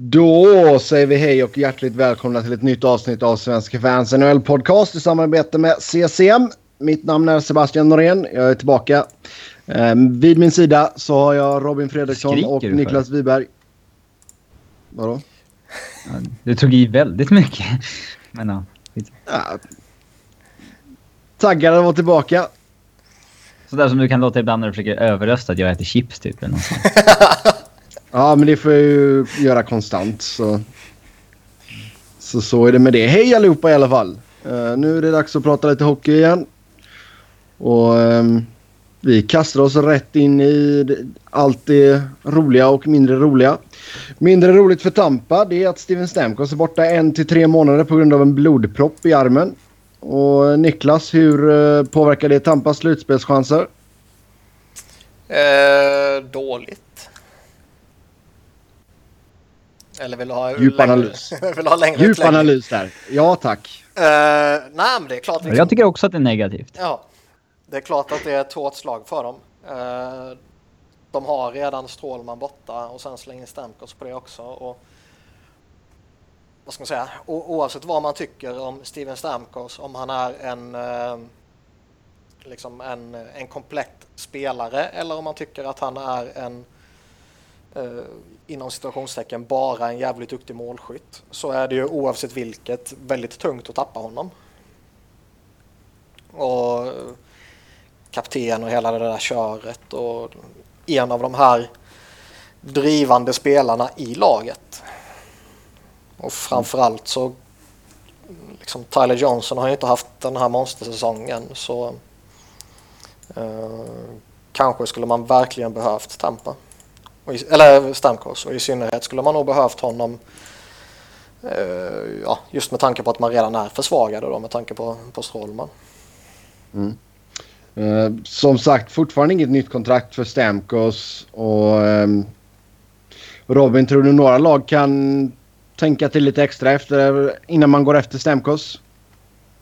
Då säger vi hej och hjärtligt välkomna till ett nytt avsnitt av Svenska fans NHL podcast i samarbete med CCM. Mitt namn är Sebastian Norén. Jag är tillbaka. Um, vid min sida så har jag Robin Fredriksson Skriker och? Niklas Wiberg. Vadå? Ja, du tog i väldigt mycket. Men ja. Ja. Taggad att vara tillbaka. Sådär som du kan låta ibland när du försöker överrösta att jag äter chips typ. Eller något. Ja, men det får jag ju göra konstant. Så. så så är det med det. Hej allihopa i alla fall. Uh, nu är det dags att prata lite hockey igen. Och um, vi kastar oss rätt in i allt det roliga och mindre roliga. Mindre roligt för Tampa det är att Steven Stamkos är borta en till tre månader på grund av en blodpropp i armen. Och Niklas, hur eh, påverkar det Tampas slutspelschanser? Eh, dåligt. Eller vill du ha Djup längre- analys. vill ha längre Djup utläggning? analys där. Ja tack. Eh, nej, men det är klart. Liksom, Jag tycker också att det är negativt. Ja, det är klart att det är ett hårt slag för dem. Eh, de har redan Strålman borta och sen slänger Stamkos på det också. Och, vad ska man säga? O- oavsett vad man tycker om Steven Stamkos, om han är en, eh, liksom en, en komplett spelare eller om man tycker att han är en eh, inom situationstecken bara en jävligt duktig målskytt så är det ju oavsett vilket väldigt tungt att tappa honom och eh, kapten och hela det där köret och en av de här drivande spelarna i laget. Och framförallt så liksom Tyler Johnson har ju inte haft den här monstersäsongen så eh, kanske skulle man verkligen behövt Tampa. Och i, eller Stamkos och i synnerhet skulle man nog behövt honom eh, ja, just med tanke på att man redan är försvagade då med tanke på, på Strålman. Eh, som sagt, fortfarande inget nytt kontrakt för Stamkos. Och, ehm, Robin, tror du några lag kan tänka till lite extra efter, innan man går efter Stamkos?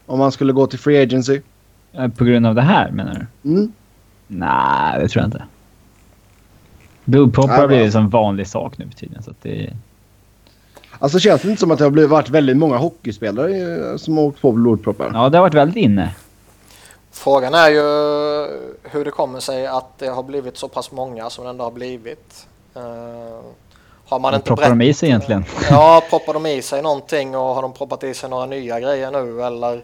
Om man skulle gå till Free Agency? Eh, På grund av det här menar du? Mm. Nej, det tror jag inte. Ja, har blivit en vanlig sak nu för tiden. Så att det, Alltså känns det inte som att det har blivit, varit väldigt många hockeyspelare eh, som har åkt på blodproppar? ja, det har varit väldigt inne. Frågan är ju hur det kommer sig att det har blivit så pass många som det ändå har blivit. Eh, har man Vad inte proppar de i sig egentligen? Ja, proppar de i sig någonting och har de proppat i sig några nya grejer nu eller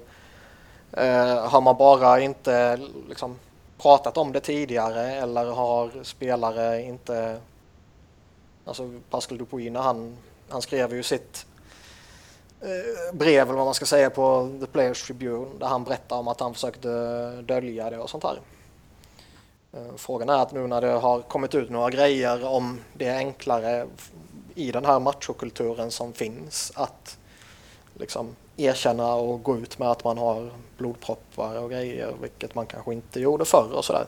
eh, har man bara inte liksom, pratat om det tidigare eller har spelare inte... Alltså Pascal Dupuina, när han, han skrev ju sitt eh, brev eller vad man ska säga på The Players Tribune där han berättar om att han försökte dölja det och sånt här. Eh, frågan är att nu när det har kommit ut några grejer om det är enklare i den här machokulturen som finns att liksom erkänna och gå ut med att man har blodproppar och grejer vilket man kanske inte gjorde förr och sådär.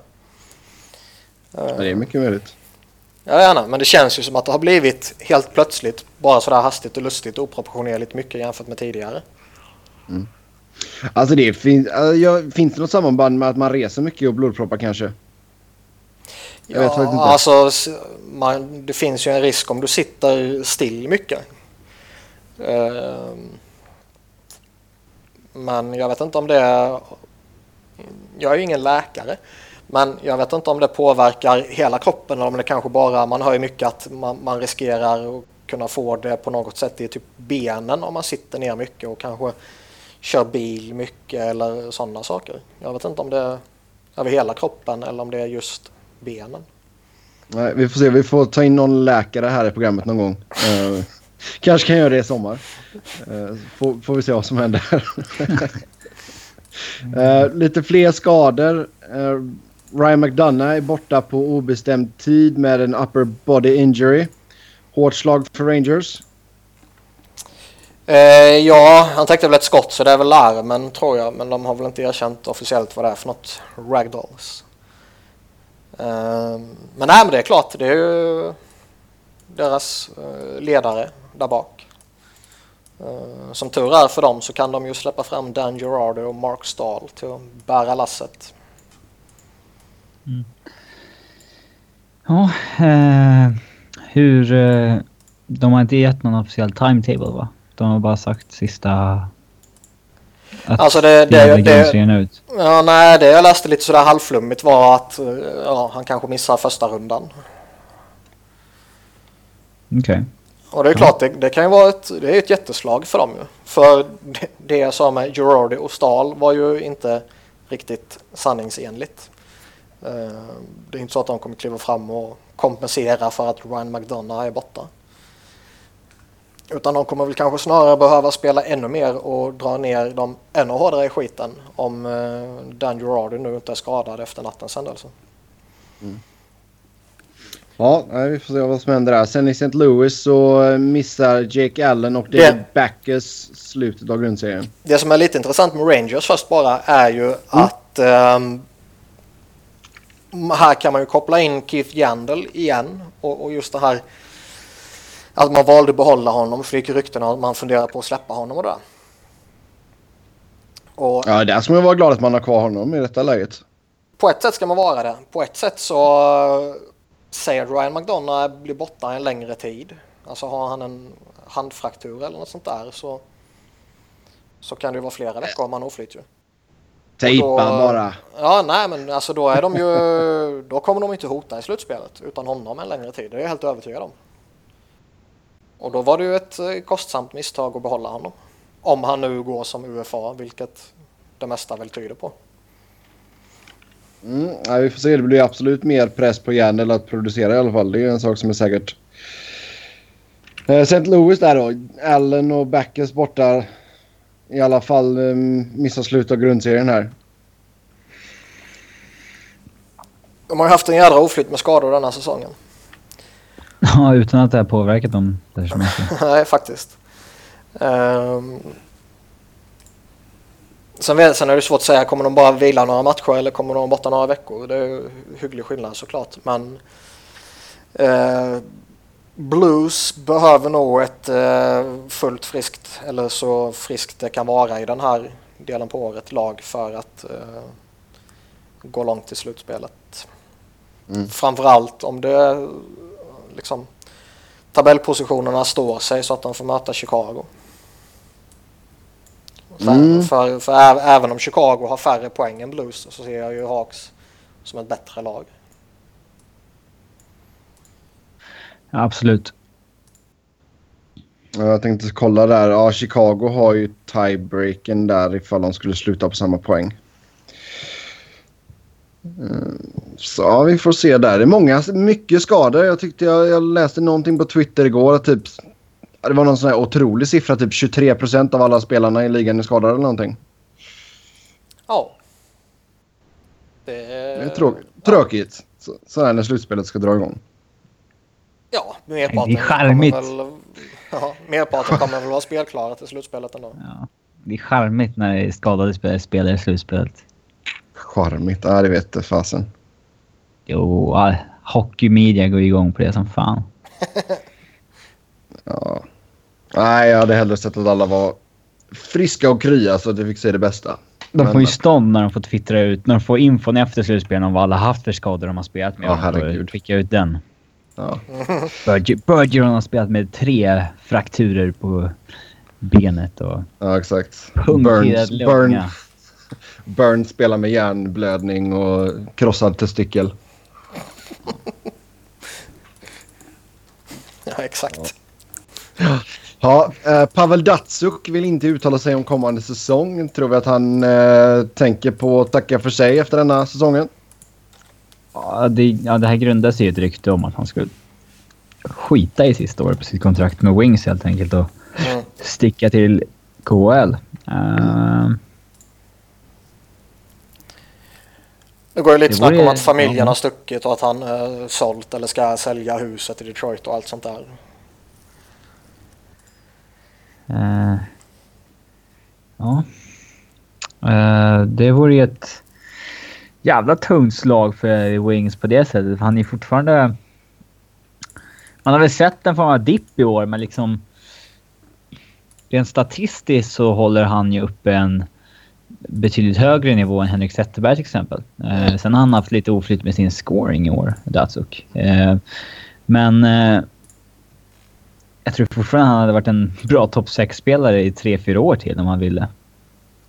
Ja, det är mycket möjligt. Ja, gärna, men det känns ju som att det har blivit helt plötsligt bara sådär hastigt och lustigt och oproportionerligt mycket jämfört med tidigare. Alltså det fin- äh, ja, finns det något samband med att man reser mycket och blodproppar kanske? Jag vet faktiskt inte. alltså man, det finns ju en risk om du sitter still mycket. Ehm, men jag vet inte om det... Jag är ju ingen läkare. Men jag vet inte om det påverkar hela kroppen eller om det kanske bara... Man hör ju mycket att man, man riskerar att kunna få det på något sätt i typ benen om man sitter ner mycket och kanske kör bil mycket eller sådana saker. Jag vet inte om det är över hela kroppen eller om det är just benen. Nej, vi får se. Vi får ta in någon läkare här i programmet någon gång. Eh, Eh, kanske kan göra det i sommar. Uh, får, får vi se vad som händer. Eh, lite fler skador. Eh, Ryan McDonough är borta på obestämd tid med en upper body injury. Hårt slag för Rangers. Eh, ja, han täckte väl ett skott så det är väl larmen tror jag. Men de har väl inte erkänt officiellt vad det är för något. Ragdolls. Eh, men nej, men det är klart. Det är ju deras eh, ledare där bak. Eh, som tur är för dem så kan de ju släppa fram Dan Girardi och Mark Stahl till att bära lasset. Ja, eh, hur... Eh, De har inte gett någon officiell timetable va? De har bara sagt sista... Att Alltså det, det, det, grundserien ut. ja, nej, det jag läste lite sådär halvflummigt var att eh, ja, han kanske missar första rundan. Okej. Och det är klart, det, det kan ju vara ett, det är ett jätteslag för dem ju. För det, det jag sa med Girardi och Stahl var ju inte riktigt sanningsenligt. Eh, det är inte så att de kommer kliva fram och kompensera för att Ryan McDonough är borta. Utan de kommer väl kanske snarare behöva spela ännu mer och dra ner dem ännu hårdare i skiten om eh, Dan Girardi nu inte är skadad efter nattens händelse. Alltså. Mm. Ja, vi får se vad som händer där. Sen i St. Louis så eh, missar Jake Allen och David Det- Backes slutet av grundserien. Det som är lite intressant med Rangers först bara är ju att ehm, här kan man ju koppla in Keith Yandel igen och, och just det här att man valde att behålla honom för det gick rykten att man funderar på att släppa honom och det. Och Ja, där ska man vara glad att man har kvar honom i detta läget. på ett sätt ska man vara det. På ett sätt så säger Ryan McDonough blir borta en längre tid. Alltså har han en handfraktur eller något sånt där så, så kan det ju vara flera veckor om han oflyt ju. Tejpa bara. Ja, nej men alltså då är de ju, då kommer de inte hota i slutspelet utan honom en längre tid. Det är jag helt övertygad om. Och då var det ju ett eh, kostsamt misstag att behålla honom. Om han nu går som UFA, vilket det mesta väl tyder på. Mm, nej, vi får se. Det blir absolut mer press på Yandel att producera i alla fall. Det är en sak som är säkert. Eh, St. Louis där då. Allen och Backes borta. I alla fall eh, missar slutet av grundserien här. De har ju haft en jädra oflytt med skador denna säsongen. Ja, utan att det har påverkat dem särskilt mycket. Nej, faktiskt. Ehm. Sen, vet, sen är det svårt att säga, kommer de bara vila några matcher eller kommer de vara borta några veckor? Det är hygglig skillnad såklart. Men eh, Blues behöver nog ett eh, fullt friskt, eller så friskt det kan vara i den här delen på året, lag för att eh, gå långt i slutspelet. Mm. Framförallt om det liksom tabellpositionerna står sig så att de får möta Chicago. Så, Mm. för, för ä- även om Chicago har färre poäng än Blues så ser jag ju Hawks som ett bättre lag. Ja, absolut. Ja, Jag tänkte kolla där. Ja, Chicago har ju tiebreaken där ifall de skulle sluta på samma poäng. Eh, Så ja, vi får se där. Det är många, mycket skador. Jag tyckte jag, jag läste någonting på Twitter igår att typ det var någon sån här otrolig siffra. Typ 23 procent av alla spelarna i ligan är skadade eller någonting. Ja. Det är, Det är trå- tråkigt. Så, så här när slutspelet ska dra igång. Ja, merparten, Det är charmigt. Kommer väl, ja, merparten kommer väl vara spelklara till slutspelet ändå. Ja. Det är charmigt när det är skadade spelare spelar i slutspelet. Charmigt. Ja, det vet det fasen. Jo, hockeymedia går igång på det som fan. Ja. Nej, jag hade hellre sett att alla var friska och krya så att vi fick se det bästa. De får ju stånd när de får twittra ut, när de får infon efter slutspelet om vad alla haft för skador de har spelat med. Ja, herregud. Skicka ut den. Ja. Berger- Bergeron har spelat med tre frakturer på benet och Ja, exakt. Burns, Burn. Burns spelar med hjärnblödning och krossad testikel. Ja, exakt. Ja, eh, Pavel Datsuk vill inte uttala sig om kommande säsong. Tror vi att han eh, tänker på att tacka för sig efter denna säsongen? Ja, det, ja, det här grundar sig i ett rykte om att han skulle skita i sista året på sitt kontrakt med Wings helt enkelt och Mm. sticka till KHL. Uh, Det går ju lite Det snack om att familjen ja. har stuckit och att han eh, sålt eller ska sälja huset i Detroit och allt sånt där. Uh, ja. Uh, det vore ju ett jävla tungt slag för Wings på det sättet. Han är fortfarande... Man har väl sett en form av dipp i år, men liksom... Rent statistiskt så håller han ju uppe en betydligt högre nivå än Henrik Zetterberg till exempel. Eh, sen har han haft lite oflyt med sin scoring i år, Datsuk. Eh, men... Eh, jag tror fortfarande han hade varit en bra topp 6-spelare i 3-4 år till om han ville.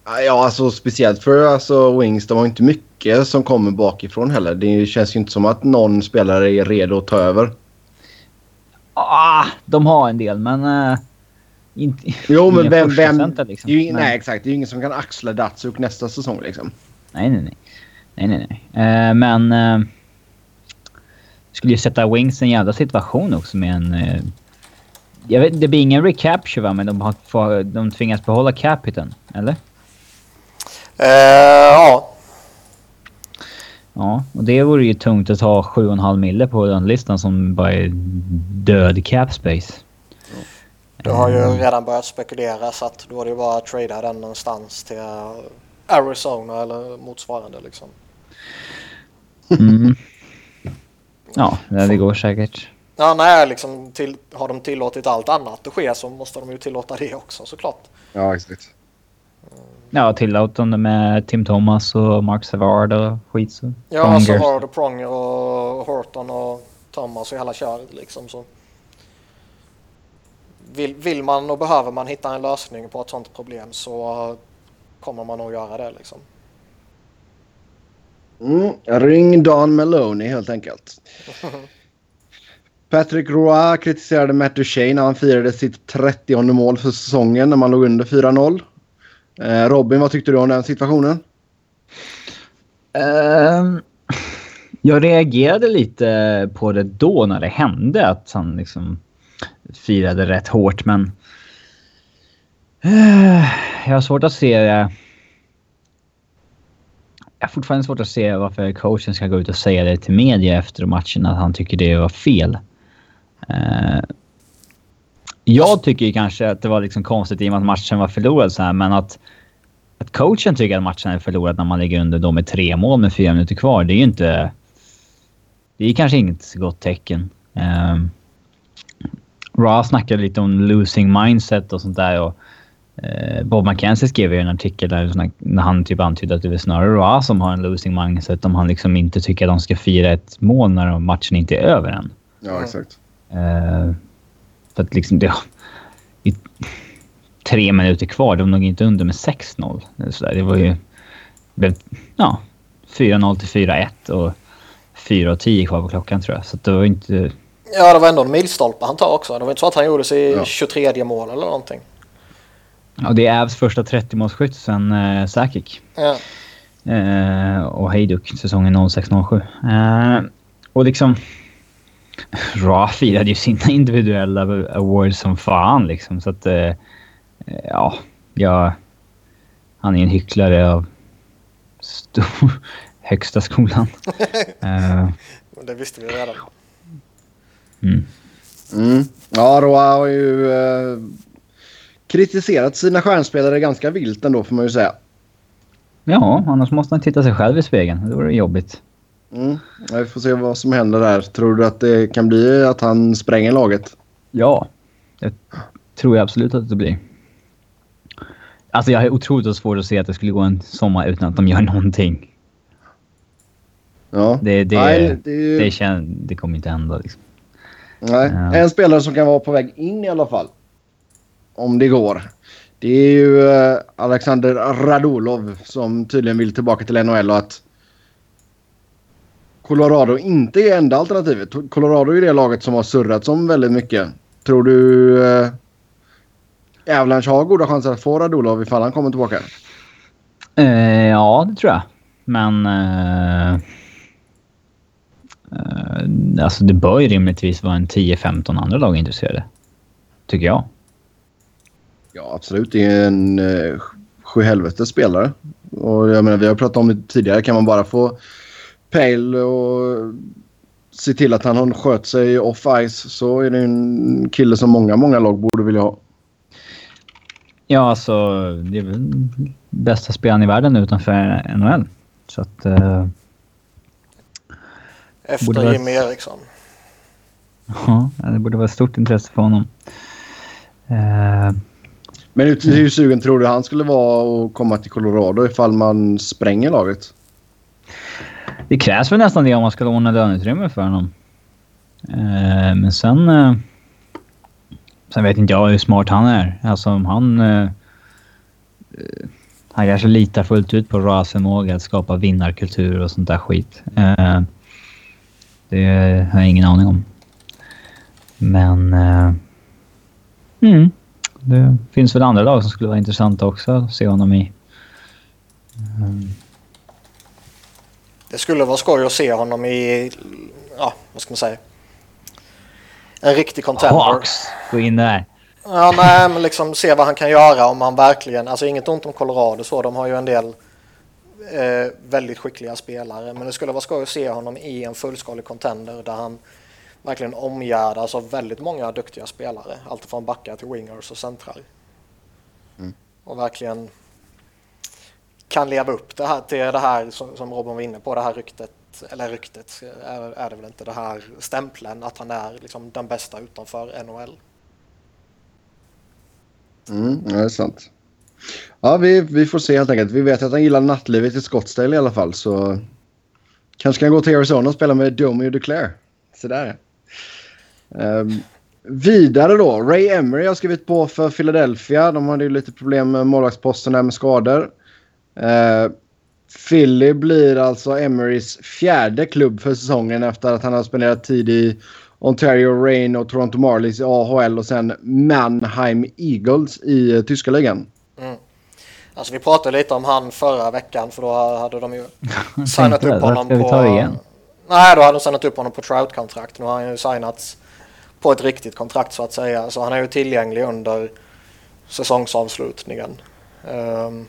Ja, alltså speciellt för alltså, Wings. De har inte mycket som kommer bakifrån heller. Det känns ju inte som att någon spelare är redo att ta över. Ah, de har en del, men... Uh, inte, jo, men vem... vem liksom. ju, nej, exakt. Det är ju ingen som kan axla Datsuk nästa säsong liksom. Nej, nej, nej. Nej, nej, nej. Uh, men... Uh, skulle ju sätta Wings i en jävla situation också med en... Jag vet, det blir ingen recapture va, men de, har, de tvingas behålla capiten, eller? Uh, ja. Ja, och det vore ju tungt att ha 7,5 mille på den listan som bara är död cap space. Du har ju redan börjat spekulera så att då är det ju bara att trada den någonstans till Arizona eller motsvarande liksom. Mm. Ja, det går säkert. Ja, nej, liksom till, har de tillåtit allt annat att ske så måste de ju tillåta det också såklart. Ja, exakt. Ja, tillåtande med Tim Thomas och Mark Savard och skit så. Ja, Pronger. Savard och Pronger och Horton och Thomas och hela köret liksom så. Vill, vill man och behöver man hitta en lösning på ett sånt problem så kommer man nog göra det liksom. Mm, ring Don Maloney helt enkelt. Patrick Roy kritiserade Matt Duchene när han firade sitt 30 mål för säsongen när man låg under 4-0. Eh, Robin, vad tyckte du om den situationen? Uh, jag reagerade lite på det då när det hände. Att han liksom firade rätt hårt, men... Uh, jag har svårt att se... Jag har fortfarande svårt att se varför coachen ska gå ut och säga det till media efter matchen att han tycker det var fel. Eh, jag tycker kanske att det var liksom konstigt i och med att matchen var förlorad så här, men att, att coachen tycker att matchen är förlorad när man ligger under då med tre mål med fyra minuter kvar, det är ju inte... Det är kanske inget gott tecken. Eh, Ra snackade lite om losing mindset och sånt där. Och, eh, Bob McKenzie skrev ju en artikel där när han typ antydde att det är snarare Ra som har en losing mindset om han liksom inte tycker att de ska fira ett mål när matchen inte är över än. Ja, exakt. Uh, för att liksom det... I tre minuter kvar. De låg inte under med 6-0. Det var ju... Ja. 4-0 till 4-1 och 4-10 kvar på klockan tror jag. Så det var inte... Ja, det var ändå en milstolpe han tar också. Det var inte så att han gjorde sig ja. 23 mål eller någonting. Ja, det är Ävs första 30-målsskytt sen eh, Sakic. Ja. Eh, och Hejduk säsongen 06-07. Eh, och liksom... Ra firade ju sina individuella awards som fan liksom. Så att... Eh, ja, ja... Han är en hycklare av stor, högsta skolan. uh, det visste vi redan. Mm. Mm. Ja, Roa har ju eh, kritiserat sina stjärnspelare ganska vilt ändå får man ju säga. Ja, annars måste han titta sig själv i spegeln. Det vore jobbigt. Mm. Vi får se vad som händer där. Tror du att det kan bli att han spränger laget? Ja, det tror jag absolut att det blir. Alltså jag har otroligt svårt att se att det skulle gå en sommar utan att de gör någonting. Ja. Det, det, Nej, det, det, känns, det kommer inte hända liksom. Nej, ja. en spelare som kan vara på väg in i alla fall. Om det går. Det är ju eh, Alexander Radulov som tydligen vill tillbaka till NHL och att Colorado inte är enda alternativet. Colorado är det laget som har surrat som väldigt mycket. Tror du eh, Avalanche har goda chanser att få Radulov ifall han kommer tillbaka? Uh, ja, det tror jag. Men... Uh, uh, alltså det bör ju rimligtvis vara en 10-15 andra lag intresserade. Tycker jag. Ja, absolut. Det är en uh, sjuhelvetes spelare. Och jag menar, vi har pratat om det tidigare. Kan man bara få Pale och se till att han har skött sig off-ice så är det en kille som många, många lag borde vilja ha. Ja, alltså det är väl bästa spelaren i världen utanför NHL. Så att... Uh, Efter Jimmy vara... Eriksson. Ja, det borde vara stort intresse för honom. Uh, Men hur sugen tror du han skulle vara att komma till Colorado ifall man spränger laget? Det krävs väl nästan det om man ska låna löneutrymme för honom. Eh, men sen... Eh, Sen vet inte jag hur smart han är. Alltså om han... Eh, eh, han kanske litar fullt ut på Roas förmåga att skapa vinnarkultur och sånt där skit. Eh, det har jag ingen aning om. Men... Eh, mm, det finns väl andra lag som skulle vara intressanta också att se honom i. Eh, det skulle vara skoj att se honom i, ja vad ska man säga, en riktig contender. Hawks, gå in där. Ja, nej, men liksom se vad han kan göra om han verkligen, alltså inget ont om Colorado så, de har ju en del eh, väldigt skickliga spelare, men det skulle vara skoj att se honom i en fullskalig contender där han verkligen omgärdas av väldigt många duktiga spelare, allt från backar till wingers och centrar. Mm. Och verkligen kan leva upp det här till det här som, som Robin var inne på, det här ryktet, eller ryktet är, är det väl inte, det här stämpeln att han är liksom den bästa utanför NHL. Mm, det är sant. Ja, vi, vi får se helt enkelt. Vi vet att han gillar nattlivet i Scottsdale i alla fall. Så kanske kan gå till Arizona och spela med Domi och Duclair. Så där um, Vidare då. Ray Emery har skrivit på för Philadelphia. De hade ju lite problem med målvaktsposten där med skador. Uh, Philly blir alltså Emerys fjärde klubb för säsongen efter att han har spenderat tid i Ontario Reign och Toronto Marlies i AHL och sen Mannheim Eagles i uh, tyska ligan. Mm. Alltså vi pratade lite om han förra veckan för då hade de ju signat upp honom på... ta igen? Nej, då hade de signat upp honom på Trout-kontrakt. Nu har han ju signats på ett riktigt kontrakt så att säga. Så han är ju tillgänglig under säsongsavslutningen. Um,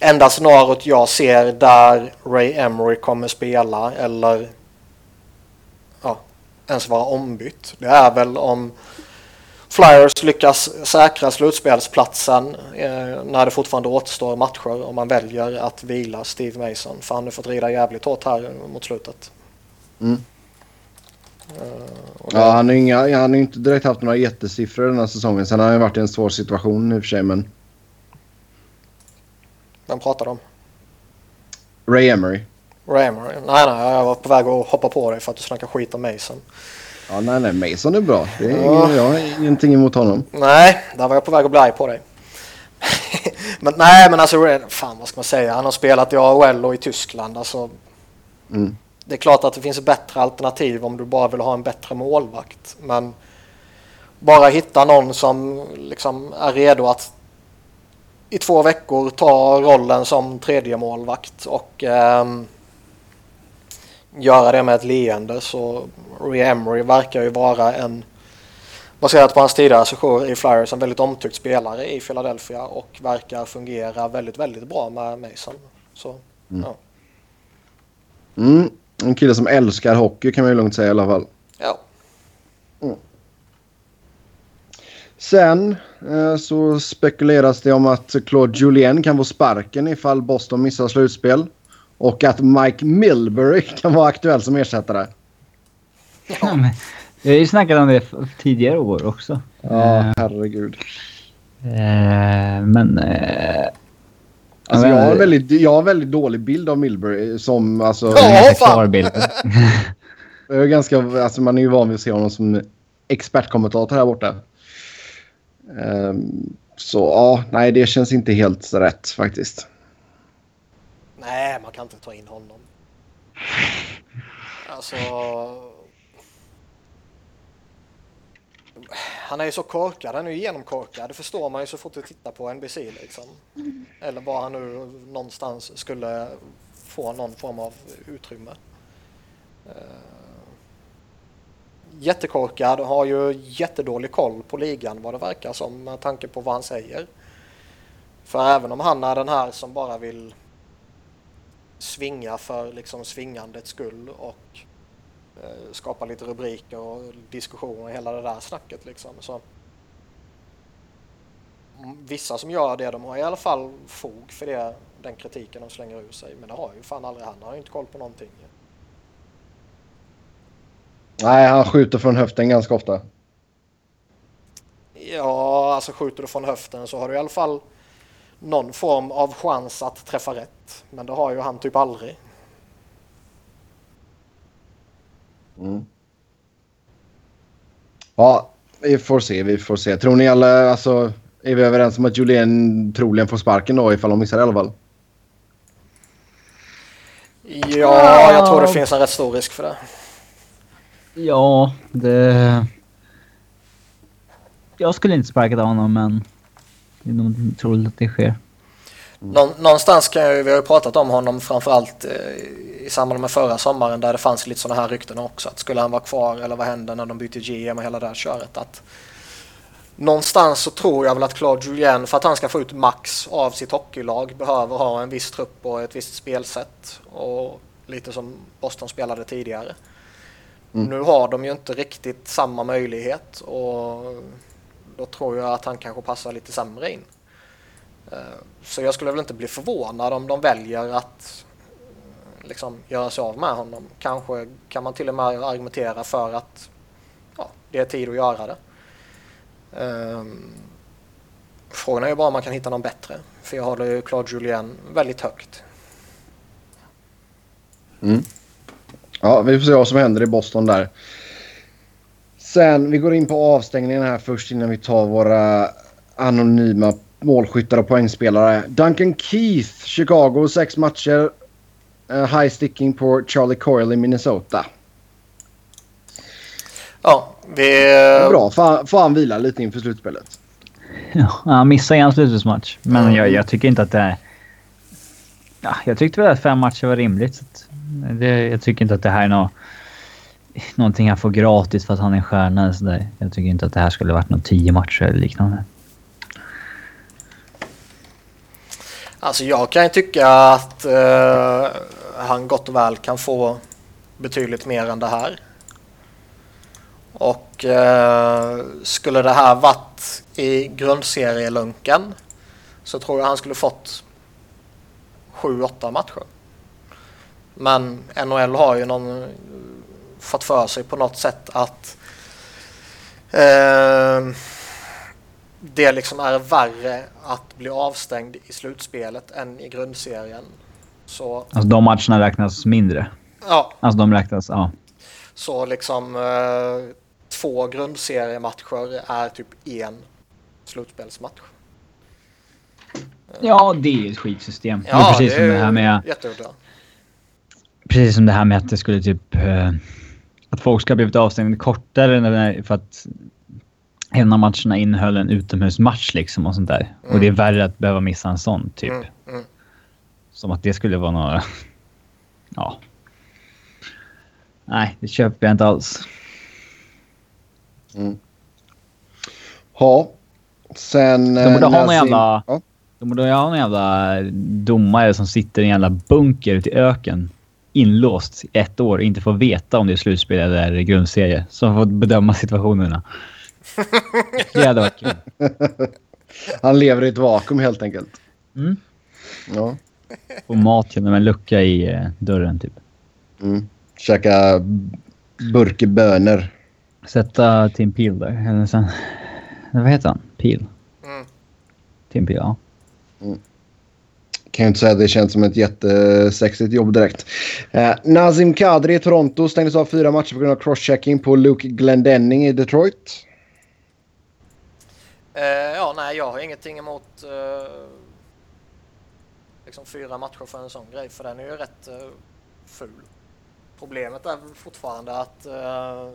enda scenariot jag ser där Ray Emery kommer spela eller ja, ens vara ombytt. Det är väl om Flyers lyckas säkra slutspelsplatsen eh, när det fortfarande återstår matcher om man väljer att vila Steve Mason. För han har fått rida jävligt hårt här mot slutet. Mm. Uh, ja, han har, har inte direkt haft några jättesiffror den här säsongen. Sen har han varit i en svår situation i och för sig, men... Vem pratar du om? Ray Emery. Ray Emery? Nej, nej, jag var på väg att hoppa på dig för att du snackar skit om Mason. Ja, nej, nej, Mason är bra. Det är ja. ingen, jag har ingenting emot honom. Nej, där var jag på väg att bli arg på dig. men nej, men alltså, fan vad ska man säga? Han har spelat i AHL och i Tyskland. Alltså, mm. Det är klart att det finns bättre alternativ om du bara vill ha en bättre målvakt. Men bara hitta någon som liksom är redo att i två veckor ta rollen som tredje målvakt och um, göra det med ett leende så Ray Emery verkar ju vara en baserat på hans tidigare session i Flyers en väldigt omtyckt spelare i Philadelphia och verkar fungera väldigt, väldigt bra med Mason. Så, mm. ja. Mm. En kille som älskar hockey kan man ju lugnt säga i alla fall. Ja. Mm. Sen eh, så spekuleras det om att Claude Julien kan få sparken ifall Boston missar slutspel. Och att Mike Milbury kan vara aktuell som ersättare. Ja, men, vi har ju snackat om det tidigare år också. Ja, uh, herregud. Uh, men... Uh, alltså jag har, väldigt, jag har en väldigt dålig bild av Milbury som alltså... Ja, fan! bild. jag är ganska, alltså man är ju van vid att se honom som expertkommentator här borta. Ehm, så ja, nej det känns inte helt rätt faktiskt. Nej, man kan inte ta in honom. Alltså... Han är ju så korkad, han är ju genomkorkad. Det förstår man ju så fort du tittar på NBC liksom. Eller var han nu någonstans skulle få någon form av utrymme. Ehm, jättekorkad och har ju jättedålig koll på ligan vad det verkar som med tanke på vad han säger. För även om han är den här som bara vill svinga för liksom svingandets skull och eh, skapa lite rubriker och diskussioner och hela det där snacket liksom. Så vissa som gör det, de har i alla fall fog för det, den kritiken de slänger ur sig. Men det har ju fan aldrig han. Han har ju inte koll på någonting. Nej, han skjuter från höften ganska ofta. Ja, alltså skjuter du från höften så har du i alla fall någon form av chans att träffa rätt. Men det har ju han typ aldrig. Mm. Ja, vi får se, vi får se. Tror ni alla, alltså, är vi överens om att Julien troligen får sparken då ifall de missar i alla fall? Ja, jag tror det finns en rätt stor risk för det. Ja, det... Jag skulle inte sparka av honom, men det är nog troligt att det sker. Nå någonstans kan jag ju, vi har ju pratat om honom framförallt eh, i samband med förra sommaren där det fanns lite sådana här rykten också. Att skulle han vara kvar eller vad händer när de byter GM och hela det här köret. Att någonstans så tror jag väl att Claude Julien för att han ska få ut max av sitt hockeylag behöver ha en viss trupp och ett visst spelsätt. Och lite som Boston spelade tidigare. Mm. Nu har de ju inte riktigt samma möjlighet och då tror jag att han kanske passar lite sämre in. Eh, så jag skulle väl inte bli förvånad om de väljer att eh, liksom göra sig av med honom. Kanske kan man till och med argumentera för att ja, det är tid att göra det. Um, frågan är ju bara om man kan hitta någon bättre. För jag håller ju Claude Julien väldigt högt. Mm. Ja, vi får se vad som händer i Boston där. Sen, vi går in på avstängningen här först innan vi tar våra anonyma målskyttar och poängspelare. Duncan Keith, Chicago, sex matcher. Uh, high sticking på Charlie Coyle i Minnesota. Ja, vi... Bra, får han vila lite inför slutspelet. Ja, han missade en slutspelsmatch. Men mm. jag, jag, tycker inte att det är... Ja, jag tyckte väl att fem matcher var rimligt. Det, jag tycker inte att det här är något, någonting han får gratis för att han är en stjärna. Så där. Jag tycker inte att det här skulle varit någon tio matcher eller liknande. Alltså jag kan ju tycka att uh, han gott och väl kan få betydligt mer än det här. Och uh, skulle det här varit i grundserielunken så tror jag han skulle fått 7-8 matcher. Men NHL har ju någon fått för sig på något sätt att uh, det liksom är värre att bli avstängd i slutspelet än i grundserien. Så... Alltså de matcherna räknas mindre? Ja. Alltså de räknas, ja. Så liksom eh, två grundseriematcher är typ en slutspelsmatch. Ja, det är ett skitsystem. Ja, det är precis det som det här med... Jätteudda. Precis som det här med att det skulle typ... Uh, att folk ska ha blivit avstängda kortare för att en av matcherna innehöll en utomhusmatch liksom och sånt där. Mm. Och det är värre att behöva missa en sån typ. Mm. Mm. Som att det skulle vara några... Ja. Nej, det köper jag inte alls. Mm. Ja. Sen... De borde ha någon jävla... Ja. De borde ha någon jävla domare som sitter i en jävla bunker ute i öken. Inlåst i ett år och inte får veta om det är slutspel eller grundserie. Som får bedöma situationerna. Det hade varit kul. Han lever i ett vakuum helt enkelt. Mm. Ja. Få mat genom en lucka i eh, dörren typ. Mm. Käka burkebönor. Sätta Tim Peel där. Eller sen, vad heter han? Peel? Mm. Tim Peel, ja. Mm. Kan ju inte säga att det känns som ett jättesexigt jobb direkt. Eh, Nazim Kadri i Toronto stängdes av fyra matcher på grund av crosschecking på Luke Glendenning i Detroit. Eh, ja, nej, jag har ingenting emot eh, liksom fyra matcher för en sån grej, för den är ju rätt eh, ful. Problemet är fortfarande att eh,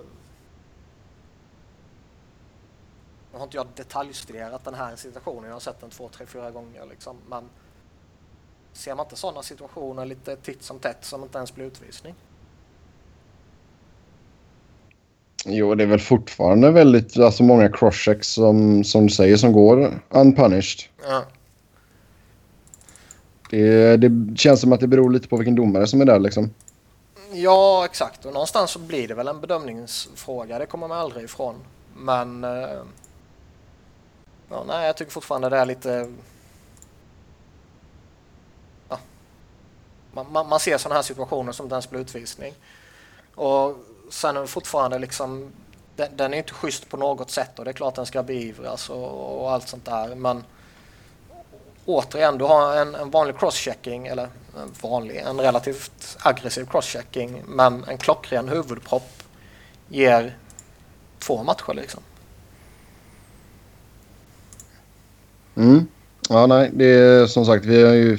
nu har inte jag detaljstuderat den här situationen, jag har sett den två, tre, fyra gånger liksom, men ser man inte sådana situationer lite titt som tätt som inte ens blir utvisning? Jo, det är väl fortfarande väldigt alltså många crosschecks som, som du säger som går unpunished. Ja. Det, det känns som att det beror lite på vilken domare som är där liksom. Ja, exakt. Och någonstans så blir det väl en bedömningsfråga. Det kommer man aldrig ifrån. Men... Eh, ja, nej, jag tycker fortfarande det är lite... Man, man, man ser sådana här situationer som den blir utvisning. Och sen är det fortfarande liksom, den, den är inte schysst på något sätt och det är klart den ska beivras och, och allt sånt där. Men återigen, du har en, en vanlig crosschecking, eller en vanlig, en relativt aggressiv crosschecking, men en klockren huvudpropp ger två matcher liksom. Mm. Ja, nej, det är som sagt, vi har ju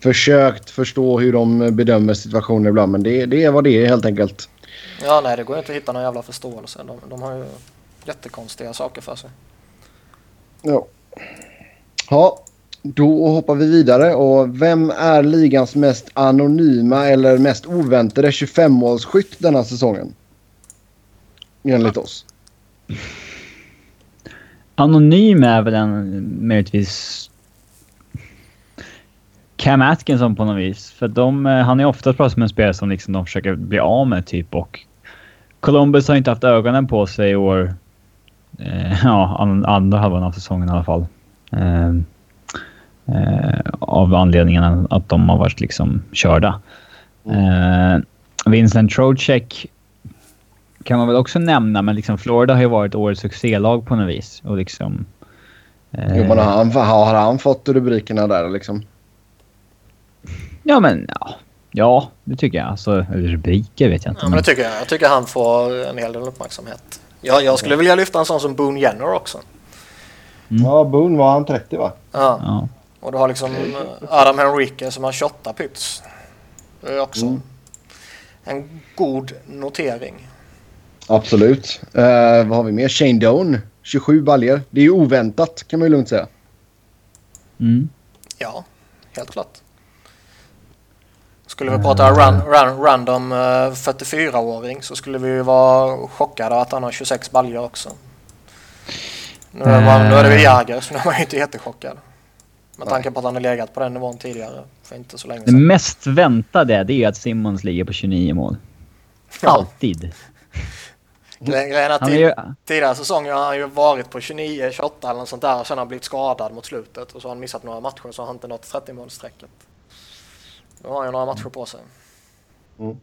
försökt förstå hur de bedömer situationer ibland, men det, det är vad det är helt enkelt. Ja, nej, det går inte att hitta någon jävla förståelse. De, de har ju jättekonstiga saker för sig. Ja. Ja, då hoppar vi vidare. Och vem är ligans mest anonyma eller mest oväntade 25-målsskytt denna säsongen? Enligt oss. Anonym är väl en möjligtvis Cam Atkinson på något vis. För de, eh, han är ofta bra som en spelare som liksom de försöker bli av med typ och Columbus har inte haft ögonen på sig i år. Eh, ja, andra halvan av säsongen i alla fall. Eh, eh, av anledningen att de har varit liksom körda. Mm. Vincent Trocek kan man väl också nämna, men liksom Florida har ju varit årets succélag på något vis. Och liksom... Eh... Jo, men har han, har han fått rubrikerna där liksom? Ja, men ja. Ja, det tycker jag. Alltså, rubriker vet jag inte. Ja, men det tycker jag. Jag tycker han får en hel del uppmärksamhet. Jag, jag skulle vilja lyfta en sån som Boone Jenner också. Mm. Ja, Boone var han 30 va? Ja. ja. Och du har liksom Adam Henrique som har 28 pyts. Det är också mm. en god notering. Absolut. Uh, vad har vi mer? Shane Doan. 27 baljer. Det är ju oväntat kan man ju lugnt säga. Mm. Ja, helt klart. Skulle vi prata run, run, random uh, eh, 44-åring så skulle vi ju vara chockade att han har 26 baljor också. Nu är, man, nu är det väl Jäger så nu är man ju inte jättechockad. Med tanke på att han har legat på den nivån tidigare för inte så länge sedan. Det mest väntade det är att Simmons ligger på 29 mål. Alltid. Grejen att tid, tidigare säsonger har han ju varit på 29, 28 eller något sånt där och sen har han blivit skadad mot slutet och så har han missat några matcher så har han inte nått 30 Nu har han ju några matcher på sig. Mm.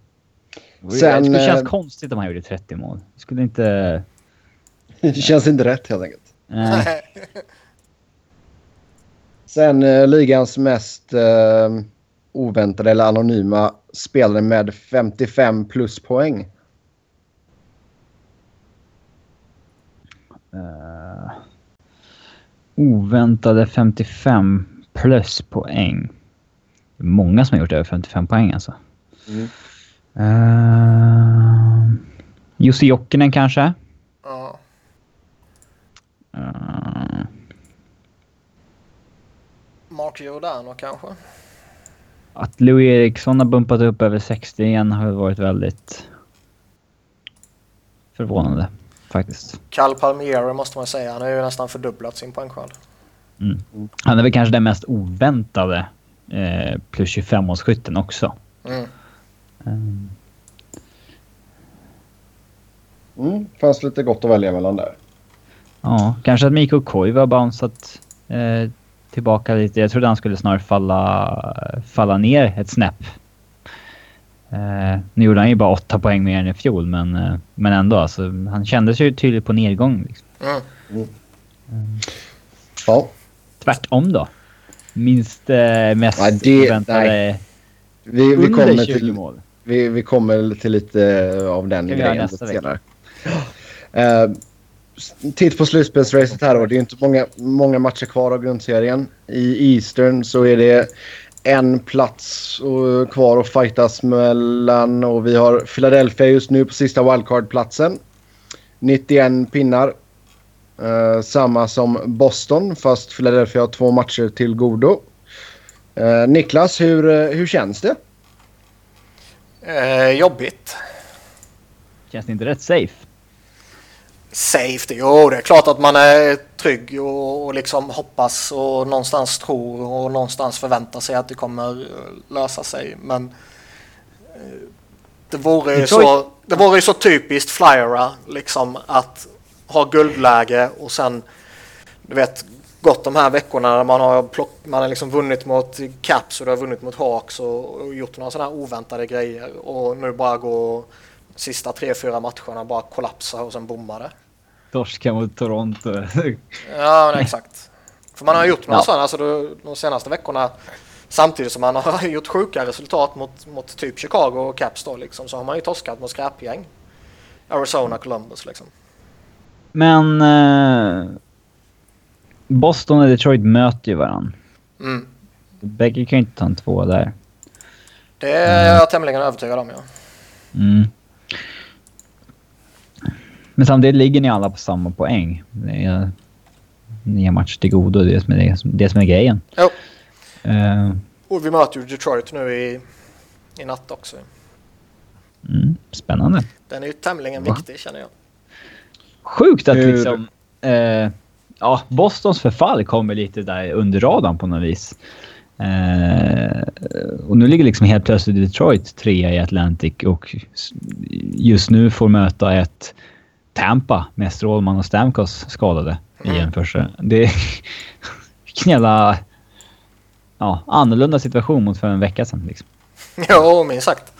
Sen, det känns äh, konstigt om han gjorde 30 mål. Det skulle inte... det känns inte rätt helt enkelt. Nej. Sen eh, ligans mest eh, oväntade eller anonyma spelare med 55 plus poäng. Uh, oväntade 55 plus poäng. Många som har gjort över 55 poäng alltså. Mm. Uh, Jussi Jokinen kanske? Ja. Uh, Mark Giordano kanske? Att Louis Eriksson har bumpat upp över 60 igen har varit väldigt förvånande faktiskt. Cal Palmieri måste man säga. Han har ju nästan fördubblat sin poängskörd. Mm. Han är väl kanske den mest oväntade eh, plus 25-årsskytten också. Mm. Um. Mm, fanns lite gott att välja mellan där. Ja, kanske att Mikko Koivu har bounceat eh, tillbaka lite. Jag trodde han skulle snarare falla, falla ner ett snäpp Eh, nu gjorde han ju bara åtta poäng mer än i fjol, men, eh, men ändå. Alltså, han kändes ju tydligt på nedgång. Liksom. Mm. Mm. Ja. Tvärtom då. Minst eh, mest ja, det, förväntade vi, vi kommer 20 till, mål. Vi, vi kommer till lite av den grejen senare. Uh, titt på slutspelsracet här då. Det är inte många, många matcher kvar av grundserien. I Eastern så är det en plats kvar att fightas mellan och vi har Philadelphia just nu på sista wildcard-platsen. 91 pinnar. Uh, samma som Boston fast Philadelphia har två matcher till godo. Uh, Niklas, hur, uh, hur känns det? jobbigt. Känns det inte rätt safe? Safe, jo det är klart att man är trygg och, och liksom hoppas och någonstans tror och någonstans förväntar sig att det kommer lösa sig. Men eh, det vore ju så, det vore ju så typiskt Flyera liksom att ha guldläge och sen du vet gått de här veckorna när man har, plock, man har liksom vunnit mot Caps och du har vunnit mot Hawks och, och gjort några sådana här oväntade grejer och nu bara gå sista tre, fyra matcherna bara kollapsa och sen bomma det torska mot Toronto. ja, men exakt. För man har gjort några ja. sådana alltså, de senaste veckorna samtidigt som man har gjort sjuka resultat mot, mot typ Chicago och Caps då liksom, så har man ju torskat mot skräpgäng. Arizona, Columbus liksom. Men... Eh, Boston och Detroit möter ju varandra. Mm. Bägge kan ju inte ta en två där. Det är jag tämligen övertygad om, ja. Mm. Men samtidigt ligger ni alla på samma poäng. Det är nio matcher till godo. Det är som är, det som är grejen. Jo. Uh, Och vi möter ju Detroit nu i, i natt också. mm, spännande. Den är ju tämligen Va? viktig känner jag. Sjukt att Hur- liksom... eh, ja, Bostons förfall kommer lite där under radarn på något vis. Eh, och nu ligger liksom helt plötsligt Detroit trea i Atlantic och just nu får möta ett Tampa med Strålman och Stamkos skadade i en första. Det är vilken jävla ja, annorlunda situation mot för en vecka sedan. Liksom. jo, minst sagt.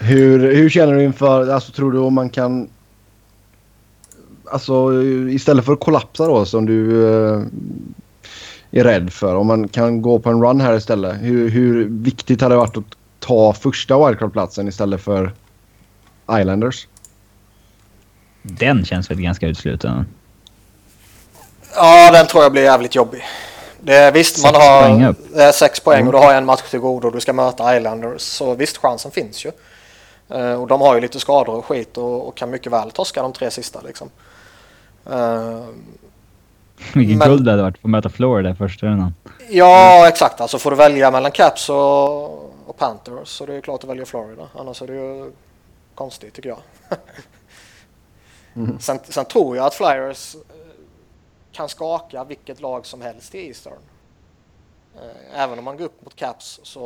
Hur, hur känner du inför, alltså tror du om man kan... Alltså istället för att kollapsa då som du eh, är rädd för. Om man kan gå på en run här istället. Hur, hur viktigt hade det varit att ta första wildcard-platsen istället för Islanders? Den känns väl ganska utsluten. Ja, den tror jag blir jävligt jobbig. Det är, visst, man Sex har poäng upp. Det är sex poäng och du har en match till godo och du ska möta Islanders. Så visst, chansen finns ju. Eh, och de har ju lite skador och skit och, och kan mycket väl torska de tre sista liksom. Eh, Vilket Men- guld det hade varit att få möta Florida i första rundan. ja, exakt. Alltså får du välja mellan Caps och, och Panthers så det är klart att välja Florida. Annars är det ju konstigt tycker jag. Mm. sen, sen tror jag att Flyers eh, kan skaka vilket lag som helst i Eastern. Eh, Även om man går upp mot Caps så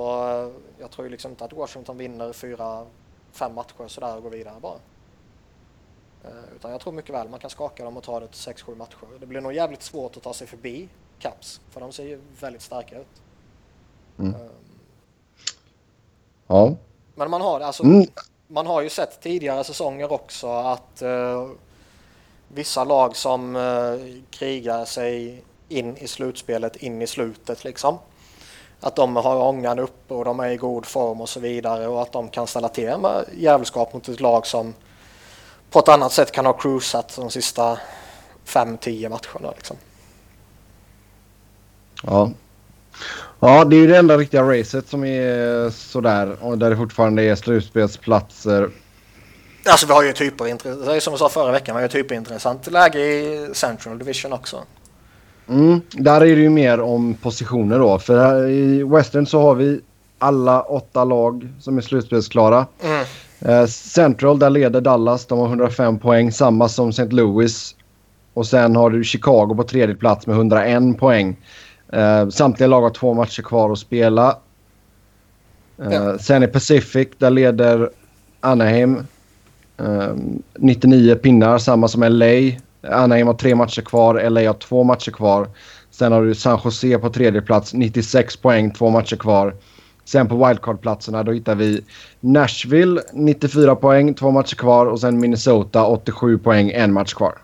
jag tror ju liksom inte att Washington vinner fyra, fem matcher sådär och går vidare bara. Eh, Utan jag tror mycket väl man kan skaka dem och ta det till sex, sju matcher. Det blir nog jävligt svårt att ta sig förbi Caps för de ser ju väldigt starka ut. Mm. Eh, Ja. Men man har, alltså, Mm. man har ju sett tidigare säsonger också att eh, vissa lag som eh, krigar sig in i slutspelet, in i slutet liksom. Att de har ångan uppe och de är i god form och så vidare och att de kan ställa till med jävelskap mot ett lag som på ett annat sätt kan ha cruisat de sista 5-10 matcherna. Liksom. Ja. Ja, det är ju det enda riktiga racet som är sådär. Och där det fortfarande är slutspelsplatser. Alltså vi har ju typerintressant, det är som jag sa förra veckan, vi har ju typerintressant läge i Central Division också. Mm, där är det ju mer om positioner då. För i Western så har vi alla åtta lag som är slutspelsklara. Mm. Eh, Central, där leder Dallas. De har 105 poäng. Samma som St. Louis. Och sen har du Chicago på tredje plats med 101 poäng. Eh, samtliga lag har två matcher kvar att spela. Eh, Ja. Sen i Pacific, där leder Anaheim. Eh, 99 pinnar, samma som LA. Anaheim har tre matcher kvar, LA har två matcher kvar. Sen har du San Jose på tredje plats, 96 poäng, två matcher kvar. Sen på wildcard-platserna då hittar vi Nashville 94 poäng, två matcher kvar och sen Minnesota 87 poäng, en match kvar.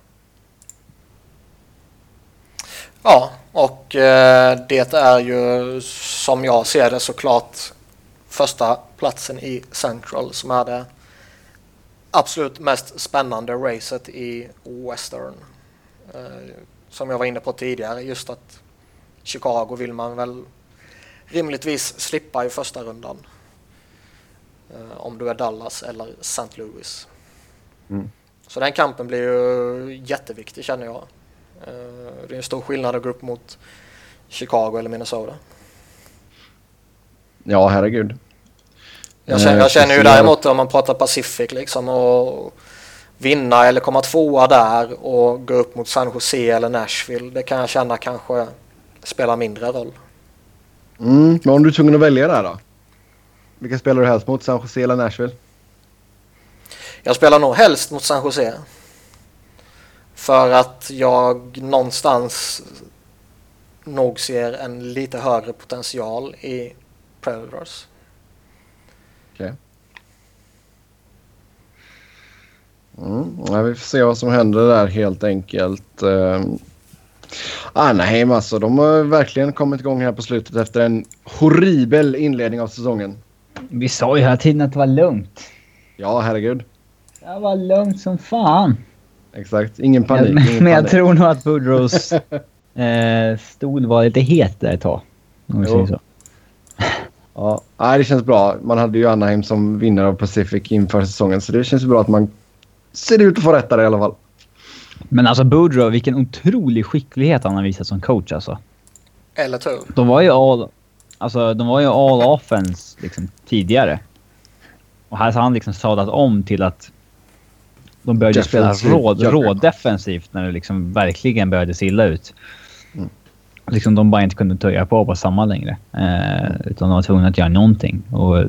Ja, och eh, det är ju som jag ser det såklart första platsen i Central som är det absolut mest spännande racet i Western. Eh, som jag var inne på tidigare, just att Chicago vill man väl rimligtvis slippa i första rundan. Eh, om du är Dallas eller St. Louis. Mm. Så den kampen blir ju jätteviktig känner jag. Eh, Det är en stor skillnad att gå upp mot Chicago eller Minnesota. Ja, herregud. Jag känner, Eh, jag känner ju däremot om man pratar Pacific liksom och vinna eller komma tvåa där och gå upp mot San Jose eller Nashville. Det kan jag känna kanske spelar mindre roll. Mm, men om du är tvungen att välja där då? Vilka spelar du helst mot? San Jose eller Nashville? Jag spelar nog helst mot San Jose. För att jag någonstans nog ser en lite högre potential i Predators. Okej. Mm, ja, vi får se vad som händer där helt enkelt. Anaheim alltså. De har verkligen kommit igång här på slutet efter en horribel inledning av säsongen. Vi sa ju hela tiden att det var lugnt. Ja, herregud. Det var lugnt som fan. Exakt. Ingen panik. men ingen men jag panik. tror nog att Woodrows eh, stol var lite het där ett tag. Om vi säger så. Ja, nej, det känns bra. Man hade ju Anaheim som vinnare av Pacific inför säsongen så det känns bra att man ser ut att få rätta det i alla fall. Men alltså Boudreau, vilken otrolig skicklighet han har visat som coach alltså. Eller tur. De var ju all... Alltså de var ju all offense liksom tidigare. Och här har han liksom sadlat om till att de började spela Defensiv rå, juggernaut. rå defensivt när det liksom verkligen började se illa ut. Mm. Liksom de bara inte kunde töja på på samma längre. Eh, utan de var tvungna att göra någonting. Och jag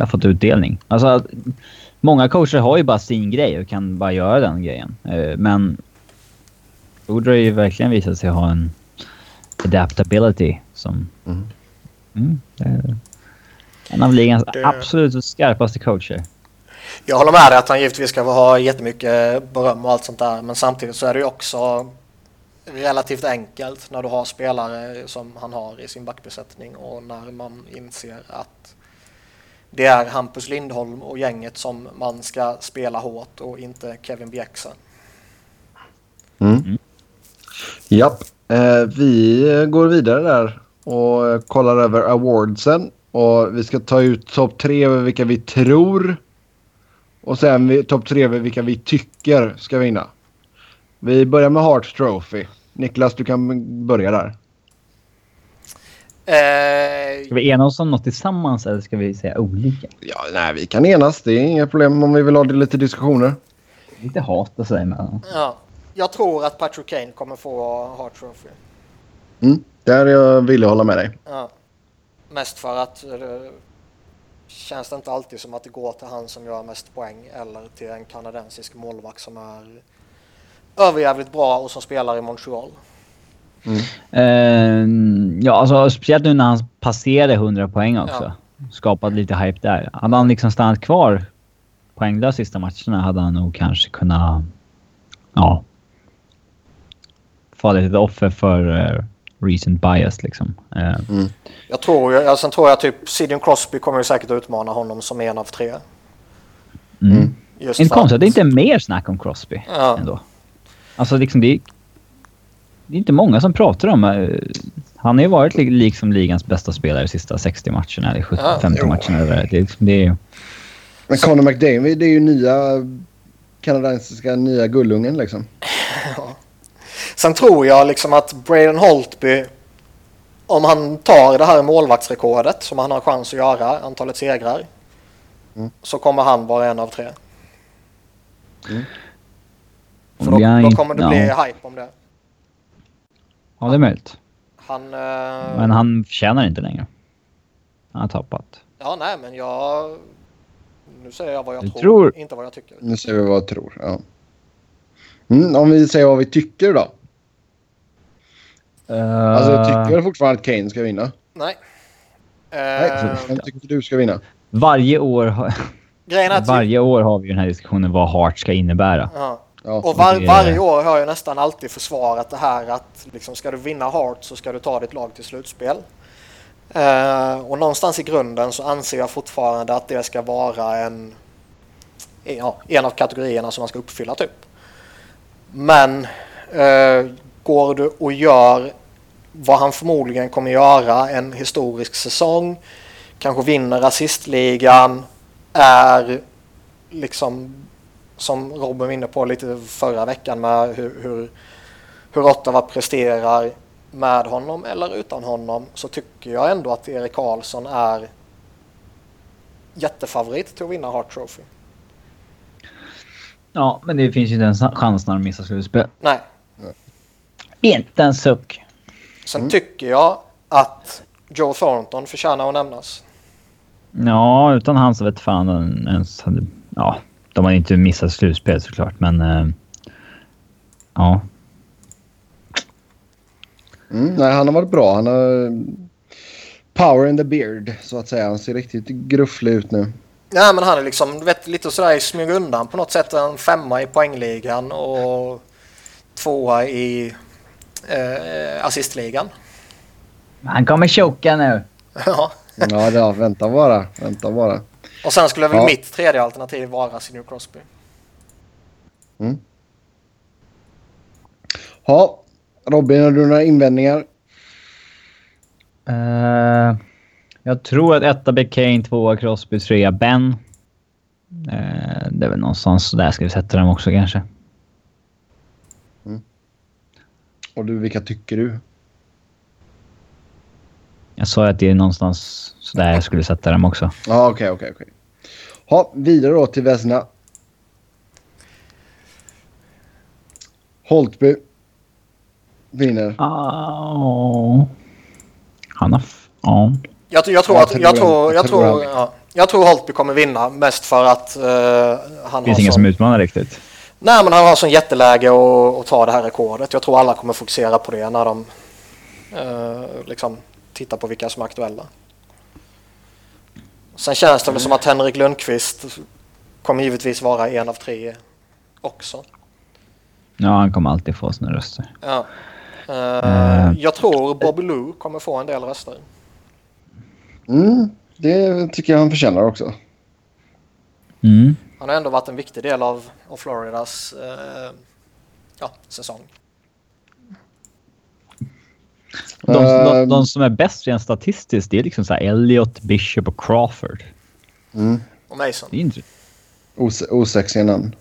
har fått utdelning. Alltså, många coacher har ju bara sin grej och kan bara göra den grejen. Eh, men Boudreau har ju verkligen visat sig ha en adaptability som... Mm. Mm, det är en av ligans Det- absolut skarpaste coacher. Jag håller med dig att han givetvis ska ha jättemycket beröm och allt sånt där. Men samtidigt så är det ju också relativt enkelt när du har spelare som han har i sin backbesättning och när man inser att det är Hampus Lindholm och gänget som man ska spela hårt och inte Kevin Bjäxa. Mm. Japp. Eh, vi går vidare där och kollar över awardsen. Och vi ska ta ut topp tre över vilka vi tror. Och sen topp tre över vilka vi tycker ska vinna. Vi börjar med Hart Trophy. Niklas, du kan börja där. Eh, Ska vi ena oss om något tillsammans eller ska vi säga olika? Ja, nej, vi kan enas. Det är inga problem om vi vill ha det lite diskussioner. Lite hat och sådär emellan. ja. Jag tror att Patrick Kane kommer få Hart Trophy. Mm. Där jag ville hålla med dig. Ja. Mest för att eh, känns det inte alltid som att det går till han som gör mest poäng eller till en kanadensisk målvakt som är överjävligt bra och som spelar i Montreal. Eh, ja, alltså speciellt nu när han passerade 100 poäng också. Skapat lite hype där. Hade han liksom stannat kvar poänglös sista matcherna hade han nog kanske kunnat... Ja. Fallit ett offer för uh, recent bias liksom. Eh, Jag tror ju, ja, sen tror jag typ Sidney Crosby kommer ju säkert utmana honom som en av tre. mm. Just Inte konstigt att det inte är mer snack om Crosby Ja. ändå. Alltså liksom det är, det är inte många som pratar om... eh, han har ju varit li- liksom ligans bästa spelare de sista 60 matcherna eller 70, Ja, 50 jo. matcherna. eller Det, är. det, är liksom- det är Men Conor McDavid det är ju nya kanadensiska nya gullungen liksom. Sen tror jag liksom att Braden Holtby, om han tar det här målvaktsrekordet som han har chans att göra, antalet segrar, Mm. så kommer han vara en av tre. För Om då, då kommer det ja. bli hype om det. Ja, det är möjligt. Han... eh, Men han förtjänar inte längre. Han har tappat. Ja, nej, men jag... Nu säger jag vad jag Du tror, tror- inte vad jag tycker. Nu ser vi vad jag tror. Ja. Mm, om vi säger vad vi tycker då. Alltså jag tycker fortfarande att Kane ska vinna. Nej. Nej, Eh, vem tycker du ska vinna? Varje år, har- varje år har vi den här diskussionen vad Hart ska innebära. Ja. Ja. Och var, varje år har jag nästan alltid försvarat det här att liksom, ska du vinna Hart så ska du ta ditt lag till slutspel. Eh, och någonstans i grunden så anser jag fortfarande att det ska vara en, ja, en av kategorierna som man ska uppfylla typ. Men eh, går du och gör vad han förmodligen kommer göra en historisk säsong, kanske vinner assistligan, är liksom som Robin var inne på lite förra veckan med hur, hur, hur Ottawa presterar med honom eller utan honom så tycker jag ändå att Erik Karlsson är jättefavorit till att vinna Hart Trophy. Ja, men det finns ju inte en chans när de missar slutspel. Nej, Inte en suck. sen tycker jag att Joe Thornton förtjänar att nämnas. Ja, utan han så vet fan en- ens. Ja, de har inte missat slutspel såklart, men... eh, ja. Mm, nej, han har varit bra. Han har power in the beard så att säga. Han ser riktigt grufflig ut nu. Nej men han är liksom du vet, lite sådär i smyg undan på något sätt. En femma i poängligan och tvåa i eh, assistligan. Han kommer choka nu. Ja. Ja, ja vänta bara. Vänta bara. Och sen skulle väl Ja. mitt tredje alternativ vara Sidney Crosby. Ja, Robin, har du några invändningar? Uh, jag tror att etta blir Kane, tvåa Crosby, trea Ben. Uh, det är väl någonstans där ska vi sätta dem också kanske. Mm. Och du, vilka tycker du? Jag sa att det är någonstans sådär jag skulle sätta dem också. Ja, okej, okej, okej. Ha, vidare då till Vesna. Holtby. Vinner. Oh. Han har... Ja. Jag, jag tror att... Jag tror, jag tror, ja, jag tror Holtby kommer vinna mest för att uh, han Det finns ingen som utmanar riktigt. Nej, men han har sån jätteläge att, att ta det här rekordet. Jag tror alla kommer fokusera på det när de uh, liksom tittar på vilka som är aktuella. Sen känns det väl som att Henrik Lundqvist kommer givetvis vara en av tre också. Ja, han kommer alltid få sina röster. Ja. Uh, uh, jag tror Bobby Lou kommer få en del röster. Mm, det tycker jag han förtjänar också. Mm. Han har ändå varit en viktig del av, av Floridas uh, ja, säsong. De, de, de, som är bäst rent statistiskt det är liksom så Elliot, Bishop och Crawford. Mm. Och Mason. Det är inte... Os osexiga namn.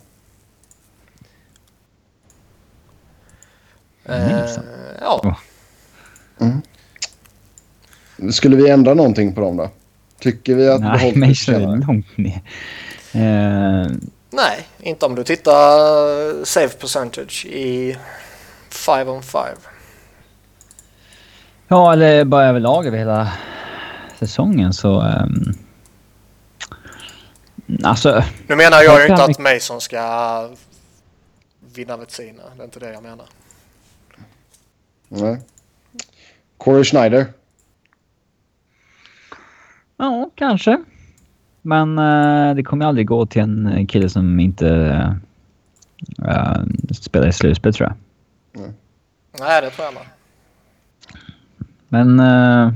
Uh, ja. Mm. Skulle vi ändra någonting på dem då? Tycker vi att... Nej, Mason är långt ner. Uh... Nej, inte om du tittar save percentage i 5 on 5. Ja, eller bara överlag över hela säsongen så... Um, alltså... Nu menar jag ju inte att Mason ska vinna Vetsina. Det är inte det jag menar. Nej. Corey Schneider. Ja, kanske. Men uh, det kommer aldrig gå till en kille som inte uh, spelar i slutspel tror jag. Mm. Nej, det tror jag med. Men... Uh,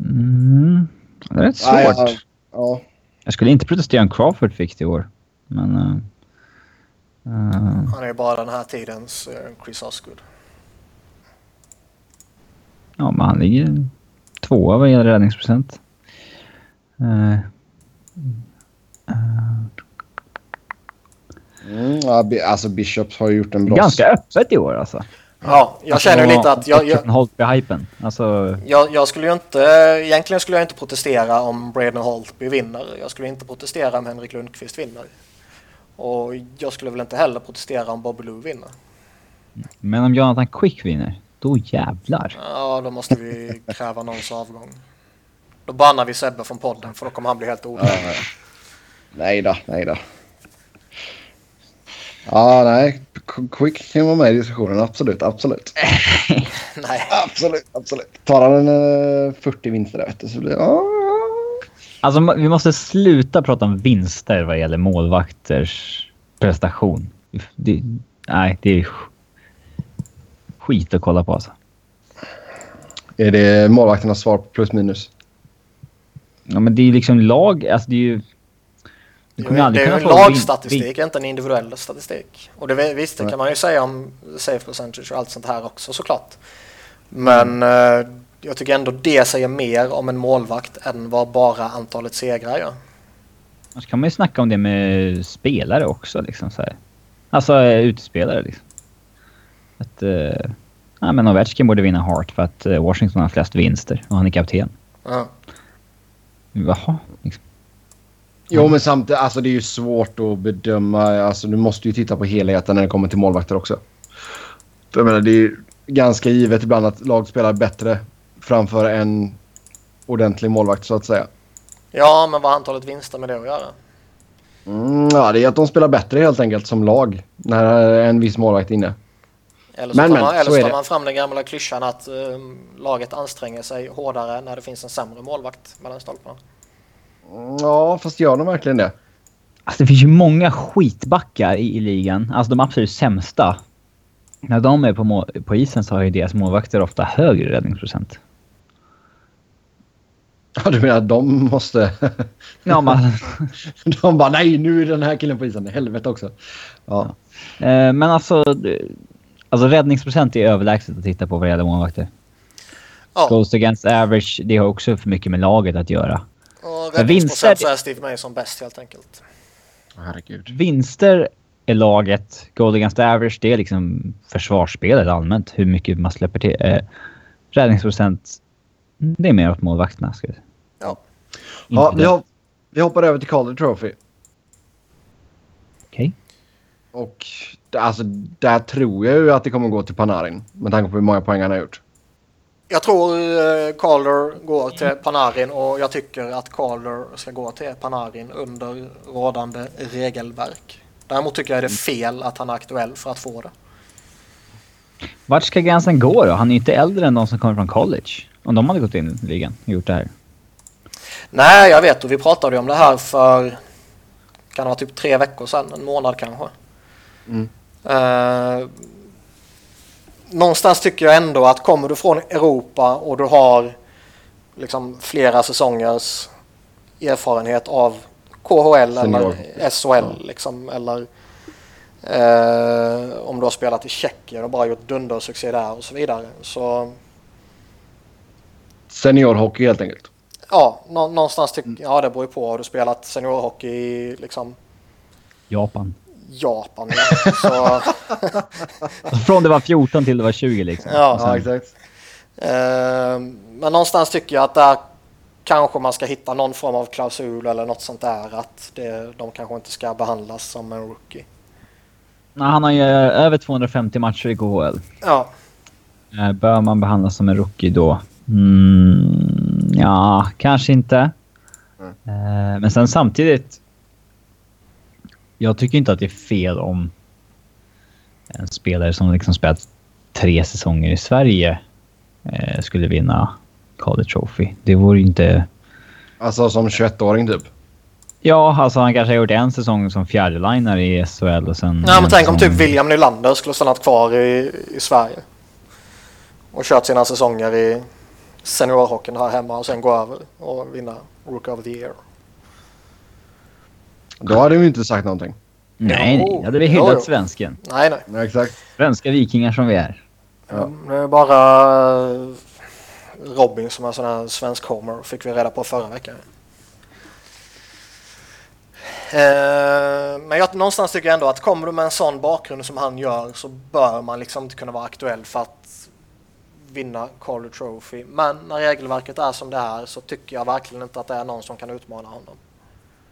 mm, det är rätt svårt. Ja, ja, ja. Jag skulle inte protestera om Crawford fick det i år. Men... Uh, uh, Han är bara den här tidens Chris Osgood. Ja, men han ligger tvåa vad gäller räddningsprocent. Uh, Mm, ja, alltså Bishops har gjort en bra... Ganska öppet i år alltså. Ja, jag alltså, känner lite att... Jag, jag, Holtby-hypen. Alltså... Jag, jag, skulle ju inte... Egentligen skulle jag inte protestera om Braden Holtby vinner. Jag skulle inte protestera om Henrik Lundqvist vinner. Och jag skulle väl inte heller protestera om Bobby Lou vinner. Men om Jonathan Quick vinner, då jävlar. Ja, då måste vi kräva någons avgång. Då bannar vi Sebbe från podden för då kommer han bli helt odöd. Ja, nej då, nej då. Ja, nej. Quick kan vara med i diskussionen. Absolut, absolut. nej. Absolut, absolut. Tar han en 40 vinster vet du, så blir det... Ja. Alltså, vi måste sluta prata om vinster vad gäller målvakters prestation. Det, nej, det är skit att kolla på alltså. Är det målvakternas svar på plus minus? Ja, men det är ju liksom lag. Alltså det är ju det är ju en lagstatistik, inte en individuell statistik. Och det, visst, det kan man ju säga om safe percentage och allt sånt här också såklart. Men mm. eh, jag tycker ändå det säger mer om en målvakt än vad bara antalet segrar gör. Annars kan man ju snacka om det med spelare också. Liksom, så här. Alltså eh, utespelare liksom. Att, eh, ja, men Ovechkin borde vinna Hart för att Washington har flest vinster och han är kapten. Ja. Jaha, liksom. Jo, men samtidigt, alltså det är ju svårt att bedöma. Alltså, du måste ju titta på helheten när det kommer till målvakter också. Jag menar, det är ju ganska givet ibland att lag spelar bättre framför en ordentlig målvakt så att säga. Ja, men vad har antalet vinster med det att göra? Mm, ja, det är att de spelar bättre helt enkelt som lag när en viss målvakt är inne. Eller så men, tar man, eller så tar man fram den gamla klyschan att um, laget anstränger sig hårdare när det finns en sämre målvakt mellan stolparna. Ja, fast gör de verkligen det? Alltså det finns ju många skitbackar i, i ligan. Alltså de absolut sämsta. När de är på, på isen så har ju deras målvakter ofta högre räddningsprocent. Ja, du menar att de måste... Ja, man, de bara nej, nu är den här killen på isen. Helvete också. Ja. eh, men alltså, alltså räddningsprocent är överlägset att titta på vad det gäller målvakter. Ja, Goals against average, det har också för mycket med laget att göra. Och räddningsprocent så är Steve Mason bäst helt enkelt. Herregud. Vinster är laget, goal against average, det är liksom försvarsspelet allmänt. Hur mycket man släpper till. Eh, räddningsprocent, det är mer åt målvakterna. Ska jag säga. Ja. Ja, vi, hop- vi hoppar över till Calder Trophy. Okej. Och d- alltså, där tror jag ju att det kommer gå till Panarin. Med tanke på hur många poäng han har gjort. Jag tror eh, Calder går till Panarin och jag tycker att Calder ska gå till Panarin under rådande regelverk. Däremot tycker jag det är fel att han är aktuell för att få det. Vart ska gränsen gå då? Han är ju inte äldre än de som kommer från college. Om de hade gått in i ligan och gjort det här. Nej, jag vet och vi pratade ju om det här för kan det vara typ tre veckor sedan, en månad kanske. Mm. Eh, någonstans tycker jag ändå att kommer du från Europa och du har liksom flera säsongers erfarenhet av KHL Senior. eller SHL liksom eller eh, om du har spelat i Tjeckien och bara gjort dundersuccé där och så vidare. Så Seniorhockey helt enkelt. ja, nå- någonstans tycker ja det beror ju på. Har du spelat seniorhockey i liksom Japan. Japan? Ja. Så, från det var 14 till det var 20 liksom. Ja. Sen- Ja, exakt. eh, men någonstans tycker jag att där kanske man ska hitta någon form av klausul eller något sånt där att det, de kanske inte ska behandlas som en rookie. Nej, han har ju eh, över 250 matcher i KHL. Ja, Eh, Bör man behandlas som en rookie då? Mm, ja, kanske inte. Mm. Men sen samtidigt. Jag tycker inte att det är fel om en spelare som liksom spelat tre säsonger i Sverige eh, skulle vinna Calder Trophy. Det vore ju inte... Alltså som 21-åring typ. Ja, alltså han kanske har gjort en säsong som fjärdelinare i SHL och sen... Nej, men en tänk om typ William Nylander skulle stannat kvar i, i Sverige. Och kört sina säsonger i seniorhockeyn här hemma och sen gå över och vinna Rookie of the Year. Då hade vi inte sagt någonting. Nej, nej. Jo, Hade vi hyllat jo. svensken. Nej, nej. Ja, exakt. Svenska vikingar som vi är. Ja. Det är bara eh, Robin som är sån här svensk homer fick vi reda på förra veckan. Eh, men jag, någonstans tycker jag ändå att kommer du med en sån bakgrund som han gör så bör man liksom inte kunna vara aktuell för att vinna Calder Trophy. Men när regelverket är som det är så tycker jag verkligen inte att det är någon som kan utmana honom.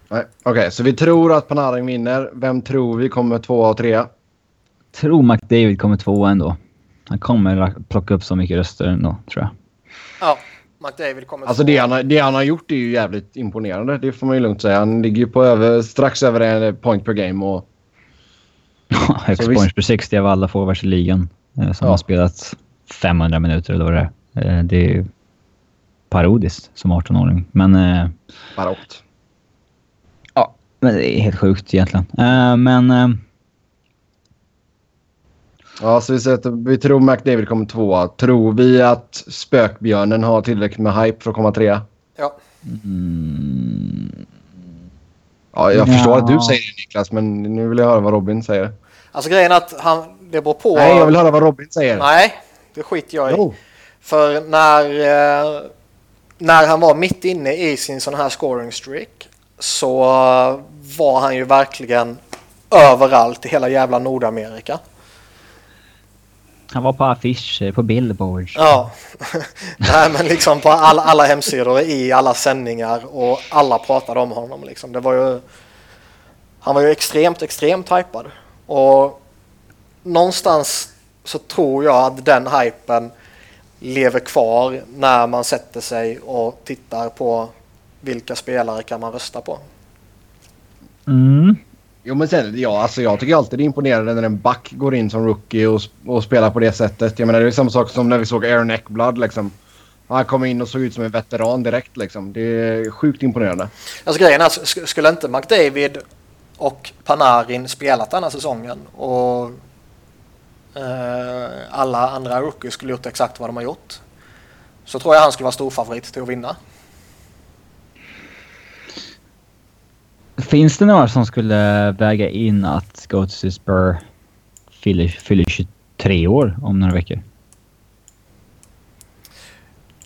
Nej. Okej, så vi tror att Panarin vinner. Vem tror vi kommer tvåa och trea? tror McDavid kommer tvåa ändå. Han kommer plocka upp så mycket röster ändå, tror jag. Ja, McDavid kommer Alltså det han, har- det han har gjort är ju jävligt imponerande. Det får man ju lugnt säga. Han ligger ju på över, strax över en point per game och Högst points per 60 av alla forwards i ligan. eh, Som Ja. har spelat 500 minuter eller vad det är. Eh, Det är ju parodiskt som 18-åring. Men, eh, barockt. ja, men det är helt sjukt egentligen. Eh, Men eh, Ja, så vi, säger att vi tror McDavid kommer tvåa. Tror vi att Spökbjörnen har tillräckligt med hype för att komma trea? Ja, mm, Ja, jag Ja. förstår att du säger det Niklas, men nu vill jag höra vad Robin säger. alltså grejen är att han, det beror på. Nej, jag vill höra vad Robin säger. Nej, det skiter jag i. Jo. För när, eh, när han var mitt inne i sin sån här scoring streak så eh, var han ju verkligen överallt i hela jävla Nordamerika. han var på affischer, på billboards. Ja, nej men liksom på alla, alla hemsidor, i alla sändningar och alla pratade om honom liksom. Det var ju, han var ju extremt, extremt hypad. Och någonstans så tror jag att den hypen lever kvar när man sätter sig och tittar på vilka spelare kan man rösta på. Mm. Jo, men sen, ja, alltså, jag tycker alltid det är imponerande när en back går in som rookie och, och spelar på det sättet. Jag menar, det är samma sak som när vi såg Aaron Eckblad. Liksom. Han kom in och såg ut som en veteran direkt. Liksom. Det är sjukt imponerande. Alltså grejen är sk- skulle inte McDavid och Panarin spelat den här säsongen och eh, alla andra rookies skulle gjort exakt vad de har gjort så tror jag han skulle vara stor favorit till att vinna. Finns det några som skulle väga in att Ghost Spur fyller, fyller 23 år om några veckor?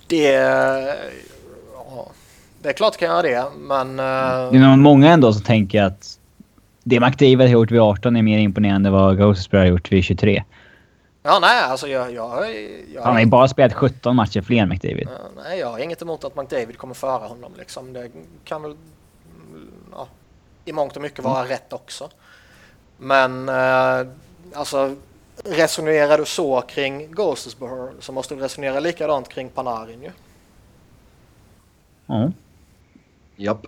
Det... Ja, det är klart kan göra det, men... Det är nog många ändå som tänker att det McDavid har gjort vid 18 är mer imponerande än vad Ghost Spur har gjort vid 23. Ja, nej, alltså jag... jag, jag Han har ju bara spelat 17 matcher fler än McDavid. Ja, nej, jag har inget emot att McDavid kommer föra honom. Liksom. Det kan väl ja, i mångt och mycket vara rätt också. Men eh, alltså resonerar du så kring Ghostesborough så måste du resonera likadant kring Panarin ju. Ja. Japp.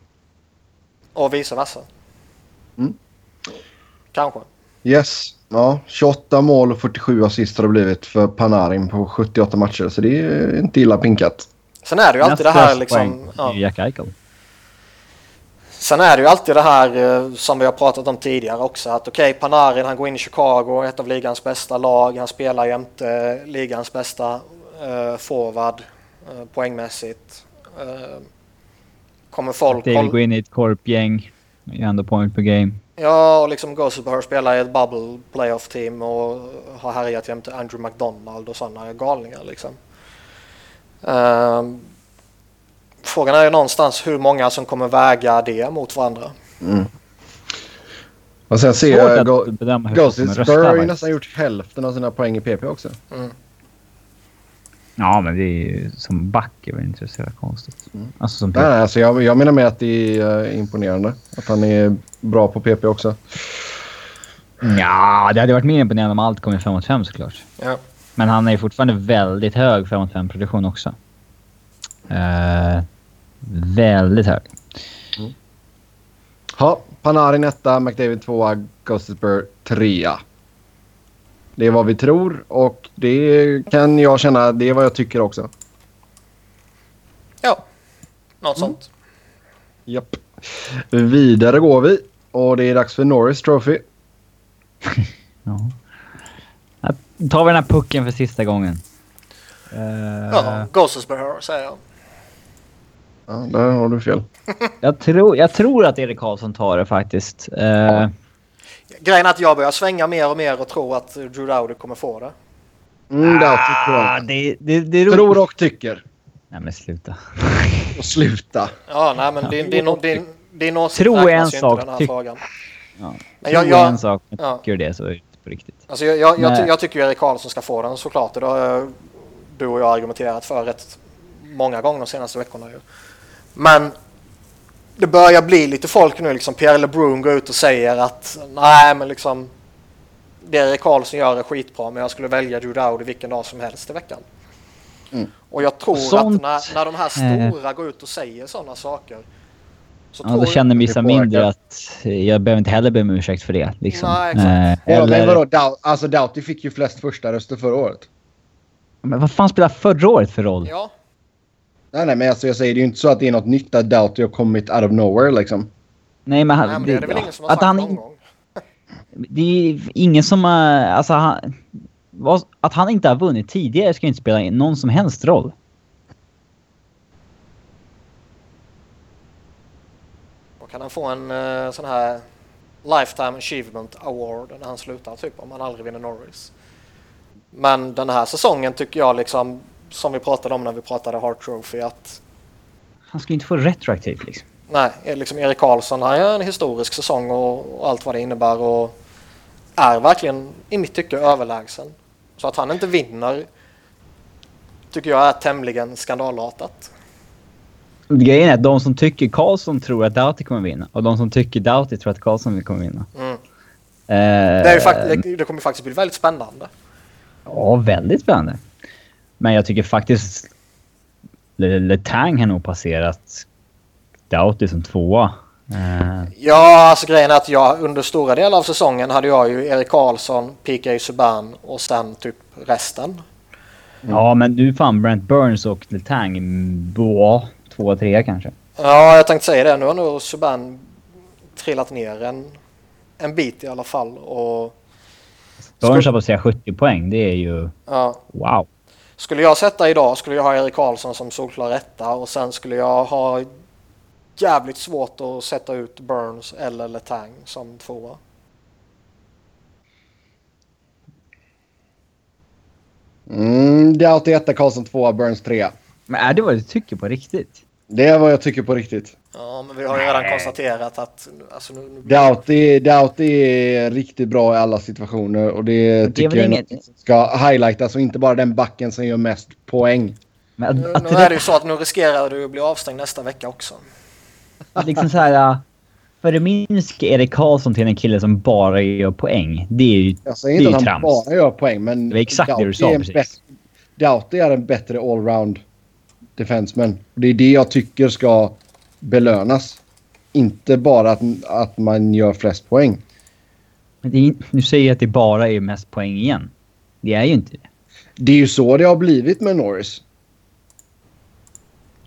Och vice versa. Mm. Kanske. Yes. Ja, 28 mål och 47 assist har det blivit för Panarin på 78 matcher. Så det är inte illa pinkat. Sen är det ju alltid det här liksom... Ja. Jack Eichel. Sen är det ju alltid det här eh, som vi har pratat om tidigare också att okej okay, Panarin han går in i Chicago, ett av ligans bästa lag, han spelar jämte ligans bästa eh, forward eh, poängmässigt. Eh, kommer folk... David går in i ett korpgäng, gör ändå point per game. Ja, och liksom Gosselbauer spelar i ett bubble playoff team och har härjat jämte Andrew McDonald och sådana galningar liksom. Um, frågan är ju någonstans hur många som kommer väga det mot varandra. Mm. Och sen ser jag Gosselbauer har ju nästan gjort hälften av sina poäng i PP också. Mm. Ja, men det är ju som back är väl inte så konstigt. Mm. Alltså, som Nej, alltså jag, jag menar med att det är uh, imponerande. Att han är bra på PP också. Ja, det hade varit mer imponerande om allt kom i 5 mot 5 såklart. Ja. Men han är fortfarande väldigt hög 5 mot 5 produktion också. Uh, väldigt hög. Mm. Ja, Panarin etta, McDavid tvåa, Gustafsburg trea. Det är vad vi tror och det kan jag känna, det är vad jag tycker också. Ja, något mm. sånt. Japp. Vidare går vi och det är dags för Norris Trophy. ja. Här tar vi den här pucken för sista gången. Uh... Ja, Gossesborough säger jag. Ja, där har du fel. jag, tror, jag tror att Erik Karlsson tar det faktiskt. Uh... Grejen är att jag börjar svänga mer och mer och tro att Drew Dowdy kommer få det. Mm, det ah, det, det, det Tror och tycker. Nej men sluta. och sluta. Ja, nej men din, din, din, din åsikt Tro är en sak. Den här frågan. Ja. Men jag, jag, en sak, men ja. tycker det så är det på riktigt. Alltså jag, jag, jag, jag tycker Erik Karlsson ska få den såklart. Det har du och jag argumenterat för rätt många gånger de senaste veckorna. Ju. Men det börjar bli lite folk nu, liksom Pierre LeBrun går ut och säger att nej men liksom det Erik Karlsson gör är skitbra men jag skulle välja Dowdy vilken dag som helst i veckan. Mm. Och jag tror Sånt, att när, när de här stora äh, går ut och säger sådana saker så ja, då känner vissa mindre att jag behöver inte heller be om ursäkt för det. Liksom. Nej, exakt. Äh, eller... men vadå, alltså Doughty fick ju flest första röster förra året. Men vad fan spelar förra året för roll? Ja, Nej, nej, men alltså, jag säger det är ju inte så att det är något nytt att Doughty har kommit out of nowhere liksom. Nej, men, han, nej, men det är det väl ingen som har sagt han, någon gång. Det är ingen som har... Alltså, han, att han inte har vunnit tidigare ska inte spela någon som helst roll. Och kan han få en uh, sån här Lifetime Achievement Award när han slutar, typ om han aldrig vinner Norris. Men den här säsongen tycker jag liksom som vi pratade om när vi pratade Hart Trophy att... Han ska inte få retroaktivt liksom. Nej, liksom Erik Karlsson han gör en historisk säsong och, och, allt vad det innebär och är verkligen i mitt tycke överlägsen. Så att han inte vinner tycker jag är tämligen skandalartat. Grejen är att de som tycker Karlsson tror att Doughty kommer vinna och de som tycker Doughty tror att Karlsson kommer vinna. Mm. Eh, det, är fakt- det, det kommer faktiskt bli väldigt spännande. Ja, väldigt spännande. Men jag tycker faktiskt Letang har nog passerat Doughty som tvåa. Uh. Ja, alltså grejen är att jag under stora delar av säsongen hade jag ju Erik Karlsson, PK Subban och sen typ resten. Mm. Ja, men du fan Brent Burns och Letang, bra två, tre kanske. Ja, jag tänkte säga det. Nu har nog Subban trillat ner en, en bit i alla fall. Och Burns har passerat 70 poäng. Det är ju... Ja. Wow. Skulle jag sätta idag skulle jag ha Erik Karlsson som solklar etta och sen skulle jag ha jävligt svårt att sätta ut Burns eller Letang som tvåa. Mm, Doughty etta, Karlsson tvåa, Burns trea. Men är det vad du tycker på riktigt? Det är vad jag tycker på riktigt. Ja, men vi har ju redan konstaterat att... Alltså, nu, nu, Doughty, Doughty är riktigt bra i alla situationer och det, det tycker jag är inget- ska highlightas och inte bara den backen som gör mest poäng. Men nu, att, nu att är det ju så att nu riskerar du att bli avstängd nästa vecka också. Liksom så här... äh, Förminska Erik Karlsson till en kille som bara gör poäng. Det är ju... Jag säger Det är inte att han trams. bara gör poäng men Det var exakt det du sa är precis. Doughty är en bättre allround defenseman. Det är det jag tycker ska belönas. Inte bara att, att man gör flest poäng. Men det är, nu säger jag att det bara är mest poäng igen. Det är ju inte det. Det är ju så det har blivit med Norris.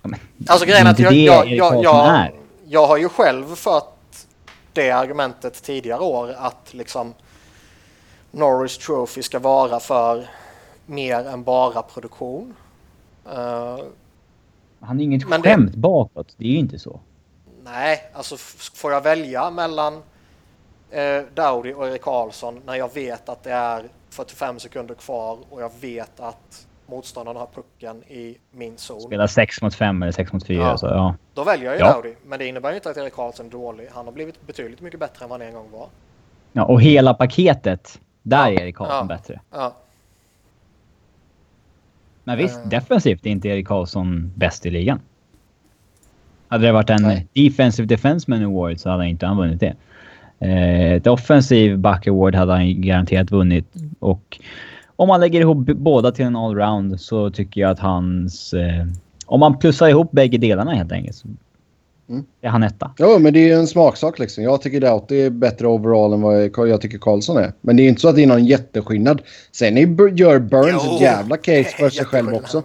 Ja, men Alltså grejen är att jag, jag, jag, jag, är. jag har ju själv fört det argumentet tidigare år att liksom Norris Trophy ska vara för mer än bara produktion. Eh, Han är inget Men det- skämt bakåt. Det är ju inte så. nej, alltså får jag välja mellan uh, Dowdy och Erik Karlsson när jag vet att det är 45 sekunder kvar och jag vet att motståndaren har pucken i min zon. Spela 6 mot 5 eller 6 mot 4. Ja. Så, ja. Då väljer jag ju Ja. Dowdy, men det innebär ju inte att Erik Karlsson är dålig. Han har blivit betydligt mycket bättre än vad han en gång var. Ja, och hela paketet. Där är Erik Karlsson Ja. bättre. Ja. Men visst, Eh. defensivt är inte Erik Karlsson bäst i ligan. Hade det varit en Nej. Defensive Defenseman Award så hade han inte han vunnit det. Eh, ett offensiv back award hade han garanterat vunnit. Och om man lägger ihop båda till en allround så tycker jag att hans... Eh, om man plussar ihop bägge delarna helt enkelt Mm. är han etta. Jo, men det är ju en smaksak liksom. Jag tycker Doughty är bättre overall än vad jag tycker Karlsson är. Men det är inte så att det är någon jätteskillnad. Sen är, gör Burns Jo, ett jävla case för sig själv också.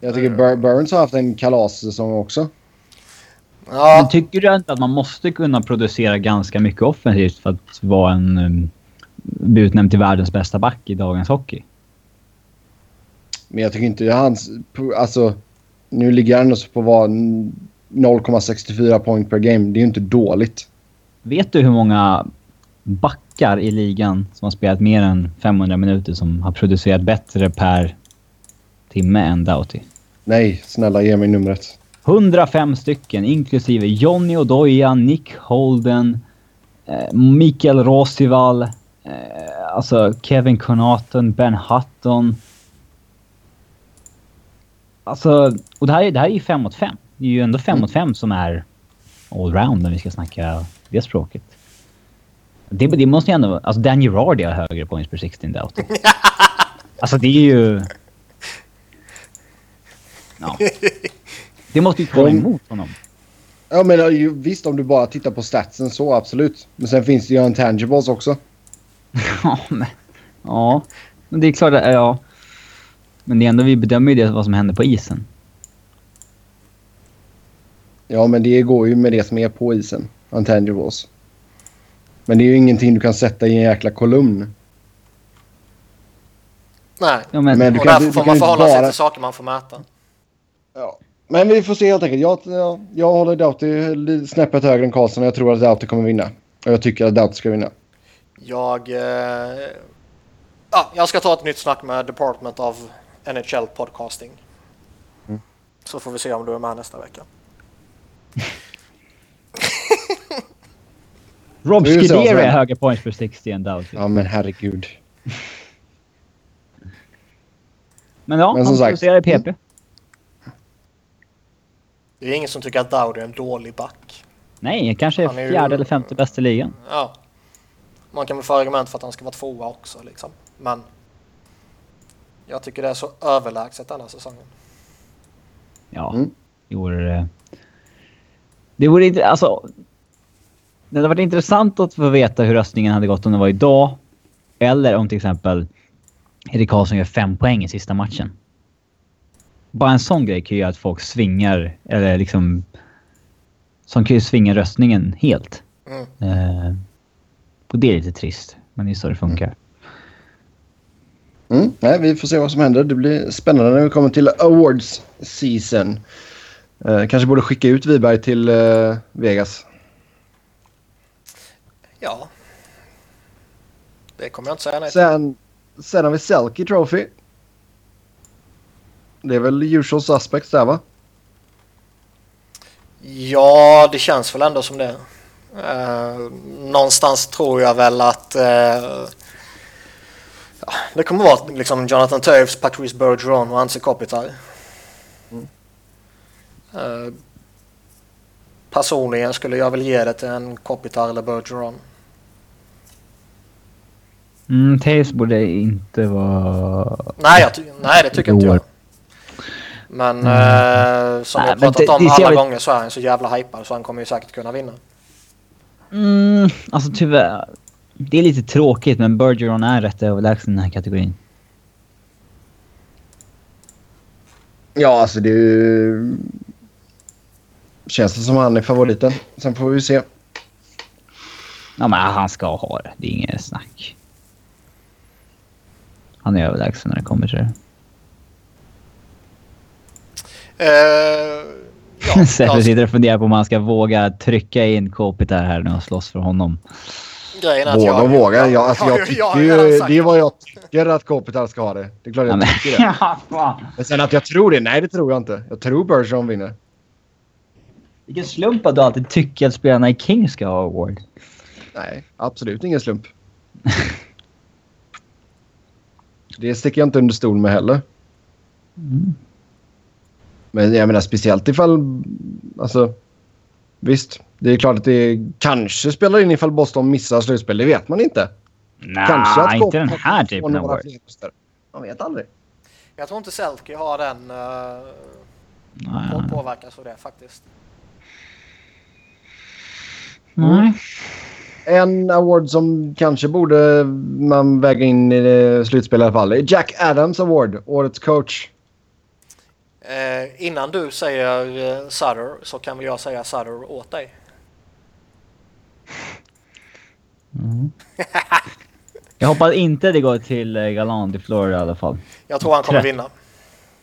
Jag tycker Bur- Burns har haft en kalassäsong också. Men Ja, tycker du inte att man måste kunna producera ganska mycket offensivt för att vara en... Um, bli utnämnd till världens bästa back i dagens hockey? Men jag tycker inte hans... Alltså, nu ligger han också på vad 0,64 point per game. Det är ju inte dåligt. Vet du hur många backar i ligan som har spelat mer än 500 minuter som har producerat bättre per timme än Doughty? Nej, snälla ge mig numret. 105 stycken, inklusive Johnny Odoja, Nick Holden, eh, Mikael Rosival, eh, alltså Kevin Connaughton, Ben Hutton. Alltså, och det här, är- det här är ju 5 mot 5. Det är ju ändå 5 mot 5 som är allround när vi ska snacka det språket. Det, det måste ju ändå... Alltså Dan Girardi har högre points per 16 Doughty. Alltså det är ju... Ja. Det måste ju De- emot honom. Ja, men visst om du bara tittar på statsen så absolut. Men sen finns det ju intangibles också. Ja, men... Ja. Men det är klart att... Ja. Men det är ändå, vi bedömer ju det vad som händer på isen. Ja, men det går ju med det som är på isen. Intangibles. Men det är ju ingenting du kan sätta i en jäkla kolumn. nej. Ja, men, Men- du och kan därför får du man förhålla sig bara- till saker man får mäta. Ja. Men vi får se helt enkelt. Jag, jag, jag håller Doughty lite snäppet högre än Karlsson och jag tror att Doughty kommer vinna. Och jag tycker att Doughty ska vinna. Jag... Eh, ja, jag ska ta ett nytt snack med Department of NHL Podcasting. Mm. Så får vi se om du är med nästa vecka. Rob Det är högre points per 60 än Doughty. Ja, men herregud. Men ja, Men som han producerar i PP. Det är ingen som tycker att Dowdy är en dålig back. Nej, kanske Han är är ju- fjärde eller femte bäst i ligan. Ja. Man kan väl få argument för att han ska vara tvåa också liksom. Men jag tycker det är så överlägset den här säsongen. Ja, Mm. det vore... eh, Det vore inte... Alltså... Det hade varit intressant att få veta hur röstningen hade gått om det var idag. Eller om till exempel Erik Karlsson gör fem poäng i sista matchen. Bara en sån grej kan ju göra att folk svingar, eller liksom... Som kan ju svinga röstningen helt. Mm. Eh, och det är lite trist, men det är så det funkar. Mm. Nej, vi får se vad som händer. Det blir spännande när vi kommer till awards season. Eh, kanske borde skicka ut Wiberg till eh, Vegas. Ja. Det kommer jag inte säga nej till. Sen, sen har vi Selke Trophy. Det är väl usual suspects där va? Ja, det känns väl ändå som det. Eh, någonstans tror jag väl att eh, det kommer vara liksom Jonathan Toews, Patrice Bergeron och Anse Kopitar. Eh, personligen skulle jag väl ge det till en Kopitar eller Bergeron. Mm, Taves borde inte vara... Nej, jag ty- nej det tycker inte jag. Men eh, som Nej, men pratat om det alla jag- gånger så är han så jävla hypad så han kommer ju säkert kunna vinna. Mm, alltså tyvärr. Det är lite tråkigt men Bergeron är rätt överlägsen i den här kategorin. Ja, alltså det ju... Känns det som han är favoriten. Sen får vi se. Ja men han ska ha det. Det är inget snack. Han är överlägsen när det kommer till det. Eh, ja, Sebbe ja, sitter och funderar på om man ska våga trycka in Kopitar här nu och slåss för honom. Grejen är att Våga jag, och våga. Ja, alltså, jag jag- tycker jag har ju, det är vad jag tycker att Kopitar ska ha det. Det är klart Ja, jag tycker det. ja. Men sen att jag tror det? Nej, det tror jag inte. Jag tror Bergeron vinner. Vilken slump att du alltid tycker att spelarna i King ska ha award. Nej, absolut ingen slump. Det sticker jag inte under stol med heller. Mm. Men jag menar speciellt ifall... Alltså, visst, det är klart att det kanske spelar in ifall Boston missar slutspel. Det vet man inte. Nej, kanske att inte den här typen av röster. Man vet aldrig. jag tror inte Selke har den uh, Nej. påverkas av det faktiskt. Nej. En award som kanske borde man väga in i slutspel i alla fall Jack Adams Award, Årets coach. Eh, innan du säger uh, Sutter så kan väl jag säga Sutter åt dig. Mm. Jag hoppas inte det går till eh, Galant i Florida i alla fall. Jag tror han kommer vinna.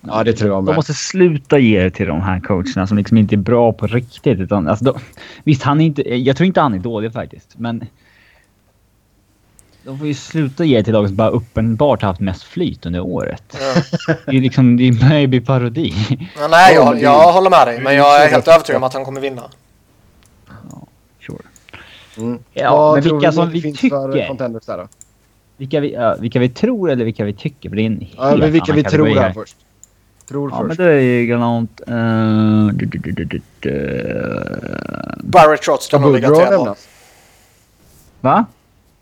Ja, det tror jag De med. måste sluta ge det till de här coacherna som liksom inte är bra på riktigt. Utan, alltså, de, visst, han är inte, jag tror inte han är dålig faktiskt, men... De får ju sluta ge till lag som bara uppenbart haft mest flyt under året. Ja. Det är liksom, det börjar ju bli parodi. Ja, nej, jag, det- jag håller med dig. Men jag är det- helt övertygad om att han kommer vinna. Mm. Ja, Vad men vilka som vi finns för tycker? där då? Vilka vi, ja, vilka vi tror eller vilka vi tycker. För det är en helt Ja, men vilka annan vi tror här. här först. Tror Ja, men först. det är ju galant. Uh, du. Barry Trotz Ska kan nog ligga nämnas? Va?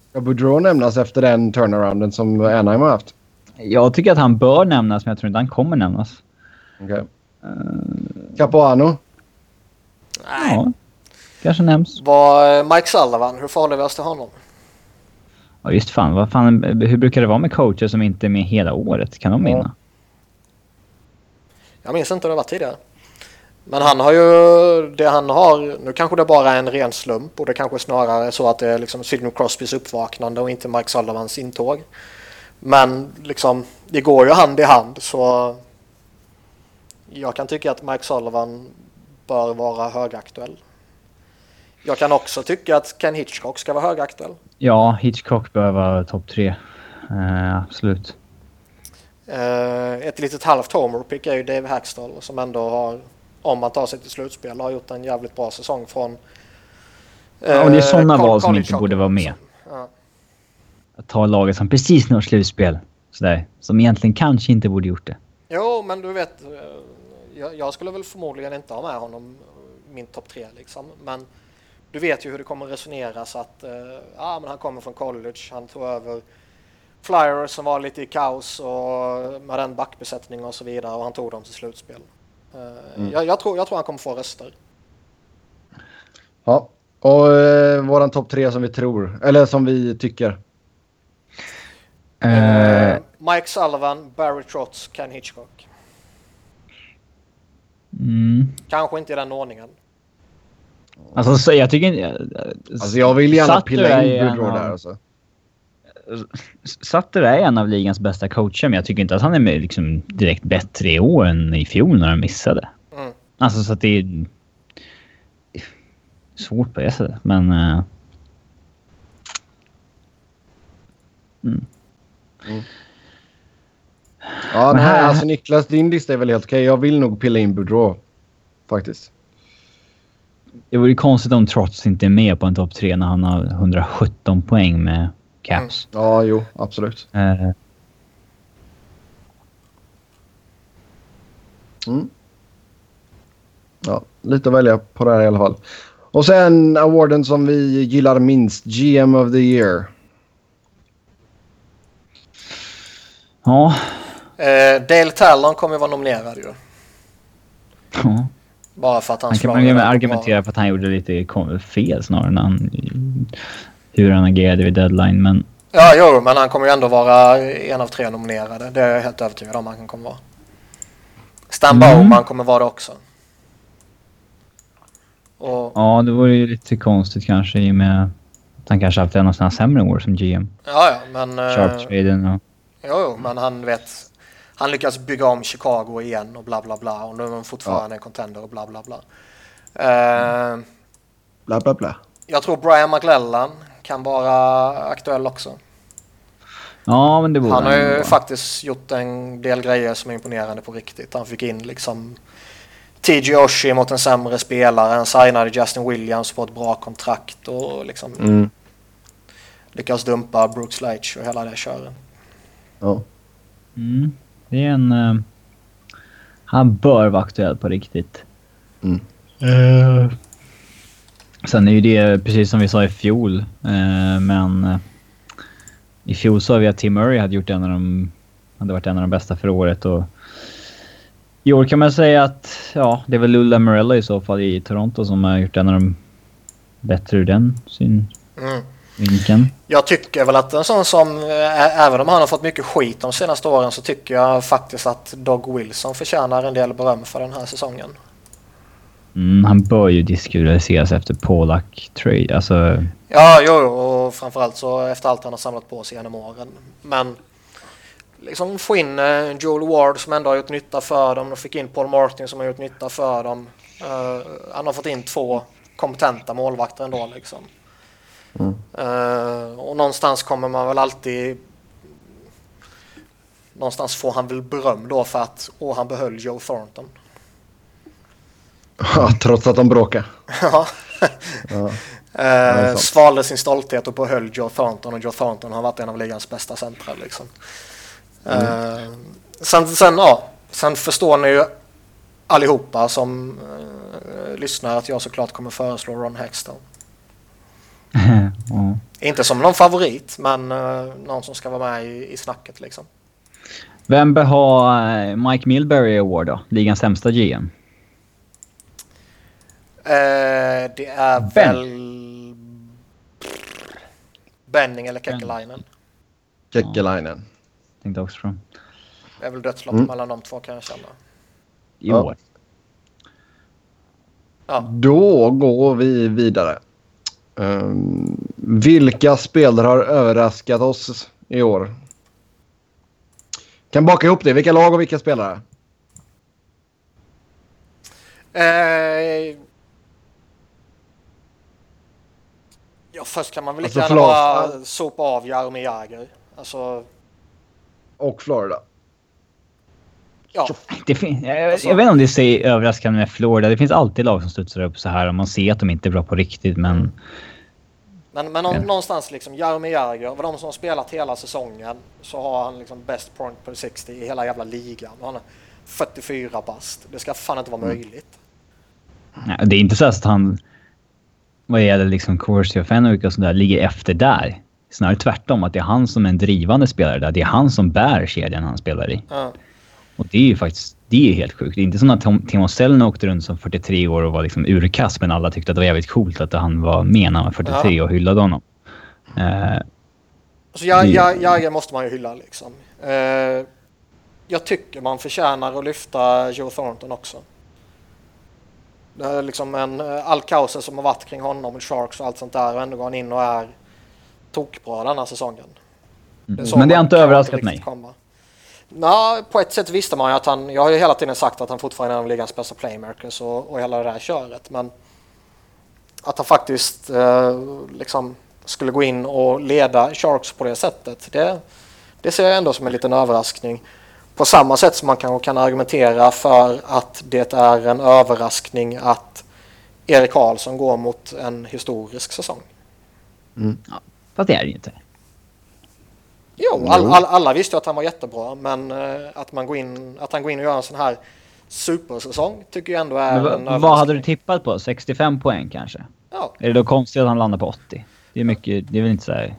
Ska Boudreau nämnas efter den turnarounden som Anaheim har haft? Jag tycker att han bör nämnas, men jag tror inte han kommer nämnas. Okej. Capuano? Nej. Ja, kanske nämns. Vad, eh, Mike Sullivan, hur förhåller vi oss till honom? Ja, just fan. Vad fan. Hur brukar det vara med coacher som inte är med hela året? Kan de Ja. vinna? Jag minns inte hur det var tidigare. Men han har ju det han har. Nu kanske det bara är en ren slump och det kanske snarare är så att det är liksom Sidney Crosbys uppvaknande och inte Mike Sullivans intåg. Men liksom det går ju hand i hand så jag kan tycka att Mike Sullivan bör vara högaktuell. Jag kan också tycka att Ken Hitchcock ska vara högaktuell. Ja, Hitchcock bör vara topp tre. Eh, absolut. Eh, ett litet halvt homerpick är ju Dave Hackstall som ändå har, om man tar sig till slutspel, har gjort en jävligt bra säsong från... Ja, och det är sådana eh, val som inte borde vara med. Ja. Att ta laget som precis når slutspel. Sådär. Som egentligen kanske inte borde gjort det. Jo, men du vet, eh, jag, jag skulle väl förmodligen inte ha med honom min topp tre liksom. Men du vet ju hur det kommer resoneras att eh, ja, men han kommer från college, han tog över Flyers som var lite i kaos och med den backbesättningen och så vidare och han tog dem till slutspel. Eh, jag, jag, tror, jag tror han kommer få röster. Ja. Och eh, våran topp tre som vi tror. Eller som vi tycker. Eh, Mike Sullivan, Barry Trotz, Ken Hitchcock. mm. Kanske inte i den ordningen. Alltså, så jag tycker inte... Alltså jag vill gärna Sutter pilla in av- där alltså. Sutter är en av ligans bästa coacher, men jag tycker inte att han är liksom, direkt bättre i år än i fjol när han missade. Mm. Alltså så att det är svårt på det sättet, men... Uh... Mm. Ja, nej, här... alltså Niklas, din lista är väl helt okej. Jag vill nog pilla in Boudreau. Faktiskt. Det vore konstigt om Trots inte är med på en topp tre när han har 117 poäng med Caps. Mm. Ja, jo, absolut. Uh... Mm. Ja, lite att välja på det här i alla fall. Och sen awarden som vi gillar minst, GM of the year. Ja. Eh, Dale Talon kommer vara nominerad ju. Ja. Bara för att han... Han kan man argumentera för att han gjorde lite fel snarare när han... Hur han agerade vid deadline, men... Ja, jo, men han kommer ju ändå vara en av tre nominerade. Det är jag helt övertygad om han kommer vara. Stan mm. Bowman kommer vara det också. Och... Ja, det vore ju lite konstigt kanske i och med att han kanske haft en av sina sämre år som GM. Ja, ja, men... Sharp-traden och... Jo, jo, men han vet... Han lyckas bygga om Chicago igen och bla bla bla och nu är de fortfarande ja. en contender och bla bla bla. Uh, bla bla bla. Jag tror Brian McLellan kan vara aktuell också. Ja, men det borde Han har ju faktiskt gjort en del grejer som är imponerande på riktigt. Han fick in liksom TJ Oshie mot en sämre spelare. Han signade Justin Williams på ett bra kontrakt och liksom mm. lyckas dumpa Brooks Leitch och hela det kören. Ja. Mm. Det är en... Uh, han bör vara aktuell på riktigt. Mm. Uh. Sen är ju det precis som vi sa i fjol, uh, men i fjol sa vi att Tim Murray hade gjort en av de, hade varit en av de bästa för året och i år kan man säga att ja, det är väl Lulla Morella i så fall i Toronto som har gjort en av de bättre ur den synvinkeln. Mm. Jag tycker väl att en sån som, även om han har fått mycket skit de senaste åren så tycker jag faktiskt att Dog Wilson förtjänar en del beröm för den här säsongen. Mm, han bör ju diskuteras efter Polak trade, alltså... Ja, jo, och framförallt så efter allt han har samlat på sig genom åren. Men liksom få in eh, Joel Ward som ändå har gjort nytta för dem. De fick in Paul Martin som har gjort nytta för dem. Uh, han har fått in två kompetenta målvakter ändå liksom. Mm. Uh, och någonstans kommer man väl alltid Någonstans får han väl beröm då för att åh, han behöll Joe Thornton. Ja, trots att de bråkade. ja. Uh, svalde sin stolthet och behöll Joe Thornton och Joe Thornton har varit en av ligans bästa centrar liksom. Mm. Uh, sen, sen, ja, sen förstår ni ju allihopa som uh, lyssnar att jag såklart kommer föreslå Ron Hextall. mm. Inte som någon favorit men uh, någon som ska vara med i, i snacket liksom. Vem bör ha Mike Milbury Award då? Ligans sämsta GM? det är ben. väl Benning eller Kekkelainen. Kekkelainen. Tänkte också från. Det är väl dödslopp mm. mellan de två kan jag känna. I år. Ja. Då går vi vidare. Um, vilka spelare har överraskat oss i år? Kan baka ihop det. Vilka lag och vilka spelare? Eh, Ja, först kan man väl alltså, lika gärna bara sopa av Jaromir Jagr. Alltså... Och Florida. Ja. Det jag, alltså, jag vet inte om det är överraskande med Florida. Det finns alltid lag som studsar upp så här och man ser att de inte är bra på riktigt, men... Mm. Men, men ja. någonstans liksom, Jaromir Jagr, av de som har spelat hela säsongen så har han liksom best point per 60 i hela jävla ligan. Han är 44 bast. Det ska fan inte vara mm. möjligt. Det är inte så att han vad gäller liksom Corsi och Fenwick och sådär ligger efter där. Snarare tvärtom, att det är han som är en drivande spelare där. Det är han som bär kedjan han spelar i. Mm. Och det är ju faktiskt det är helt sjukt. Det är inte som att Timo Selno åkte runt som 43 år och var liksom urkast men alla tyckte att det var jävligt coolt att han var med när han var 43 ja. och hyllade honom. Uh, alltså, jag, jag, jag måste man ju hylla liksom. Uh, jag tycker man förtjänar att lyfta Joe Thornton också. Det är liksom en, eh, all kaoset som har varit kring honom och Sharks och allt sånt där och ändå går han in och är tokbra den här säsongen. Det men det har inte överraskat mig. Komma. Ja, på ett sätt visste man ju att han, jag har ju hela tiden sagt att han fortfarande är en av ligans bästa playmakers och, och hela det där köret. Men att han faktiskt eh, liksom skulle gå in och leda Sharks på det sättet, det, det ser jag ändå som en liten överraskning. På samma sätt som man kanske kan argumentera för att det är en överraskning att Erik Karlsson går mot en historisk säsong. Mm. Ja, fast det är det ju inte. Jo, all, all, alla visste ju att han var jättebra, men uh, att, man går in, att han går in och gör en sån här supersäsong tycker jag ändå är men, en Vad hade du tippat på? 65 poäng kanske? Ja. Är det då konstigt att han landar på 80? Det är mycket, det är väl inte så här...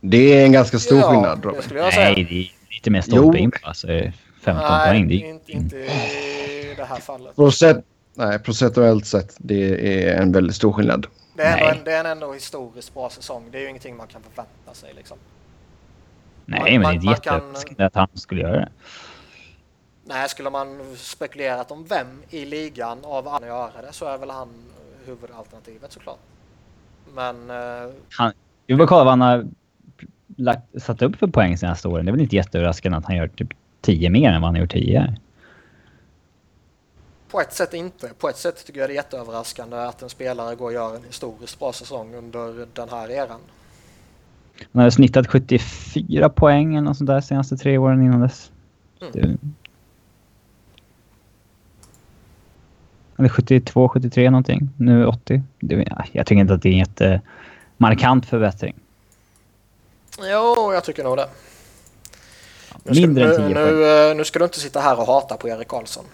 Det är en ganska stor ja, skillnad. Robert. Nej, det är lite mer stolpe in på. Alltså, 15 Nej, poäng. Det är inte, inte i det här fallet. Procent, nej, procentuellt sett, det är en väldigt stor skillnad. Det är, ändå en, det är en ändå historiskt bra säsong. Det är ju ingenting man kan förvänta sig liksom. Nej, man, men det är jätteöverraskande kan... att han skulle göra det. Nej, skulle man spekulerat om vem i ligan av alla göra det så är väl han huvudalternativet såklart. Men... Uh... Han, vi får kolla vad han har lagt, satt upp för poäng senaste åren. Det är väl inte jätteöverraskande att han gör typ 10 mer än vad han har gjort tidigare. På ett sätt inte. På ett sätt tycker jag det är jätteöverraskande att en spelare går och gör en historiskt bra säsong under den här eran. Han har snittat 74 poäng eller något sånt där senaste tre åren innan dess. Mm. Eller 72, 73 någonting. Nu 80. Det, jag tycker inte att det är en jättemarkant förbättring. Jo, jag tycker nog det. Nu ska, Mindre än 10 nu. Nu, eh, nu ska du inte sitta här och hata på Erik Karlsson.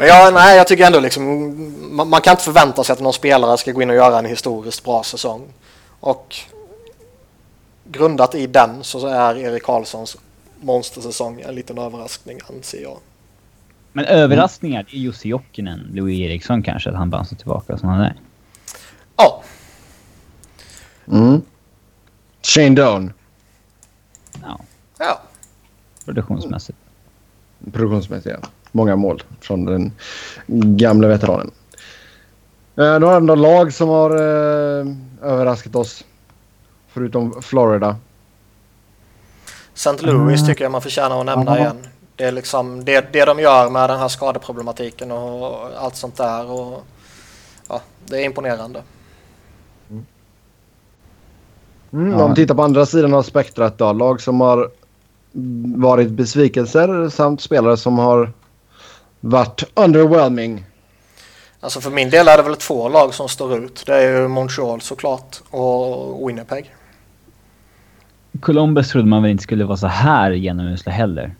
Men jag, nej, jag tycker ändå liksom man, man, kan inte förvänta sig att någon spelare ska gå in och göra en historiskt bra säsong. Och grundat i den så är Erik Karlssons monstersäsong en liten överraskning anser jag. Men överraskningar, det är Jussi Jokinen, Louis Eriksson kanske, att han bouncear tillbaka och sådana där. Ja. Mm. Shane Down. Ja. Ja. Produktionsmässigt. Produktionsmässigt, ja. Många mål från den gamla veteranen. Eh, några andra lag som har eh, överraskat oss. Förutom Florida. St. Louis tycker jag man förtjänar att nämna igen. Det är liksom det, det de gör med den här skadeproblematiken och allt sånt där. Och, ja, det är imponerande. Mm, ja. Om vi tittar på andra sidan av spektrat då. Lag som har varit besvikelser samt spelare som har varit underwhelming. Alltså för min del är det väl två lag som står ut. Det är ju Montreal såklart och Winnipeg. Columbus trodde man väl inte skulle vara så här genomusla heller.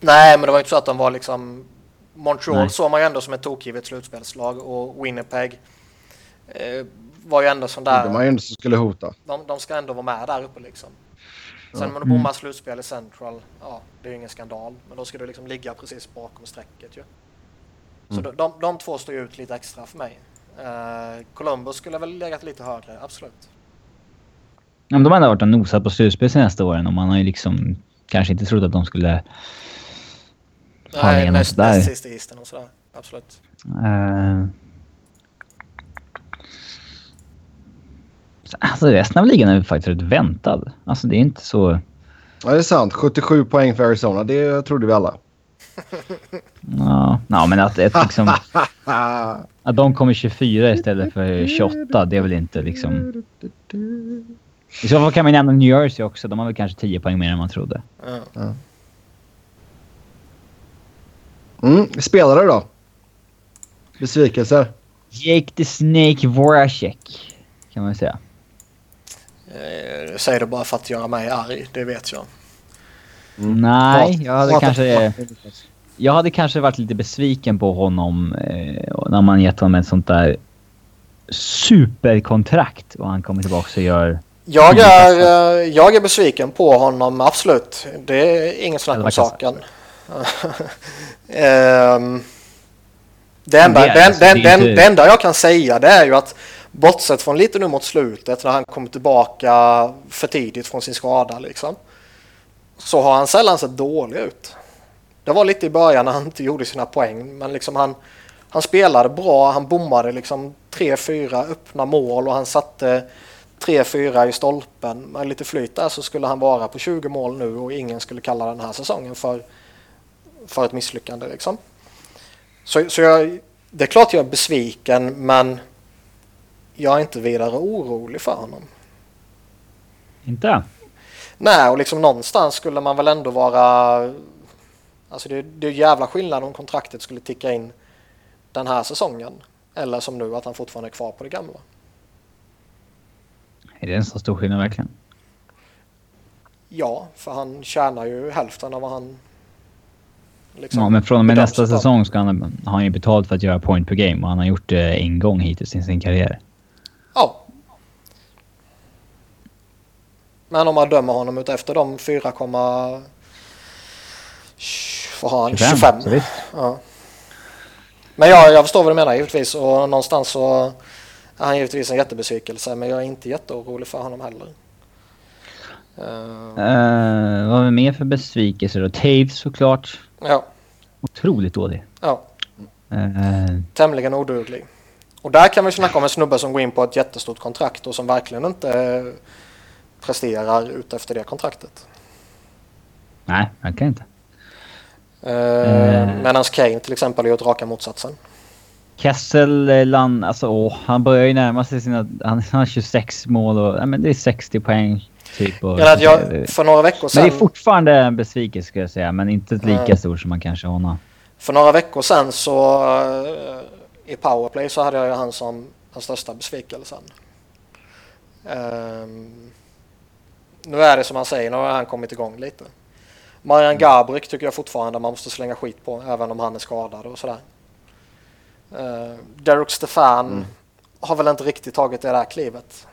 Nej, men det var inte så att de var liksom... Montreal Nej. såg man ju ändå som ett tokgivet slutspelslag och Winnipeg eh, var ju ändå sån där... De var ju ändå som skulle hota. De, de ska ändå vara med där uppe liksom. Sen om du bommar mm. slutspel i Central, ja det är ju ingen skandal. Men då ska du liksom ligga precis bakom strecket ju. Så mm. de, de, två står ju ut lite extra för mig. Uh, Columbus skulle väl legat lite högre, absolut. Ja, men de har ändå varit och nosat på slutspel senaste åren och man har ju liksom kanske inte trott att de skulle ha Nej, näst, näst sist i isten och sådär. Absolut. Uh, Alltså resten av ligan är faktiskt rätt väntad. Alltså det är inte så... Ja, det är sant. 77 poäng för Arizona. Det trodde vi alla. Ja, ja men att, att, liksom, att de kommer 24 istället för 28, det är väl inte liksom... I så fall kan man nämna New Jersey också. De har väl kanske 10 poäng mer än man trodde. Ja. Mm, spelare då? Besvikelser? Jake the Snake Voracek, kan man säga. Eh, säger det bara för att göra mig arg, det vet jag. Nej, jag hade kanske... Jag hade kanske varit lite besviken på honom eh, när man gett honom ett sånt där superkontrakt och han kommer tillbaka och gör... Jag är, eh, jag är besviken på honom, absolut. Det är inget snack om saken. um, det, enda, det, den, den, det enda jag kan säga det är ju att Bortsett från lite nu mot slutet när han kom tillbaka för tidigt från sin skada liksom. Så har han sällan sett dålig ut. Det var lite i början när han inte gjorde sina poäng men liksom han, han spelade bra, han bommade liksom tre, fyra öppna mål och han satte 3-4 i stolpen med lite flyt där så skulle han vara på 20 mål nu och ingen skulle kalla den här säsongen för, för ett misslyckande. Liksom. Så, så jag, det är klart jag är besviken men jag är inte vidare orolig för honom. Inte? Nej, och liksom någonstans skulle man väl ändå vara... Alltså det, det är jävla skillnad om kontraktet skulle ticka in den här säsongen. Eller som nu att han fortfarande är kvar på det gamla. Är det en så stor skillnad verkligen? Ja, för han tjänar ju hälften av vad han... Liksom ja, men från och med nästa säsong ska han, har han ju betalt för att göra point per game och han har gjort det en gång hittills i sin karriär. Ja. Men om man dömer honom ut efter de 4, vad har han? 25. Så visst. Ja. Men jag, jag förstår vad du menar givetvis och någonstans så är han givetvis en jättebesvikelse men jag är inte jätteorolig för honom heller. Eh, Uh, vad har vi mer för besvikelser då? Taves såklart. ja, Otroligt dålig. ja, Uh, tämligen oduglig. Och där kan vi snacka om en snubbe som går in på ett jättestort kontrakt och som verkligen inte presterar ut efter det kontraktet. nej, verkligen inte. Uh. Medan Kane till exempel har gjort raka motsatsen. Kessel, eh, land, alltså åh, han börjar ju närma sig sina... Han han har 26 mål och... Ja, men det är 60 poäng typ. Och, Men att jag, för några veckor men sedan... det är fortfarande en besvikelse ska jag säga, men inte lika Nej. stor som man kanske anar. För några veckor sedan så i powerplay så hade jag ju han som den största besvikelsen. Ehm, nu är det som han säger, nu har han kommit igång lite. Marian Gabrik tycker jag fortfarande man måste slänga skit på även om han är skadad och sådär. Uh, Derek Stefan Mm. har väl inte riktigt tagit det där klivet.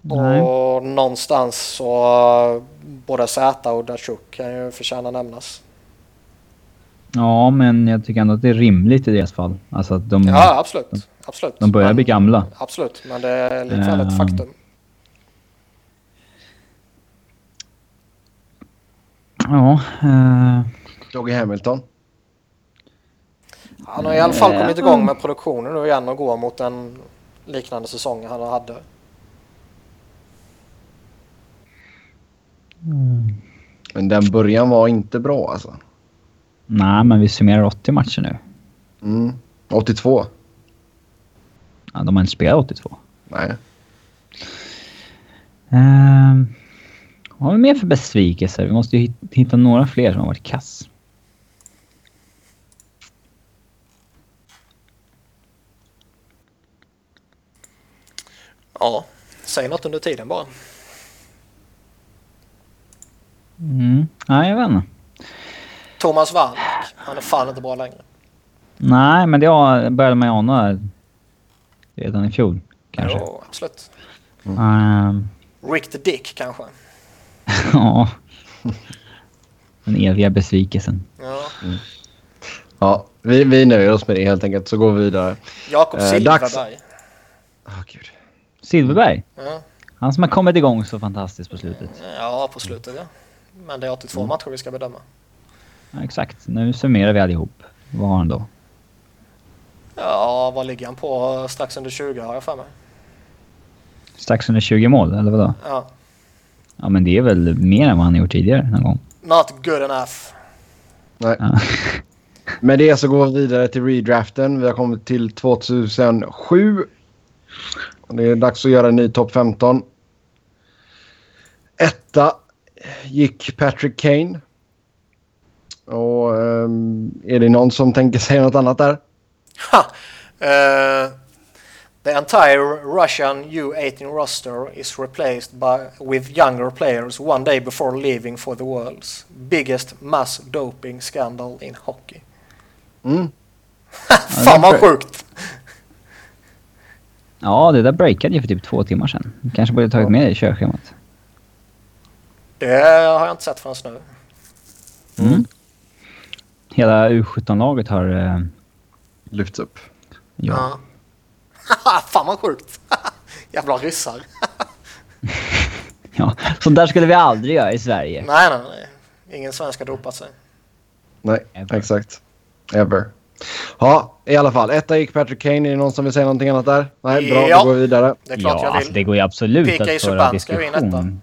Nej. Och någonstans så både Zäta och Datsjuk kan ju förtjäna nämnas. Ja, men jag tycker ändå att det är rimligt i deras fall. Alltså att de, Ja, absolut. absolut. de börjar Men- bli gamla. Absolut, men det är likväl ett Ehm. faktum. Ja, eh, Doggy Hamilton. Han har i alla fall kommit Eh. igång med produktionen nu igen och går mot en liknande säsong han hade. Men den början var inte bra alltså. nej, men vi summerar 80 matcher nu. Mm. 82. Ja, de har inte spelat 82. Nej. Uh, vad har vi mer för besvikelser? Vi måste ju hit- hitta några fler som har varit kass. Ja, säg något under tiden bara. Mm. Nej, jag vet inte. Thomas Wallmark, han är fan inte bra längre. Nej, men det började man ju ana redan i fjol. Kanske. Jo, absolut. Ehm, Rick the Dick kanske. ja. Den eviga besvikelsen. Ja. Ja, vi, vi nöjer oss med det helt enkelt så går vi vidare. Jakob Eh, Silfverberg. dags- Åh gud. Silverberg. Ja. Han som har kommit igång så fantastiskt på slutet. ja, på slutet ja. Men det är 82 matcher vi ska bedöma. Ja, exakt. Nu summerar vi allihop. Vad har han då? Ja, vad ligger han på? Strax under 20 har jag för mig. Strax under 20 mål, eller vadå? Ja. Ja, men det är väl mer än vad han har gjort tidigare någon gång. Not good enough. Nej. Ja. Med det så går vi vidare till redraften. Vi har kommit till 2007. Och Det är dags att göra en ny topp 15. Etta gick Patrick Kane. Och ehm, är det någon som tänker säga något annat där? Ha! Uh, the entire Russian U18 roster is replaced by, with younger players one day before leaving for the world's biggest mass doping scandal in hockey. Mm. Fan vad sjukt! Ja, det där breakade ju för typ två timmar sedan. Kanske borde tagit med det i körschemat. Det har jag inte sett förrän nu. Mm. Hela U17-laget har... Eh, Lyfts upp. ja. Ja. Fan vad sjukt! Jävla ryssar. ja. Sånt där skulle vi aldrig göra i Sverige. nej, nej, nej. Ingen svensk har dopat sig. Nej, Ever. exakt. Ever. Ja, i alla fall. Etta gick Patrick Kane. Är det någon som vill säga någonting annat där? Nej, bra. Ja. Då går vi vidare. Det är klart ja, jag alltså, det går ju absolut PK att föra diskussion. Mm,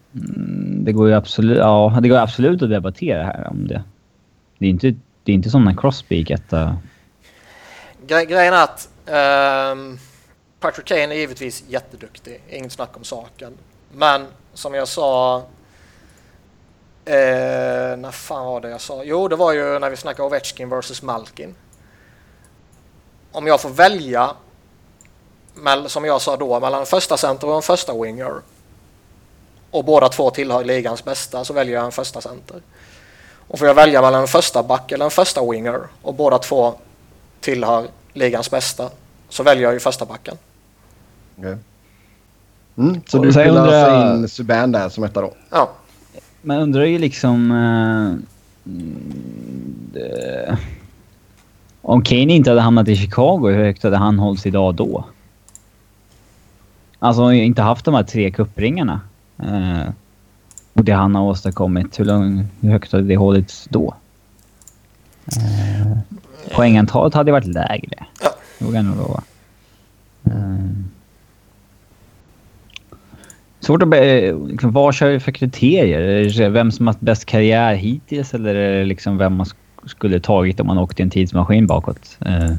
Det går ju absolut, ja, det går absolut att debattera här om det. Det är inte, det är inte som när Crosby gick etta. Gre grejen är att ehm, Patrick Kane är givetvis jätteduktig, inget snack om saken. Men som jag sa, eh, när fan var det jag sa? Jo, det var ju när vi snackade Ovechkin versus Malkin. Om jag får välja, som jag sa då, mellan en första center och en första winger och båda två tillhör ligans bästa så väljer jag en första center. Och får jag välja mellan en första back eller en första winger och båda två tillhör ligans bästa så väljer jag ju första backen. Okej. Mm, så Och du vill undrar alltså in Subban där som etta då? Ja, Man undrar ju liksom... eh, det, om Kane inte hade hamnat i Chicago, hur högt hade han hållits idag då? Alltså inte haft de här tre kuppringarna. eh, och det han har åstadkommit, hur, lång, hur högt hade det hållits då? Uh, poängantalet hade varit lägre. Ja. Det vågar jag nog lova. Eh, Svårt att liksom, vad kör vi för kriterier? Är det vem som har haft bäst karriär hittills eller är det liksom vem man sk- skulle tagit om man åkte i en tidsmaskin bakåt? Eh,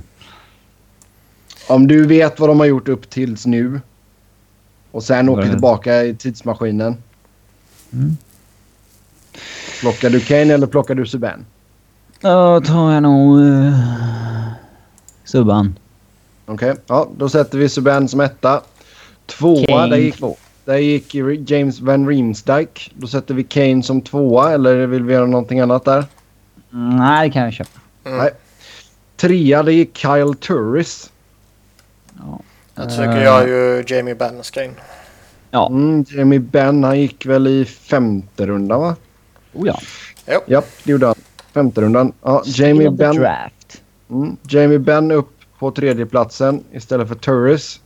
Om du vet vad de har gjort upp tills nu och sen åker tillbaka i tidsmaskinen. Mm. Plockar du Kane eller plockar du Subban? Då tar jag nog... Uh, Subban. Okej, ja, då sätter vi Subban som etta. Tvåa, Kane där gick, två. Där gick James Van Riemsdyk. Då sätter vi Kane som tvåa eller vill vi göra någonting annat där? Mm, nej, det kan jag köpa. mm. Nej. Trea, det gick Kyle Turris. Ja. jag tycker jag ju Jamie Benn ska in. Ja. Mm, Jamie Benn, han gick väl i femte rundan va? Oh ja. Ja, det gjorde han. Femte rundan. Ja, Jamie Benn, Draft. mm, Jamie Benn upp på tredje platsen istället för Turris.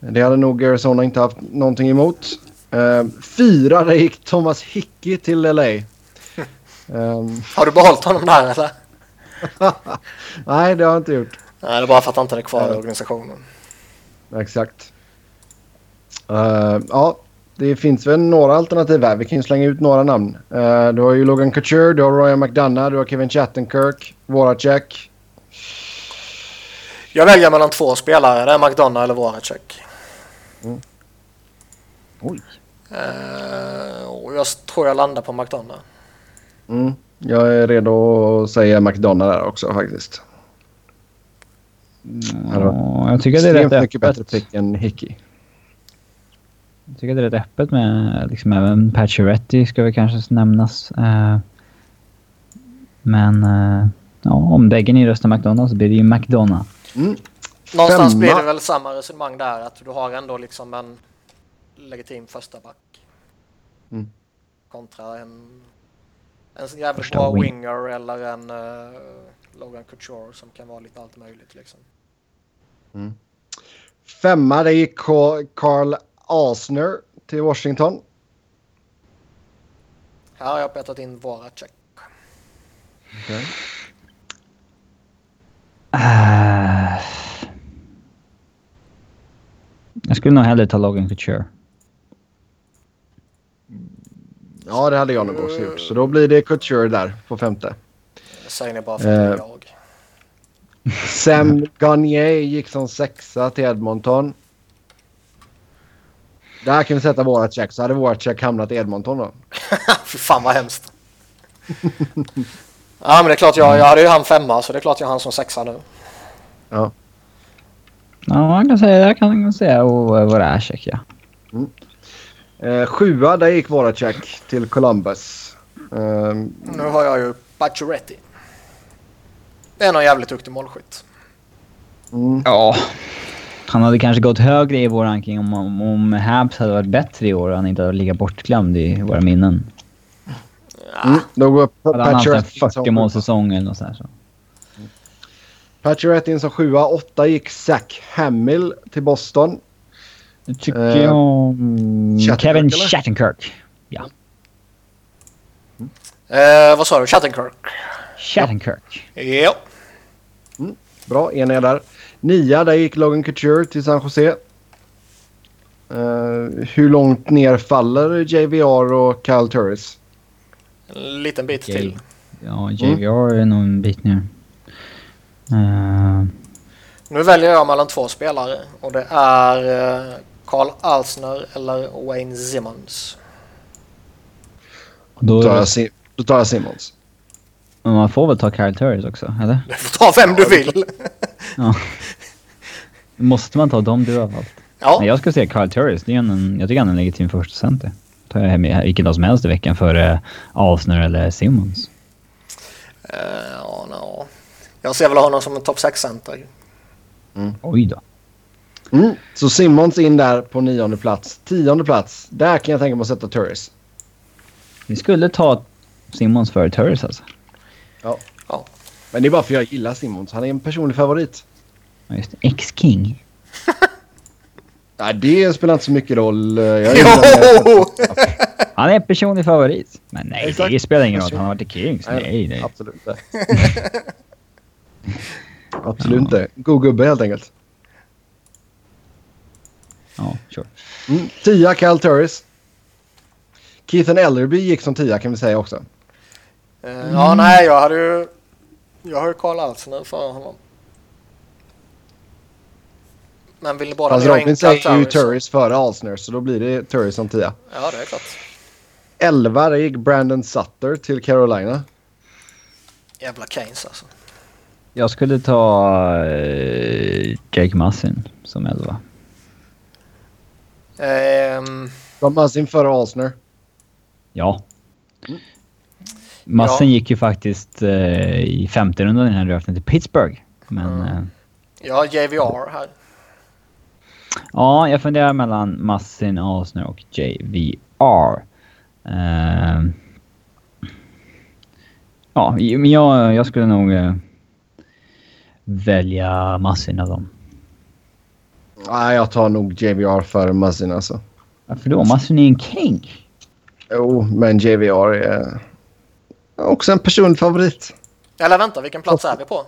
Det hade nog Arizona inte haft någonting emot. Uh, fyra, där gick Thomas Hickey till LA. Ehm, Har du behållit honom där eller? nej, det har jag inte gjort. Nej, det är bara för att han inte är kvar i Ja. organisationen. Exakt. Eh, ja, det finns väl några alternativ här. Vi kan ju slänga ut några namn. Eh, du har ju Logan Couture, du har Ryan McDonough, du har Kevin Chattenkirk, Voracek. Jag väljer mellan två spelare. Det är McDonough eller Voracek. Oj. Eh, och jag tror jag landar på McDonough. Mm. Jag är redo att säga McDonough där också faktiskt. Ja, jag tycker det är rätt mycket bättre öppet. pick än Hickey. Jag tycker det är rätt öppet med liksom även Pacioretty ska väl kanske nämnas. Eh, men eh, ja, om bägge ni röstar McDonalds så blir det ju McDonald. Mm. Någonstans Femma. blir det väl samma resonemang där. Att du har ändå liksom en legitim första back. Mm. Kontra en, en jävligt Första bra wing. winger eller en eh, Logan Couture som kan vara lite allt möjligt liksom. Femma, det gick Carl Asner till Washington. Här har jag petat in Voracek. Uh, jag skulle nog hellre ta Logan Couture. Ja, det hade jag nog också gjort. Så då blir det Couture där på femte. Det säger ni bara för att är Eh. jag. Sam Gagner gick som sexa till Edmonton. Där kan vi sätta vårat check. Så hade vårat check hamnat i Edmonton då. Fy fan vad hemskt. ja men det är klart jag, jag hade ju han femma så det är klart jag har han som sexa nu. Ja. Ja, man kan säga, jag kan säga check ja. Eh, sjua, där gick vårat check till Columbus. Eh, Nu har jag ju Pacioretty. Det är någon jävligt duktig målskytt. mm, Ja. Han hade kanske gått högre i vår ranking om, om, om Habs hade varit bättre i år och han inte hade varit lika bortglömd i våra minnen. Mm, då går Pacioretty in 40 som, målsäsong eller något sånt här, så. Pacioretty in som sjua. Åtta gick Zach Hamill till Boston. Jag tycker Eh, jag om Shattenkirk, Kevin eller? Shattenkirk. Ja. Eh, vad sa du? Chattenkirk? Shattenkirk. Ja. Bra, en är där. Nia, där gick Logan Couture till San Jose. Eh, hur långt ner faller JVR och Kyle Turris? En liten bit till. Ja, JVR är nog en bit ner. Eh, Nu väljer jag mellan två spelare och det är eh, Carl Alsner eller Wayne Simmons. då, tar jag, Sim- då tar jag Simmons. men man får väl ta Kyle Turris också, eller? Du får ta vem du vill. Ja. Måste man ta dem du har valt? Ja, Nej, jag skulle säga Kyle Turris. Det är en, jag tycker han är en legitim första center. Hem vilken dag som helst i veckan före Alsner eller Simmons. Eh, ja, no. Jag ser väl honom som en topp 6-center. Oj då. Mm. Så Simmons in där på nionde plats. Tionde plats. Där kan jag tänka mig att sätta Turris. Vi skulle ta Simmons före Turris alltså. Ja. Ja. Men det är bara för att jag gillar Simmons. Han är en personlig favorit. Ja, just det. Ex-King. Nej, det spelar inte så mycket roll. Jag Jo! Han är en personlig favorit. Men nej, Exakt. det spelar ingen roll att han har varit i Kings. Nej, nej. Absolut inte. Absolut inte. God gubbe helt enkelt. Ja, sure. Mm. Tia, Cal Turris. Keithan Ellerby gick som tia kan vi säga också. Eh, ja, nej, jag hade ju... Jag har ju Carl Alsner för honom. Men vill ni båda Fast dra in Robin säger ju Turris? Före Alsner så då blir det Turris som tia. Ja, det är klart. 11 där gick Brandon Sutter till Carolina. Jävla Keynes alltså. Jag skulle ta eh, Jake Massin som elva. Ehm, Var Muzzin före Alsner. Ja. Massin Ja. gick ju faktiskt eh, i femte rundan i den här draften till Pittsburgh. Men Mm. eh, har JVR här. Ja, jag funderar mellan Massin, Alsner och JVR. Eh, ja, i- men jag, jag skulle nog eh, välja Massin av dem. Nej, jag tar nog JVR före Muzzin alltså. Varför då? Massin är en king. Jo, men JVR är också en personlig favorit. Eller vänta, vilken plats är vi på?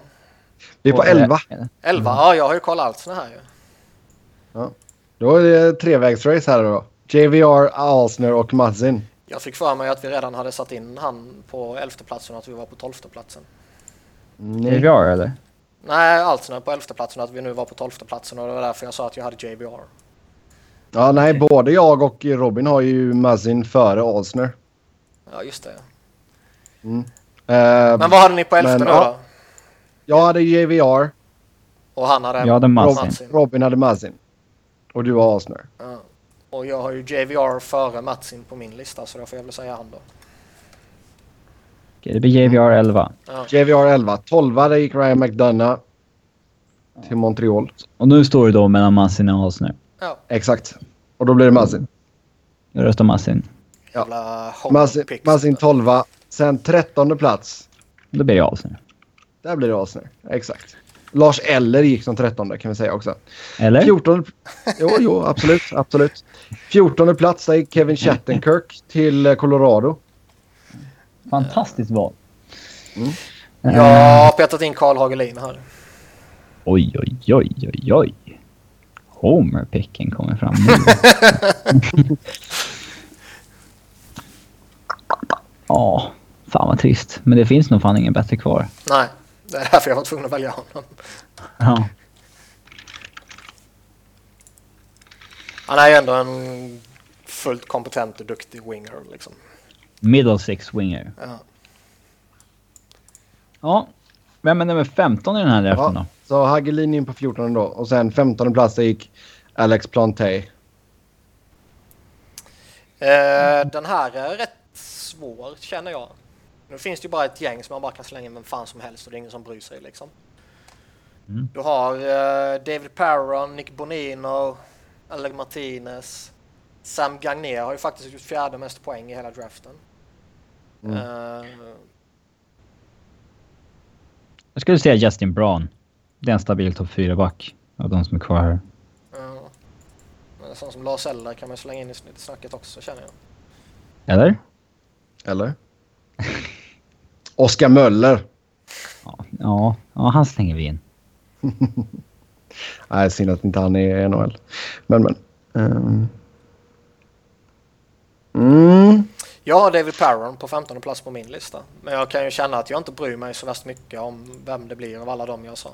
Vi är på 11. 11? Ja, jag har ju Carl Alsner här ju. Då är det trevägsrace här då. JVR, Alsner och Muzzin. Jag fick för mig att vi redan hade satt in han på elfte platsen och att vi var på tolfte platsen. Nej. JVR eller? Nej, Alsner på elfte platsen och att vi nu var på tolfte platsen och det var därför jag sa att jag hade JBR. Ja, nej, både jag och Robin har ju Muzzin före Alsner. Ja, just det. Mm. Eh, Men vad hade ni på elfte Men, nu ja. då? Jag hade JVR, Och han hade... Jag hade. Matsin. Robin hade Muzzin. Och du har Alsner. Ja. Och jag har ju JVR före Matsin på min lista så då får jag väl säga han då. Okej, det blir JVR 11. Ja. JVR 11. 12 där gick Ryan McDonough till Montreal. Och nu står det då mellan Massin och Alsner. ja. Exakt. Och då blir det Muzzin. Jag röstar Massin. Muzzin, picks. Muzzin 12. Sen 13 plats. Då blir det Alsner. Där blir det Alsner. Exakt. Lars Eller gick som 13 kan vi säga också. Eller? 14... Jo, jo, absolut. absolut. 14 plats där gick Kevin Shattenkirk till eh, Colorado. Fantastiskt val. Jag har petat in Karl Hagelin här. Oj, oj, oj, oj, oj. Homer-picken kommer fram nu. Ja, fan vad trist. Men det finns nog fan ingen bättre kvar. Nej, det är därför jag var tvungen att välja honom. Ja. Han är ju ändå en fullt kompetent och duktig winger liksom. Middle six winger. Ja. Ja. Vem är nummer 15 i den här draften Ja, då? så Hagelin in på 14 då. Och sen 15 plats där gick Alex Plante. Eh, den här är rätt svår känner jag. Nu finns det ju bara ett gäng som man bara kan slänga med vem fan som helst och det är ingen som bryr sig liksom. Mm. Du har eh, David Perron, Nick Bonino, Alec Martinez. Sam Gagner har ju faktiskt gjort fjärde mest poäng i hela draften. Mm. Eh, Jag skulle säga Justin Braun. Det är en stabil topp 4-back av de som är kvar här. Men en sån som Lars Eller kan man slänga in i snacket också känner jag. Eller? Eller? Oskar Möller. Ja, ja, han slänger vi in. Nej, synd att inte han är i NHL. Men, men. Um. Mm. Jag har David Perron på 15 plats på min lista. Men jag kan ju känna att jag inte bryr mig så värst mycket om vem det blir av alla dem jag sa.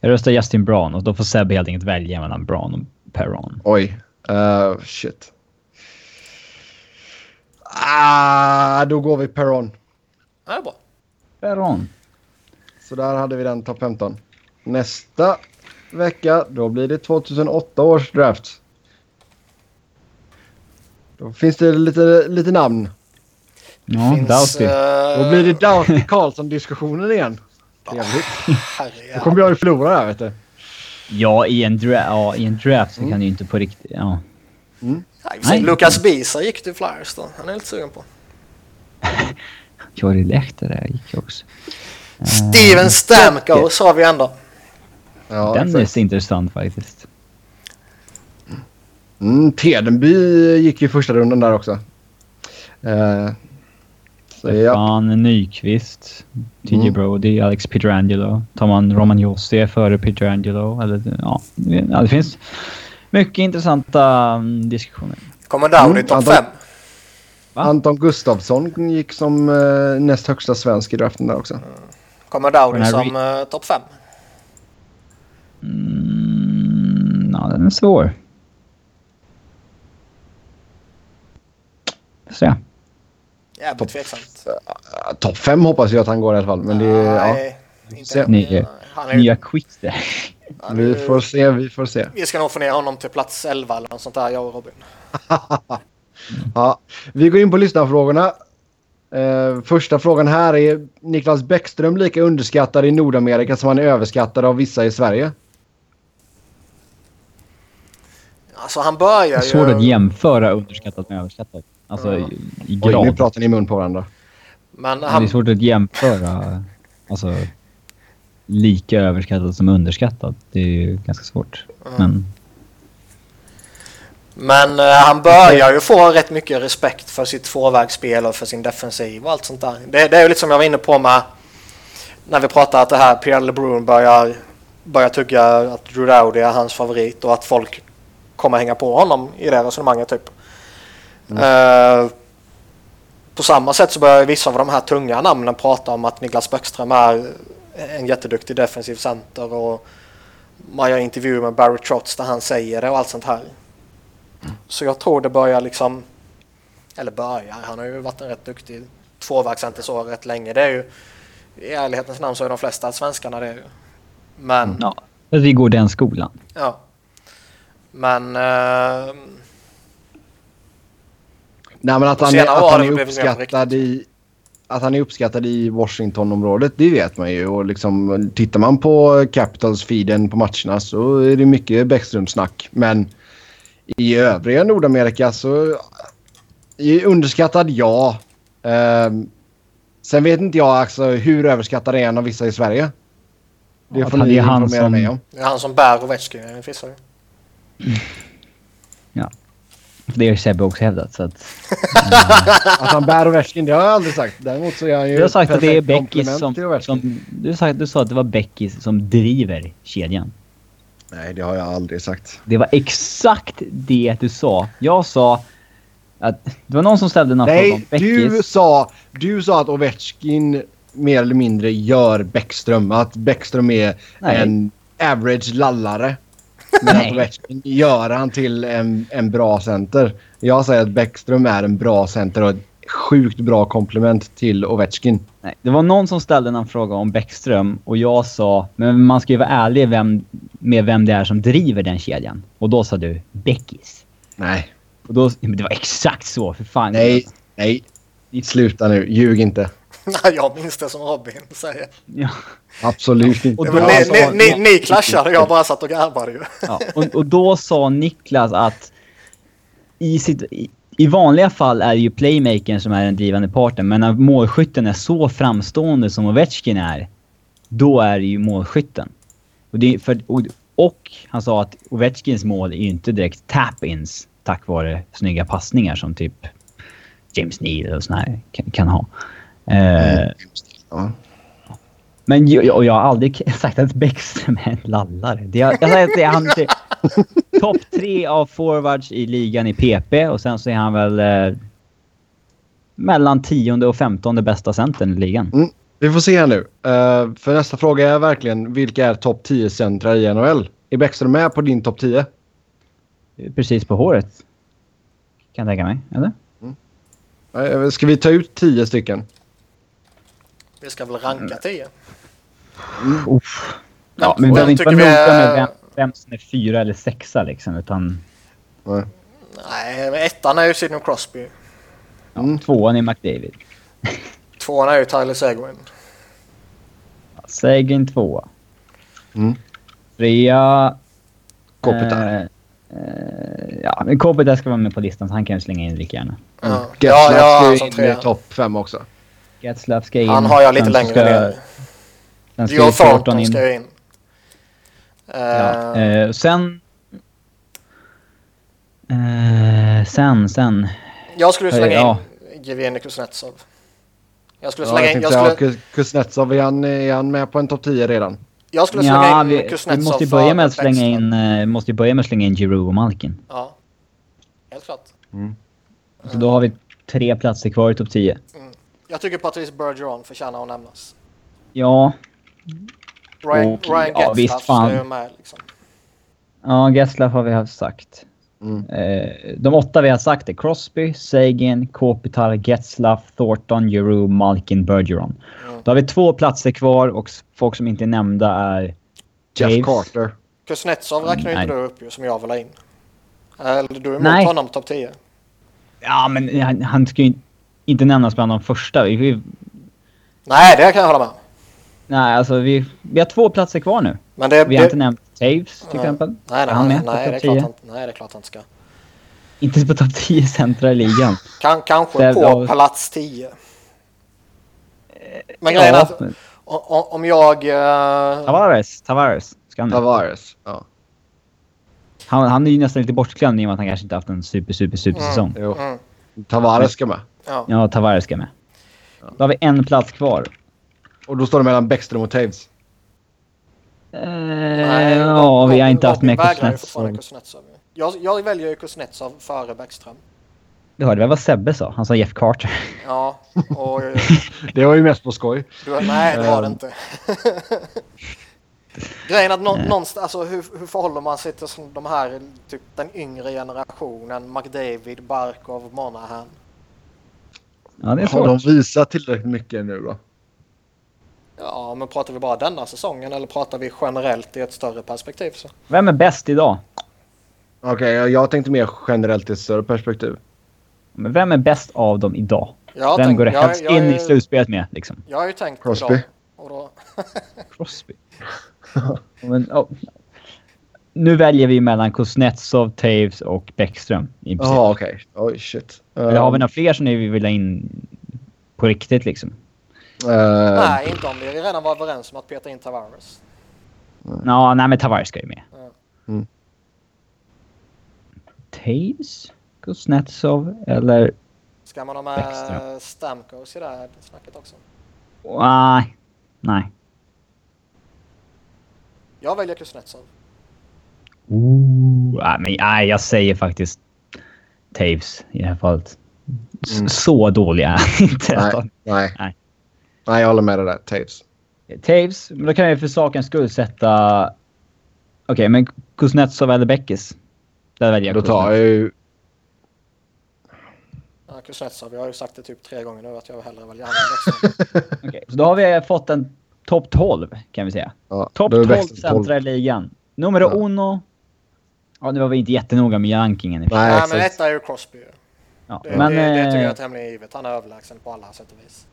Jag röstar Justin Brown och då får Sebbe helt enkelt välja mellan Brown och Perron. Oj. Uh, shit. Ah, då går vi Perron. Ja, det är bra. Perron. Så där hade vi den topp 15. Nästa vecka, då blir det 2008 års draft. Då finns det lite, lite namn. Ja, Finns, Doughty. eh, Då blir det Doughty Karlsson-diskussionen igen. Trevligt. Då kommer jag ju förlora där vet du. Ja, i en, dra ja, i en draft så kan du ju inte på riktigt... Ja. Vi Nej. Lukas Bisa gick till Flyers då. Han är lite sugen på. Jori Lehtare gick också. Eh, Steven Stamkos har vi ändå. Ja, Den exakt. är intressant faktiskt. Mm, Tedenby gick ju första rundan där också. Eh, så ja. Stefan Nyqvist, TJ Mm. Brody, Alex Pietrangelo. Tar man Roman Josi före Pietrangelo? Eller, ja, det finns mycket intressanta mm, diskussioner. Kommer Dowdy Mm, topp Anton- 5. Va? Anton Gustafsson gick som eh, näst högsta svensk i draften där också. Kommer Dowdy som uh, topp 5. Mm, ja, den är svår. Se. Jävligt tveksamt. Uh, Topp fem hoppas jag att han går i alla fall. Men det, ja, Nej, inte Se. än. Ny- Han är, Nya quiz där. Han är, vi får se, vi får se. vi ska nog få ner honom till plats 11 eller något sånt där, jag och Robin. Ja, vi går in på lyssnarfrågorna. Eh, första frågan här är Niklas Bäckström lika underskattad i Nordamerika som han är överskattad av vissa i Sverige? Alltså han börjar Det är svårt att ju... jämföra underskattat med överskattat. Alltså Ja. i, i Oj, nu grad. pratar ni i mun på varandra. Men Men Det är han, svårt att jämföra alltså, lika överskattat som underskattat. Det är ju ganska svårt. Men men eh, han börjar ju få rätt mycket respekt för sitt tvåvägsspel och för sin defensiv och allt sånt där. Det, det är ju lite som jag var inne på med när vi pratade att det här Pierre LeBrun börjar, börjar tugga att Drew Dowdy är hans favorit och att folk kommer hänga på honom i det resonemanget typ. Eh, på samma sätt så börjar vissa av de här tunga namnen prata om att Niklas Bäckström är en jätteduktig defensiv center och man gör intervjuer med Barry Trotz där han säger det och allt sånt här. Så jag tror det börjar liksom, eller börjar, han har ju varit en rätt duktig tvåvägscenter så rätt länge. Det är ju, i ärlighetens namn så är de flesta svenskarna det. Ju. Men, ja, att vi går den skolan. ja. Men, eh, Nej, men att han, att han är uppskattad i... Att han är uppskattad i Washingtonområdet, det vet man ju. Och liksom, tittar man på Capitals-feeden på matcherna så är det mycket Bäckström-snack. Men i övriga Nordamerika så... Är underskattad, ja. Ehm, sen vet inte jag alltså hur överskattad är han av vissa i Sverige. Det får ni informera som- mig om. det är han som bär Ovechkin Fissar ju. Det har Sebbe också hävdat. Så att, Att han bär Ovechkin, det har jag aldrig sagt. Däremot så är han ju du har sagt att det är Beckis som... som du, sagt, du sa att det var Beckis som driver kedjan. Nej, det har jag aldrig sagt. Det var exakt det du sa. Jag sa att det var någon som ställde någon fråga om Nej, Beckis. du sa, du sa att Ovechkin mer eller mindre gör Bäckström. Att Bäckström är Nej. en average lallare. Nej. Ovechkin gör han till en, en bra center. Jag säger att Bäckström är en bra center och ett sjukt bra komplement till Ovechkin. Nej, det var någon som ställde en fråga om Bäckström och jag sa men man ska ju vara ärlig vem, med vem det är som driver den kedjan. Och då sa du Beckis. Nej, Och då, men det var exakt så, för fan. nej, nej. Sluta nu. Ljug inte. jag minns det som Robin säger. Ja. Absolut inte. Och då ni, sa- ni, ni, ni clashade, jag bara satt och garvade ju. Ja, och, och då sa Niklas att i, sitt, i, i vanliga fall är det ju playmakern som är den drivande parten, men när målskytten är så framstående som Ovechkin är, då är det ju målskytten. Och, det, för, och, och han sa att Ovechkins mål är ju inte direkt tap-ins tack vare snygga passningar som typ James Neal och såna här kan, kan ha. Eh, Ja. Men och jag har aldrig sagt att Bäckström är en lallare. Det, jag, jag att det är han topp tre av forwards i ligan i PP och sen så är han väl eh, mellan tionde och femtonde bästa centern i ligan. Vi får se här nu. Eh, för nästa fråga är verkligen vilka är topp 10 centra i NHL? Är Bäckström med på din topp 10? Precis på håret. Kan jag tänka mig. Eller? Eh, Ska vi ta ut 10 stycken? Vi ska väl ranka 10. Uff. Ja, Vem- men vi behöver inte vara noga med vem, vem som är fyra eller sexa liksom. Utan Nej. Nej, ettan är ju Sidney Crosby. ja, Mm. tvåan är McDavid. Tvåan är ju Tyler Seguin. Sagan tvåa. Mm. Trea... Kopitar. Eh, eh, ja, men Kopitar ska vara med på listan så han kan ju slänga in lika gärna. Ja, ja, ja ju som trea. topp 5 också. Getzlaff ska in. Han har jag lite längre ska, ner. Sen ska Joe Thornton in. ska ju in. Eh, Ja, eh, sen... Eh, sen, sen. jag skulle slänga ja. in Jevgenij Kuznetsov. Jag skulle Ja, slänga jag in... Jag skulle, Kus- Kuznetsov, är han, är han med på en topp 10 redan? jag skulle slänga Ja, in vi, vi Kuznetsov måste ju börja med att slänga in, eh, måste ju börja med att slänga in Giroud och Malkin. Ja, helt klart. Så då har vi tre platser kvar i topp 10. Jag tycker Patrice Bergeron förtjänar att nämnas. Ja, Ryan, Och- Ryan ja, visst, fan. ju med liksom. ja Getzlaff har vi haft sagt. Mm. Eh, de åtta vi har sagt är Crosby, Sagan, Kopitar, Getzlaff, Thornton, Giroud, Malkin, Bergeron. Mm. Då har vi två platser kvar och folk som inte är nämnda är Jeff Taves. Carter. Kuznetsov räknar ju Nej. inte du upp ju, som jag vill ha in. Eller du är emot Nej. honom topp 10. Ja, men han, han ska ju inte nämnas bland de första. Vi, vi, Nej, det kan jag hålla med om. nej, alltså vi, vi har två platser kvar nu. Men det... Vi har det inte nämnt Taves till Nej. exempel. nej, nej, Är han nej, nej, det är klart 10? han, nej, det är klart han ska. Inte på topp 10 centra i ligan. Kan, kanske Det- på ja. plats 10. Men grejen är Ja, att men- o- o- om jag... eh, Tavares, Tavares. Ska han. Tavares. Ja. han, han är ju nästan lite bortglömd i och med att han kanske inte haft en super, super, super Mm. säsong. Jo. mm, Tavares ska med. Ja. Ja, Tavares ska med. Då har vi en plats kvar. Och då står det mellan Bäckström och Taves. Eh, Nej, ja, Rob- vi har inte haft Robin med Kuznetsov. Jag, jag väljer ju Kuznetsov före Bäckström. Du hörde väl vad Sebbe sa? Han sa Jeff Carter. Ja, och... eh, Det var ju mest på skoj. Du, nej, det var det Ehm. inte. Grejen att nå, någonstans, alltså hur, hur förhåller man sig till som de här, typ den yngre generationen, McDavid, Barkov, Monahan? Ja, det är Har de visat tillräckligt mycket nu då? Ja, men pratar vi bara denna säsongen eller pratar vi generellt i ett större perspektiv? Så? Vem är bäst idag? Okej, jag, jag tänkte mer generellt i ett större perspektiv. Men vem är bäst av dem idag? Jag Vem tänk- går det jag- helst jag in är- i slutspelet med? Liksom? Jag har ju tänkt Crosby. idag. Och då, Crosby. Men, oh. Nu väljer vi mellan Kuznetsov, Taves och Bäckström. Jaha, okej. Oj, shit. Eller har vi några fler som ni vill ha in på riktigt liksom? Uh, nej, inte om vi redan var överens om att peta in Tavares. Ja, nej men Tavares ska ju med. Mm. Taves? Kuznetsov eller... Ska man ha med Bäckström. Stamkos i det här snacket också? Nej. Nej. Jag väljer Kuznetsov. Ooh, nej, men, nej, jag säger faktiskt Taves i det här fallet. S- Mm. Så dålig är han inte. nej, nej. Nej. Nej, jag håller med dig där. Taves. Taves, men då kan jag för sakens skull sätta... Okej, men Kuznetsov eller Beckis? Där väljer jag Då tar jag ju... Ja, Kuznetsov, jag har ju sagt det typ tre gånger nu att jag hellre väljer Bäckström. Okej, så då har vi fått en topp 12 kan vi säga. Ja, Topp då är 12 Bäckström centra i ligan. Nummer Ja. uno. Ja, nu var vi inte jättenoga med rankingen. Nej, Nej, men etta är ju Crosby. Ja, Det, men, det, det tycker eh, jag är tämligen givet. Han är överlägsen på alla sätt och vis.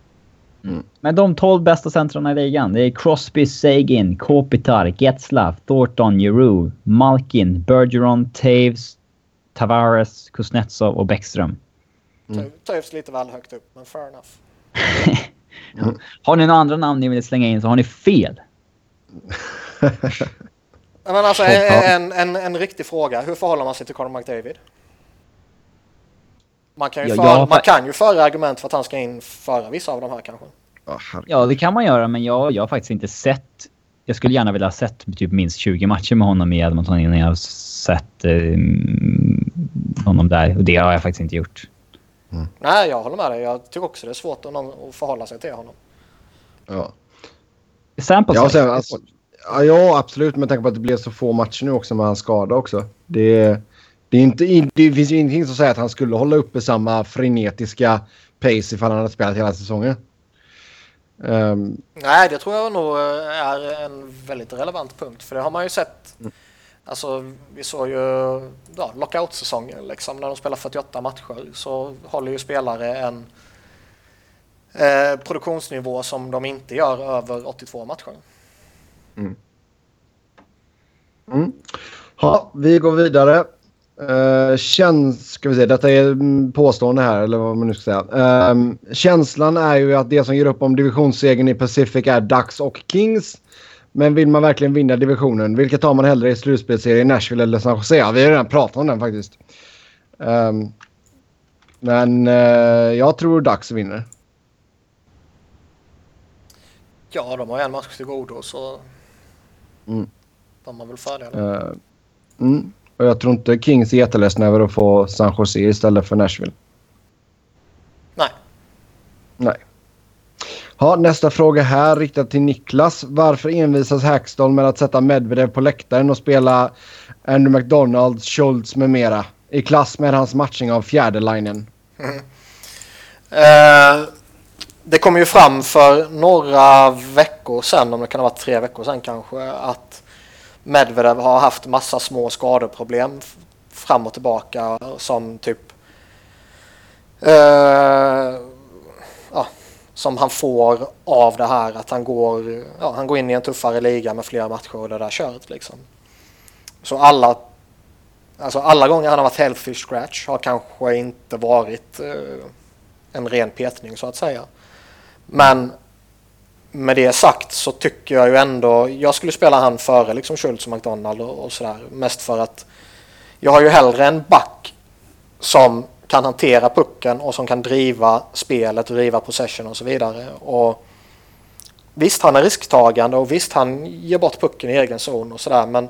men de 12 bästa centrarna i ligan. Det är Crosby, Sagan, Kopitar, Getzlaff, Thornton, Giroux, Malkin, Bergeron, Taves, Tavares, Kuznetsov och Bäckström. Mm. Ta Taves lite väl högt upp, men fair enough. Har ni några andra namn ni vill slänga in så har ni fel. Men alltså Ja. en, en, en riktig fråga. Hur förhåller man sig till Conor McDavid? Man kan, ju Ja, har- man kan ju föra argument för att han ska in före vissa av de här kanske. Ja, det kan man göra, men jag, jag har faktiskt inte sett... Jag skulle gärna vilja ha sett typ minst 20 matcher med honom i Edmonton innan jag har sett eh, honom där. Och det har jag faktiskt inte gjort. Mm. Nej, jag håller med dig. Jag tycker också det är svårt att, att förhålla sig till honom. Ja. Sample ja, sen, alltså, ja, absolut. Men tänk på att det blev så få matcher nu också med hans skada också. Det, det, är inte, det finns ju ingenting som säger att han skulle hålla uppe samma frenetiska pace ifall han hade spelat hela säsongen. Um, Nej, det tror jag nog är en väldigt relevant punkt. För det har man ju sett. Mm. Alltså, vi såg ju ja, lockout-säsongen. Liksom, när de spelar 48 matcher så håller ju spelare en eh, produktionsnivå som de inte gör över 82 matcher. Mm. Mm. Vi går vidare. Eh, uh, känns, ska vi se, detta är påstående här eller vad man nu ska säga. Uh, känslan är ju att det som ger upp om divisionssegern i Pacific är Ducks och Kings. Men vill man verkligen vinna divisionen, vilket tar man hellre i slutspelsserien Nashville eller San Jose? Ja, vi har redan pratat om den faktiskt. Um, men uh, jag tror Ducks vinner. Ja, de har en match till godo så mm. de har väl fördelar. Mm. Och jag tror inte Kings är jätteledsna över att få San Jose istället för Nashville. Nej. Nej. Ja, nästa fråga här riktad till Niklas. Varför envisas Hackstall med att sätta Medvedev på läktaren och spela Andrew McDonald, Schultz med mera i klass med hans matchning av fjärde linjen? Mm. Uh, det kom ju fram för några veckor sedan, om det kan ha varit tre veckor sedan kanske, att Medvedev har haft massa små skadeproblem fram och tillbaka som typ uh, ja, som han får av det här att han går, ja, han går in i en tuffare liga med flera matcher och det där köret liksom. Så alla, alltså alla gånger han har varit healthy scratch har kanske inte varit uh, en ren petning så att säga. Men med det sagt så tycker jag ju ändå, jag skulle spela han före liksom Schultz och McDonald och, och sådär. Mest för att jag har ju hellre en back som kan hantera pucken och som kan driva spelet och driva possession och så vidare. Och visst, han är risktagande och visst, han ger bort pucken i egen zon och sådär. Men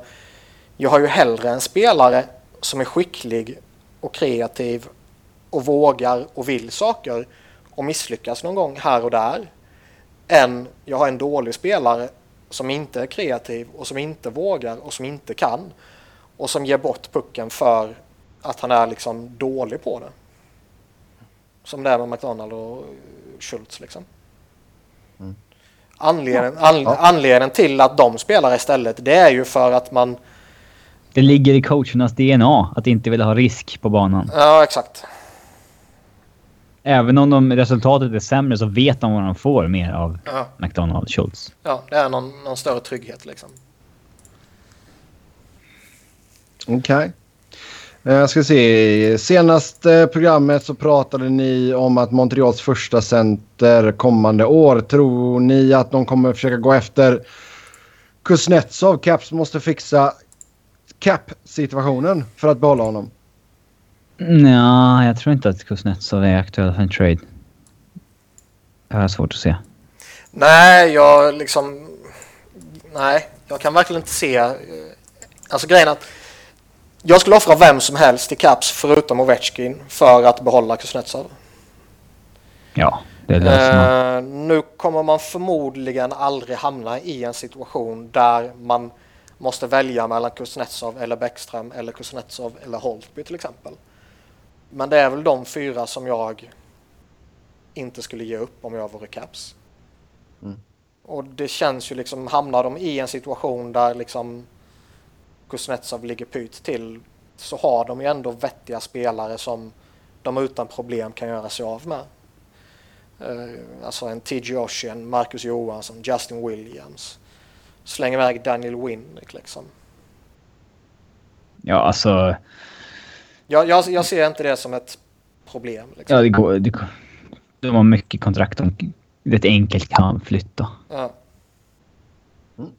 jag har ju hellre en spelare som är skicklig och kreativ och vågar och vill saker och misslyckas någon gång här och där än jag har en dålig spelare som inte är kreativ och som inte vågar och som inte kan och som ger bort pucken för att han är liksom dålig på det. Som det är med McDonald och Schultz liksom. Mm. Anledningen, an, anledningen till att de spelar istället det är ju för att man det ligger i coachernas DNA att inte vilja ha risk på banan. Ja, exakt. Även om de, resultatet är sämre så vet de vad de får mer av ja. McDonald Schultz. Ja, det är någon, någon större trygghet liksom. Okej. Okay. Eh, jag ska se. Senaste programmet så pratade ni om att Montreals första center kommande år. Tror ni att de kommer försöka gå efter Kuznetsov? Caps måste fixa cap-situationen för att behålla honom. Ja, jag tror inte att Kuznetsov är aktuell för en trade. Det har jag svårt att se. Nej, jag liksom... Nej, jag kan verkligen inte se... Eh, alltså grejen att jag skulle offra vem som helst i Caps förutom Ovechkin för att behålla Kuznetsov. Ja, det löser man. Uh, nu kommer man förmodligen aldrig hamna i en situation där man måste välja mellan Kuznetsov eller Bäckström eller Kuznetsov eller Holtby till exempel. Men det är väl de fyra som jag inte skulle ge upp om jag vore Caps. Mm. Och det känns ju liksom, hamnar de i en situation där liksom Kuznetsov ligger pyt till så har de ju ändå vettiga spelare som de utan problem kan göra sig av med. Uh, alltså en T.J. Ocean, Marcus Johansson, Justin Williams. Släng iväg Daniel Winnick liksom. Ja, alltså jag, jag, jag ser inte det som ett problem. Liksom. Ja, det går, det går. De har mycket kontrakt de rätt enkelt kan flytta. Ja. Mm.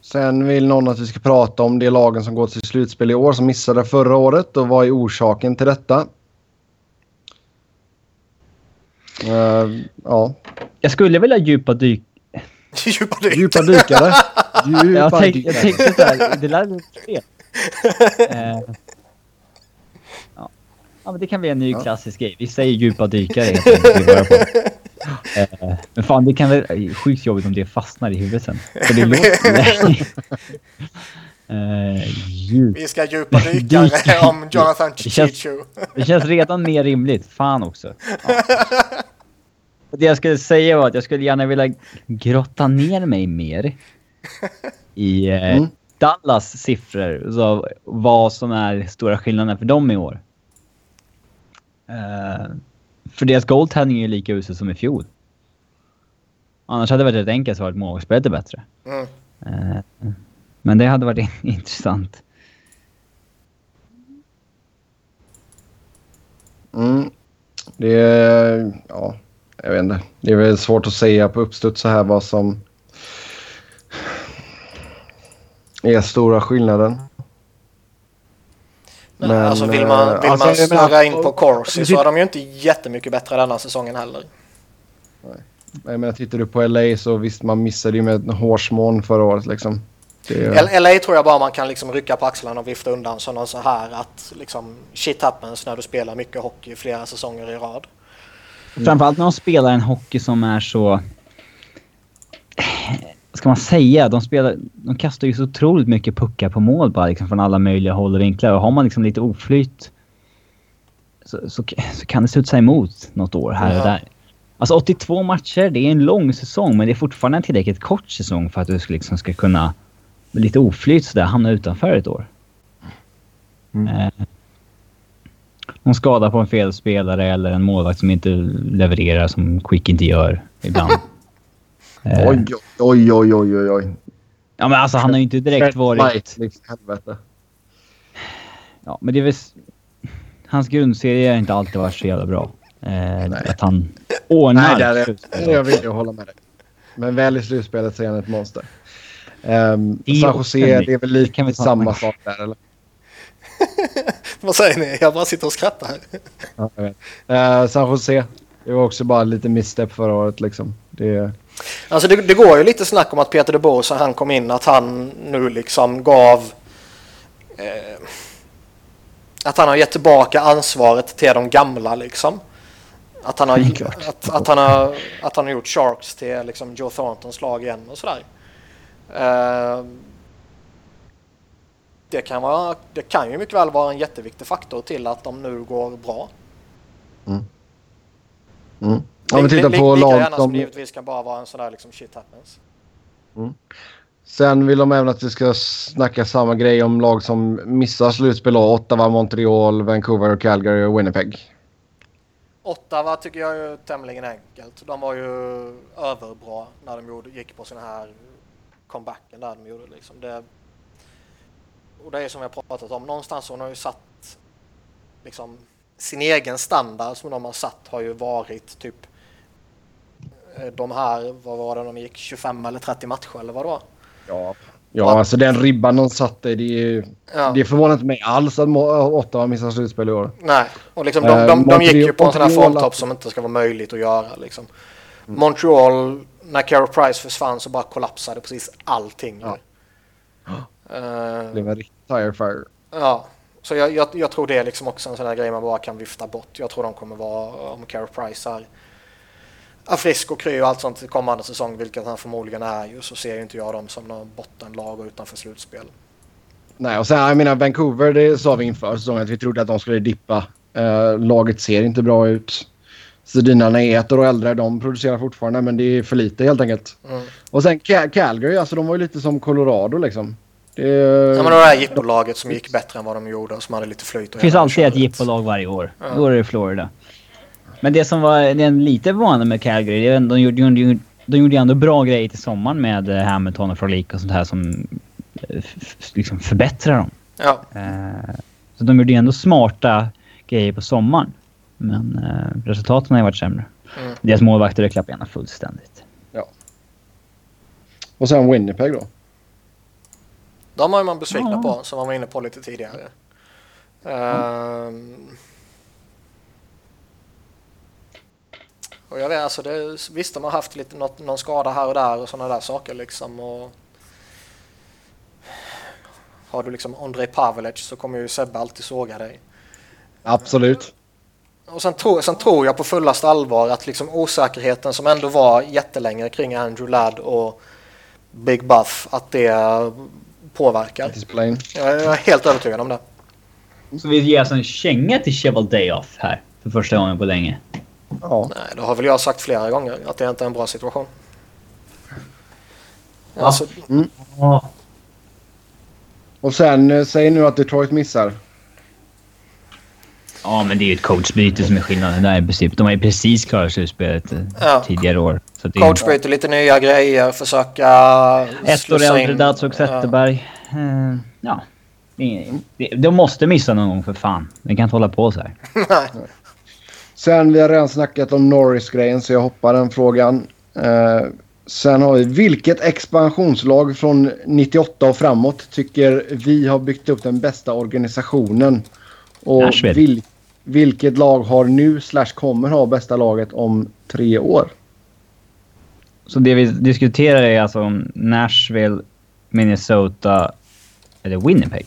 Sen vill någon att vi ska prata om de lagen som går till slutspel i år som missade förra året och vad är orsaken till detta? Uh, ja. Jag skulle vilja djupa dyk... Djupa dyk. Djupa dykare. Djupa Jag, tänk, jag tänkte så här, det lär bli fel. Eh, ja. ja, men det kan bli en ny Ja. klassisk grej. Vi säger djupa dykare helt enkelt. Eh, Men fan, det kan väl... Sjukt jobbigt om det fastnar i huvudet sen. För det låter... Eh, djup. Vi ska djupa dykare Dyka. om Jonathan Det känns- Chichu. Det känns redan mer rimligt. Fan också. Ja. Och Det jag skulle säga var att jag skulle gärna vilja grotta ner mig mer i eh, Mm. Dallas siffror. Så vad som är stora skillnaden för dem i år. Eh, för deras goaltending är ju lika usel som i fjol. Annars hade det varit rätt enkelt så att målvaktsspelet är bättre. Mm. Eh, men det hade varit intressant. Mm. Det är... Ja, jag vet inte. Det är väl svårt att säga på uppstuds så här vad som är stora skillnaden. Nej, Men, alltså vill man, eh, vill alltså, man menar- snurra in på Corsi så är de ju inte jättemycket bättre denna säsongen heller. Jag menar, tittar du på LA så visst, man missade ju med en hårsmån förra året liksom. Det, LA tror jag bara man kan liksom rycka på axlarna och vifta undan som någon så här att liksom shit happens när du spelar mycket hockey flera säsonger i rad. Framförallt när de spelar en hockey som är så... Vad ska man säga? De, spelar, de kastar ju så otroligt mycket puckar på mål bara liksom från alla möjliga håll och vinklar. Och har man liksom lite oflyt så, så, så kan det studsa emot något år här Ja. och där. Alltså 82 matcher, det är en lång säsong men det är fortfarande en tillräckligt kort säsong för att du ska, liksom ska kunna med lite oflyt sådär hamna utanför ett år. Mm. Eh, någon skada på en felspelare eller en målvakt som inte levererar som Quick inte gör ibland. Eh, Oj, oj, oj, oj, oj. Ja men alltså han har ju inte direkt varit... Liksom, helvete. Ja men det är väl... Hans grundserie har inte alltid varit så jävla bra. Eh, att han ordnar Nej, där är, jag vill ju hålla med dig. Men väl i slutspelet så är han ett monster. Um, Det San Jose, det är väl det lite samma sak där, eller? Vad säger ni? Jag bara sitter och skrattar här. Ja, jag vet. Eh, San Jose, det var också bara lite misstep förra året liksom. Det, Alltså det, det går ju lite snack om att Peter de Boer, så han kom in, att han nu liksom gav... Eh, att han har gett tillbaka ansvaret till de gamla liksom. Att han har, att, att han har, att han har gjort Sharks till liksom Joe Thorntons lag igen och sådär. Eh, det, kan vara, det kan ju mycket väl vara en jätteviktig faktor till att de nu går bra. mm. Om vi tittar Li- på li- lika gärna som givetvis kan bara vara en sån där liksom shit happens. Sen vill de även att vi ska snacka samma grej om lag som missar slutspel. Ottawa, Montreal, Vancouver, Calgary och Winnipeg. Ottawa tycker jag är tämligen enkelt. De var ju överbra när de gjorde, gick på sån här comebacken där de gjorde liksom. Det, och det är som jag pratat om, någonstans hon har ju satt liksom sin egen standard som de har satt har ju varit typ eh, de här, vad var det de gick, 25 eller 30 matcher eller vad det var? Ja, ja alltså den ribban de satte, det, är, Ja. det förvånar inte mig alls att Mo- Ottawa missar slutspel i år. Nej, och liksom de, Eh, de, de gick ju på en sån här formtopp som inte ska vara möjligt att göra. Liksom. Montreal, när Carey Price försvann så bara kollapsade precis allting. Ja. Eh, Det blev en riktig tire fire. ja. Så jag, jag, jag tror det är liksom också en sån här grej man bara kan vifta bort. Jag tror de kommer vara, om Carey Price är, frisk och kry och allt sånt kommande säsong, vilket han förmodligen är ju, så ser ju inte jag dem som någon bottenlag och utanför slutspel. Nej, och sen jag menar Vancouver, det sa vi inför säsongen att vi trodde att de skulle dippa. Eh, laget ser inte bra ut. Sedinarna är ett år äldre, de producerar fortfarande men det är för lite helt enkelt. Mm. Och sen Cal- Calgary, alltså de var ju lite som Colorado liksom. Det, Ja, men det där jippolaget som gick bättre än vad de gjorde och som hade lite flyt. Det finns alltid ett jippolag varje år. Ja. Då är det Florida. Men det som var det lite förvånande med Calgary, det är att de gjorde, de gjorde, de gjorde ju ändå bra grejer till sommaren med eh, Hamilton och Frolic och sånt här som eh, liksom förbättrar dem. Ja, Eh, så de gjorde ju ändå smarta grejer på sommaren. Men resultaten har ju varit sämre. Mm. Deras målvakter är klappade fullständigt. Och sen Winnipeg då. De har man besvikna Ja. på, som man var inne på lite tidigare. Ehm, Och jag vet, alltså det, visst de har haft lite något, någon skada här och där och sådana där saker liksom. Och har du liksom Andrei Pavelic så kommer ju Sebbe alltid såga dig. Absolut. Och sen, tro, sen tror jag på fullaste allvar att liksom osäkerheten som ändå var jättelänge kring Andrew Ladd och Big Buff, att det påverkar. Displayn. Jag är helt övertygad om det. Så vi ger alltså en känga till Cheval Day-Off här. För första gången på länge. Ja. Nej, det har väl jag sagt flera gånger att det inte är en bra situation. Ja. Alltså, Ja. Och sen eh, säg nu att Detroit missar. Ja, men det är ju ett coachbyte som är skillnaden där i princip. De har ju precis klarat slutspelet eh, Ja. tidigare år. Så det är coach byter lite nya grejer, försöka Ett år äldre Datsuk Zetterberg. Eh, ja. Det- det- De måste missa någon gång för fan. De kan inte hålla på så här. Nej. Sen vi har redan snackat om Norris-grejen så jag hoppar den frågan. Eh, sen har vi vilket expansionslag från 98 och framåt tycker vi har byggt upp den bästa organisationen? Och vil, vilket lag har nu slash kommer ha bästa laget om tre år? Så det vi diskuterar är alltså om Nashville, Minnesota eller Winnipeg.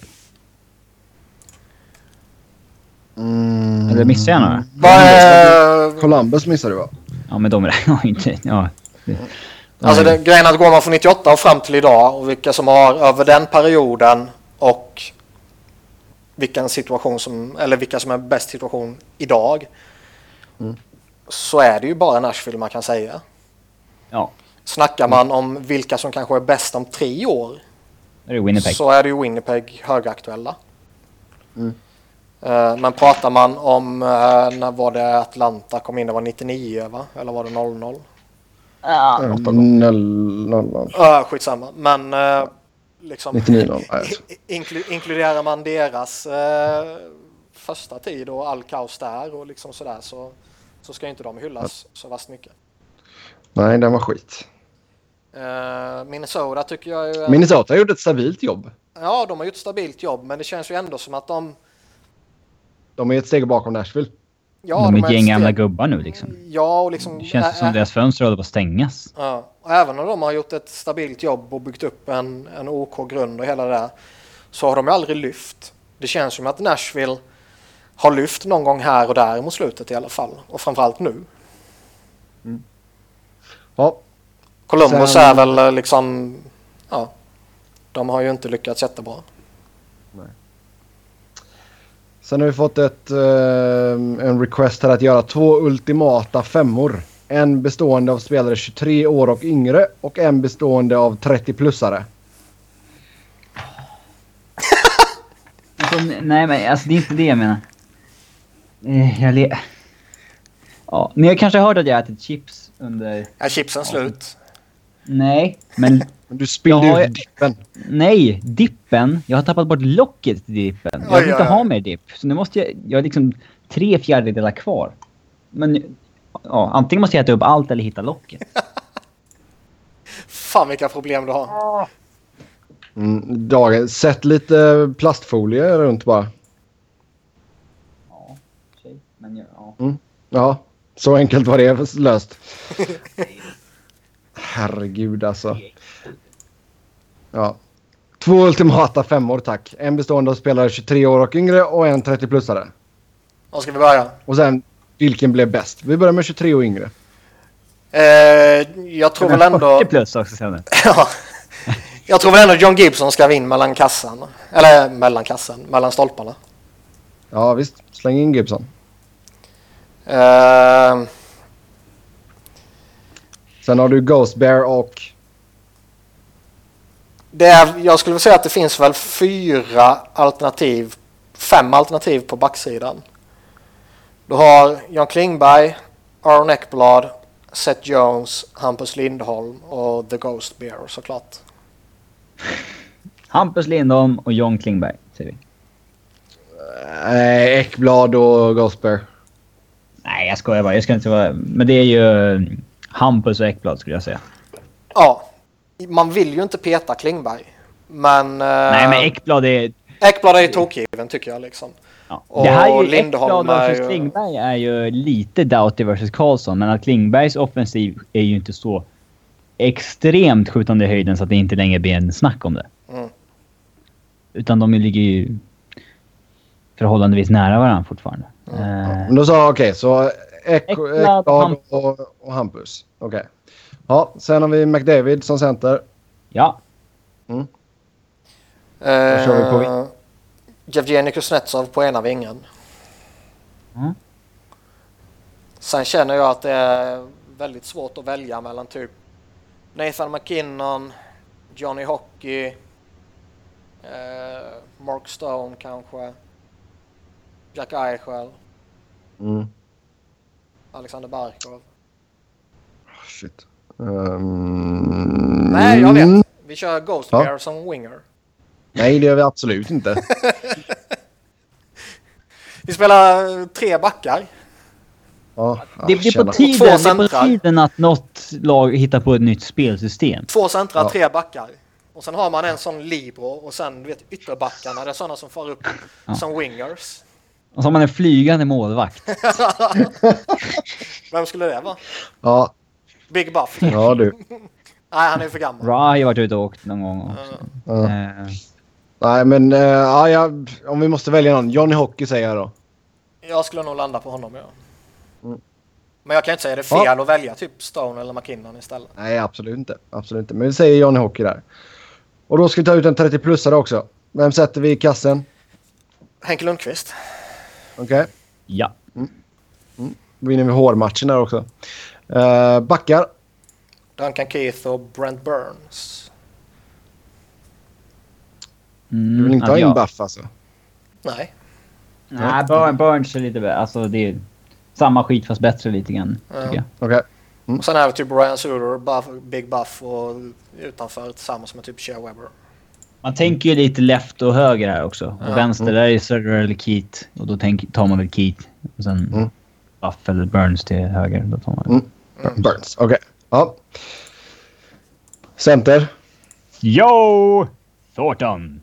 Mm. Eller missar jag några? Är, Columbus missade du va? Ja, men de räknar inte. Ja. alltså det, grejen att går man från 98 och fram till idag och vilka som har över den perioden och vilken situation som, eller vilka som är bäst situation idag. Mm. Så är det ju bara Nashville man kan säga. Ja, Snackar man om vilka som kanske är bäst om tre år det är Winnipeg. så är det ju Winnipeg högaktuella. Mm. Eh, Men pratar man om, eh, när var det Atlanta kom in, det var 99 va? Eller var det 00? Ja, noll, noll. Uh, skitsamma, men uh, liksom 99 noll. Nej, inklu inkluderar man deras eh, första tid och all kaos där och liksom sådär så, så ska inte de hyllas så vast mycket. Nej, den var skit. Eh, Minnesota tycker jag ju... är- Minnesota gjorde ett stabilt jobb. Ja, de har gjort ett stabilt jobb men det känns ju ändå som att de... De är ett steg bakom Nashville. Ja, de är ett gäng gamla steg- gubbar nu liksom. Ja, och liksom... Det känns som ä- deras fönster håller på att stängas. Ja, och även om de har gjort ett stabilt jobb och byggt upp en, en OK grund och hela det där så har de ju aldrig lyft. Det känns som att Nashville har lyft någon gång här och där mot slutet i alla fall. Och framförallt nu. Ja, Columbus Sen- är väl eh, liksom... Ja, de har ju inte lyckats jättebra. Sen har vi fått ett, eh, en request här att göra två ultimata femmor. En bestående av spelare 23 år och yngre och en bestående av 30-plussare. Alltså, nej, men alltså det är inte det jag menar. Eh, Jag le... Ja, ni har kanske hört att jag ätit chips under... Är chipsen slut? Nej, men Men du spillde jag- ut dippen. nej. Dippen. Jag har tappat bort locket till dippen. Jag Oj, vill inte oj, oj. ha mer dipp. Så nu måste jag... Jag har liksom tre fjärdedelar kvar. Men... Ja, antingen måste jag äta upp allt eller hitta locket. Fan vilka problem du har. Mm, dagen. Sätt lite plastfolie runt bara. Ja, okej. Men ja. ja. Ja, så enkelt var det löst. Herregud alltså. Ja. Två ultimata femmor tack. En bestående av spelare 23 år och yngre och en 30-plussare. Var ska vi börja? Och sen vilken blev bäst? Vi börjar med 23 och yngre. Eh, jag tror väl ändå... 40 plus också sen. Ja. Jag tror väl ändå John Gibson ska vinna mellan kassan. Eller mellan kassan, mellan stolparna. Ja visst, släng in Gibson. Eh, Sen har du Ghost Bear och... det är, jag skulle vilja säga att det finns väl fyra alternativ, fem alternativ på backsidan. Du har Jan Klingberg, Aron Ekblad, Seth Jones, Hampus Lindholm och The Ghost Bear såklart. Hampus Lindholm och John Klingberg, säger vi. Eh, Ekblad och Ghost Bear. Nej, jag skojar bara. Jag ska inte vara... Men det är ju Hampus och Ekblad skulle jag säga. Ja, man vill ju inte peta Klingberg. Men... eh, Nej, men Ekblad är... Ekblad är tokgiven tycker jag liksom. Ja. Och det här är ju Ekblad är versus ju- Klingberg är ju lite Doughty versus Karlsson. Men att Klingbergs offensiv är ju inte så extremt skjutande i höjden så att det inte längre blir en snack om det. Mm. Utan de ligger ju förhållandevis nära varandra fortfarande. Eh, Men då sa okej, så Ek- Ekblad, och, och Hampus. Okej. Ja, sen har vi McDavid som center. ja. kör vi på Eh, Jevgenij Kuznetsov på ena vingen. Mm. Sen känner jag att det är väldigt svårt att välja mellan typ Nathan McKinnon, Johnny Hockey, eh, Mark Stone kanske, Jack Eichel, Mm. Alexander Barkov. Shit. Ehm, Nej, jag vet. Vi kör Ghost Ja. Bear som winger. Nej, det gör vi absolut inte. Vi spelar eh, tre backar. Ja, Det, ah, det, är på tiden, Två det är på centrar. tiden att något lag hittar på ett nytt spelsystem. Två centra, Ja. tre backar. Och sen har man en sån libero och sen du vet ytterbackarna, det är sådana som far upp Ja. som wingers. Och så har man en flygande målvakt. Vem skulle det vara? Ja, Big Buff? ja du. Nej, han är för gammal. Ra har ju varit ute och åkt någon gång också. Ja. Eh, Nej, men eh, ja, jag, om vi måste välja någon. Johnny Hockey säger jag då. Jag skulle nog landa på honom, ja. Mm. Men jag kan inte säga det är fel att välja typ Stone eller McKinnon istället. Nej, absolut inte. Absolut inte. Men vi säger Johnny Hockey där. Och då ska vi ta ut en 30-plussare också. Vem sätter vi i kassen? Henke Lundqvist. Okej. ja. Vinner vi hårmatchen där också. Uh, backar. Duncan Keith och Brent Burns. Mm, Du vill inte ha in jag- Buff alltså? Nej. Nej, Burn, Burns är lite bättre. Alltså det är samma skit fast bättre lite grann. Ja. Tycker jag. Okej. Och sen är det typ Ryan Suter, Buff, Big Buff och utanför tillsammans med typ Shea Weber. Man tänker ju lite left och höger här också. Och Ja. vänster där är Sutter eller Keat. Och då tänk, tar man väl Keat. Och sen Mm. Buff eller Burns till höger. Då tar man Mm. Burns. Okej. Ja. Center. Yo! Thornton!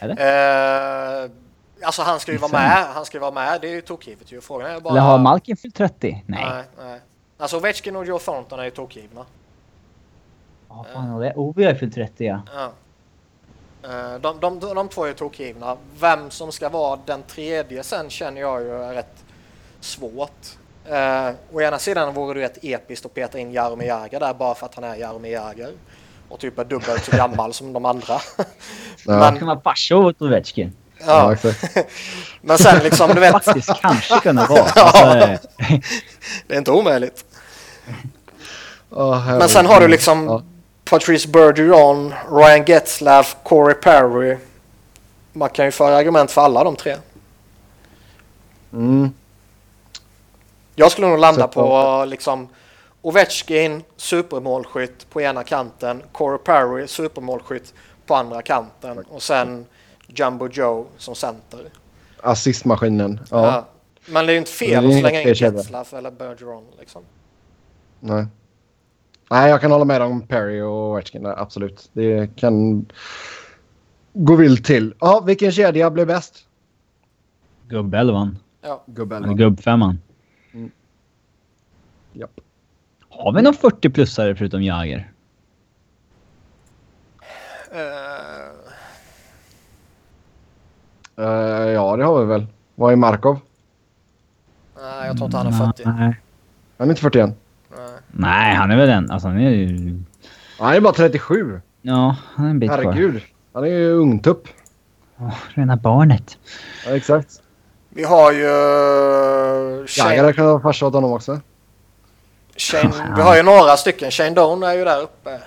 Eh, alltså han ska ju vara med. Han ska ju vara med. Det är ju tokgivet ju. Frågan är bara... Eller har Malkin fyllt 30? Nej. Nej, nej. Alltså Ovechkin och Joe Thornton är ju tokgivna. Ja, fan har det? Ovi har fyllt 30 ja. Ja. Eh, De, de, de, två är tokgivna. Vem som ska vara den tredje sen känner jag ju är rätt svårt. Uh, å ena sidan vore det rätt episkt att peta in Jaromir Jagr där bara för att han är Jaromir Jagr. Och typ är dubbelt så gammal som de andra. Ja. Han kan vara farsa åt Ovechkin. Ja, ja. Men sen liksom du vet, Faktiskt kanske kunna vara. Ja. Alltså, eh, det är inte omöjligt. Åh, Men sen har du liksom Ja. Patrice Bergeron, Ryan Getzlaff, Corey Perry. Man kan ju föra argument för alla de tre. Mm. Jag skulle nog landa Sätt på liksom Ovechkin, supermålskytt på ena kanten, Corey Perry, supermålskytt på andra kanten och sen Jumbo Joe som center. Assistmaskinen. Ja. Ja. Men det är ju inte fel att slänga in. Getzlaff eller Bergeron liksom. Nej. Nej, jag kan hålla med om Perry och Ovechkin där. Absolut. Det kan gå vilt till. Ja, vilken kedja blev bäst? Gubbelvan. Ja. Gubbel. Eller gubbfemman. Japp. Har vi någon 40-plussare förutom Jagr? Eh, Eh, ja, det har vi väl. Vad är Markov? nej, jag tror inte han är 40. Nej. Han är inte 41. Nej. Han är väl den. Alltså han är ju... Han är bara 37. Ja, han är en bit kvar. Herregud. Han är ju ungtupp. Åh, rena barnet. Ja, exakt. Vi har ju eh, Shane, Jagr kan vara farsa åt honom också. Shane, Vi har ju några stycken. Shane Doan är ju där uppe.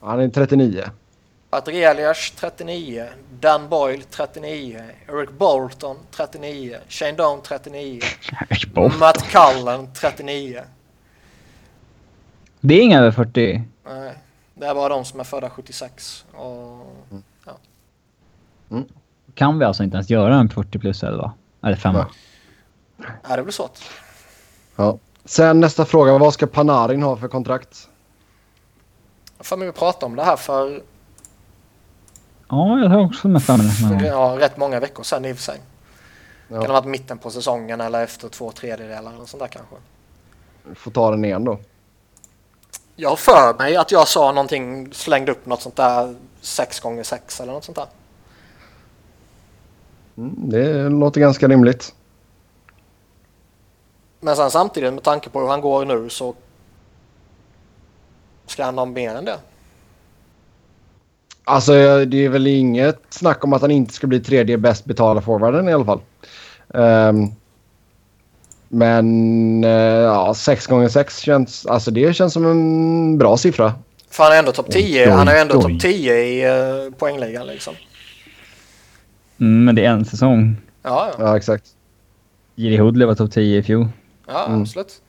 Han är 39. Patrik Elias 39. Dan Boyle 39. Eric Bolton 39. Shane Doan 39. Bort. Matt Cullen 39. Det är inga över 40. Nej, det är bara de som är födda 76. Och, Kan vi alltså inte ens göra en 40 plus eller vad? Eller femma? Nej. ja, det blir svårt. Ja. Sen nästa fråga. Vad ska Panarin ha för kontrakt? Får mig prata om det här för Ja, jag har också med för mig var rätt många veckor sedan i och för sig. Ja. Kan det ha varit mitten på säsongen eller efter två tredjedelar eller sånt där kanske. Får ta den igen då. Jag har för mig att jag sa någonting, slängde upp något sånt där 6 gånger 6 eller något sånt där. Mm, det låter ganska rimligt. Men sen samtidigt med tanke på hur han går nu så ska han ha mer än det. Alltså det är väl inget snack om att han inte ska bli tredje bäst betalda forwarden i alla fall. Ehm, men eh, ja, 6 gånger 6 känns, alltså det känns som en bra siffra. För han är ändå topp 10, Oj, han är ändå topp 10 i uh, poängligan liksom. Mm, men det är en säsong. Ja, ja, Ja, exakt. Jiri Hoodley var topp 10 i fjol. ja Mm. absolut.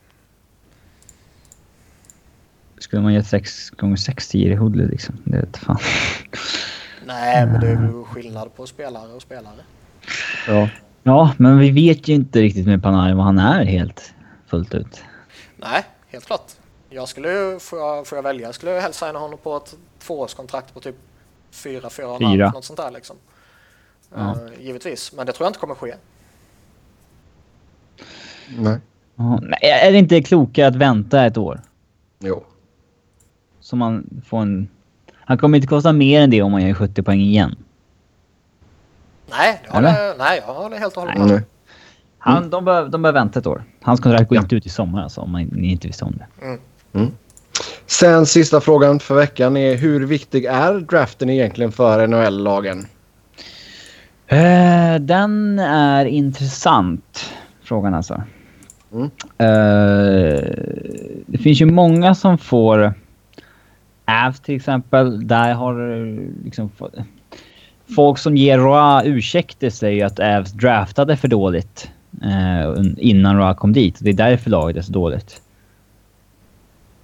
Skulle man gett 6 gånger 6 till Jiri Hoodley liksom? Det vet fan. Nej, men det är ju skillnad på spelare och spelare. Ja. Ja, men vi vet ju inte riktigt med Panarin vad han är helt fullt ut. Nej, helt klart. Jag skulle ju, får jag, får jag välja, jag skulle ju helst signa honom på ett tvåårskontrakt på typ 4, 4 Fyra. något sånt där liksom. Ja. Eh, givetvis, men det tror jag inte kommer ske. Nej. Nej, är det inte klokare att vänta ett år? Jo. Så man får en... Han kommer inte kosta mer än det om man gör 70 poäng igen. Nej, det håller, nej jag håller helt och hållet med. Han, de, bör, de bör vänta ett år. Hans kontrakt går Ja. inte ut i sommar alltså, om man, ni inte visste om det. Sen sista frågan för veckan är hur viktig är draften egentligen för NHL-lagen? Eh, den är intressant, frågan alltså. Mm. Eh, det finns ju många som får... Avs till exempel, där har eh, liksom... fått- Folk som ger Roa ursäkter säger att Avs draftade för dåligt eh, innan Roa kom dit. Det är därför laget är så dåligt.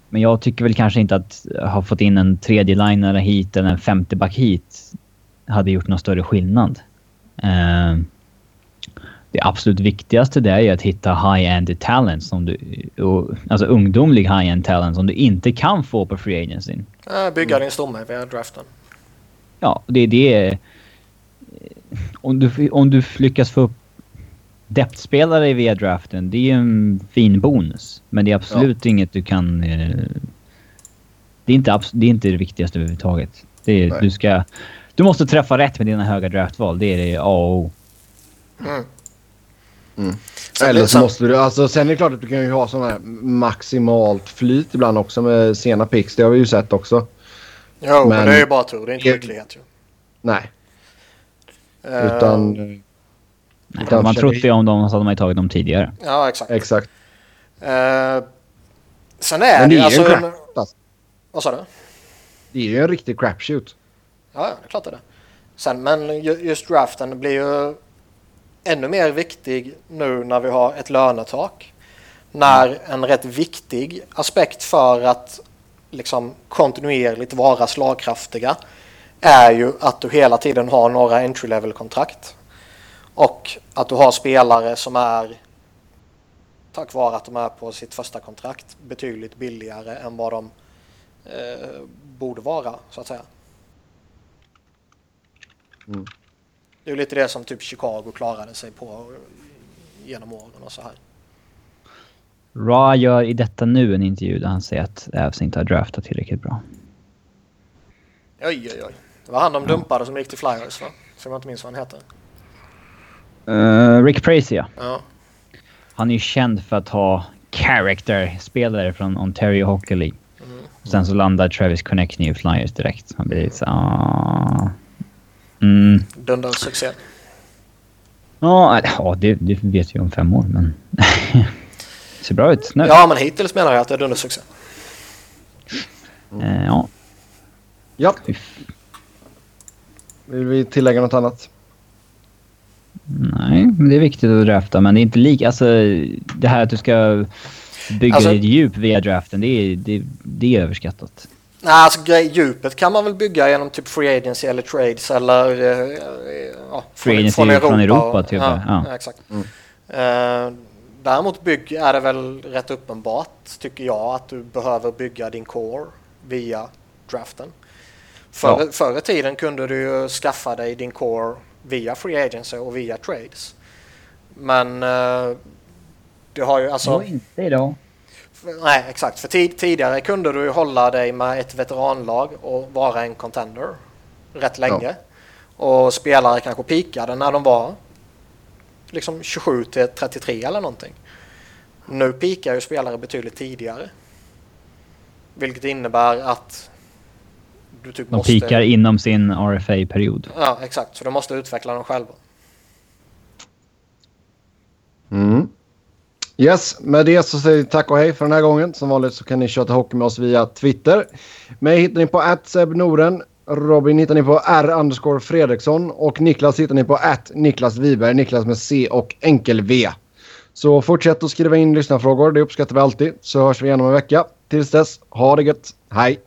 Men jag tycker väl kanske inte att ha fått in en tredje linare hit eller en femte back hit hade gjort någon större skillnad. Eh, det absolut viktigaste det är att hitta high-end talent som du, och, alltså ungdomlig high-end talent som du inte kan få på free agency. Bygga din stomme via draften. Ja, det är det. Om du, om du lyckas få upp depth-spelare via draften, det är ju en fin bonus. Men det är absolut inget du kan... Eh, det, är inte det är inte det viktigaste överhuvudtaget. Det är, du ska... Du måste träffa rätt med dina höga draftval. Det är det A och O. Mm. Mm. Eller så måste du... Alltså, sen är det klart att du kan ju ha sån här maximalt flyt ibland också med sena picks. Det har vi ju sett också. Jo, men, Men- det är ju bara tur. Det är inte skicklighet ju. Nej, Eh, utan... Nej, Utan om man dig. det om dem så hade man ju tagit dem tidigare. Ja, exakt. Exakt. Eh, sen är Men det det är alltså... ju en en- crap. Alltså. Vad sa du? Det är ju en riktig crapshoot. Ja, ja, det är klart det är. Sen, men ju- just draften blir ju ännu mer viktig nu när vi har ett lönetak. När en rätt viktig aspekt för att liksom kontinuerligt vara slagkraftiga är ju att du hela tiden har några entry level kontrakt. Och att du har spelare som är tack vare att de är på sitt första kontrakt betydligt billigare än vad de eh, borde vara så att säga. Mm. Det är lite det som typ Chicago klarade sig på genom åren och så här. Ra gör i detta nu en intervju där han säger att Avs inte har draftat tillräckligt bra. Oj, oj, oj. Det var han de dumpade som gick till Flyers va? Som jag inte minns vad han heter. Uh, Rick Pracy ja. Han är ju känd för att ha character-spelare från Ontario Hockey League. Och sen så landar Travis Connectney i Flyers direkt. Han blir lite så ah. Mm. Dunders succé. Ja, ja det, det vet vi om fem år men... ser bra ut nu. Ja, men hittills menar jag att det är Dunders succé. Eh, ja. Ja. Vill vi tillägga något annat? Nej, men det är viktigt att drafta. Men det är inte lika... Alltså, det här att du ska bygga Alltså- ditt djup via draften, det är, det, det är överskattat. Nej, alltså grej, djupet kan man väl bygga genom typ free agency eller trades eller eh, ja, Free agency från Europa, och- typ, Ja, ja. ja, exakt. Mm. Eh, däremot bygg är det väl rätt uppenbart tycker jag att du behöver bygga din core via draften. Förr, Ja. Förr i tiden kunde du ju skaffa dig din core via free agency och via trades. Men eh, det har ju alltså... Så inte idag. Nej, exakt. För tid, tidigare kunde du ju hålla dig med ett veteranlag och vara en contender rätt länge. Och spelare kanske pikade när de var liksom 27 till 33 eller någonting. Nu pikar ju spelare betydligt tidigare. Vilket innebär att du typ De måste... pikar inom sin RFA-period. Ja, exakt. Så de måste utveckla dem själva. Mm. Yes, med det så säger vi tack och hej för den här gången. Som vanligt så kan ni köta hockey med oss via Twitter. Mig hittar ni på @sebnoren. Robin hittar ni på R underscore Fredriksson och Niklas hittar ni på att Niklas Wiberg. Niklas med C och enkel V. Så fortsätt att skriva in lyssnarfrågor. Det uppskattar vi alltid. Så hörs vi igen om en vecka. Tills dess, ha det gött. Hej!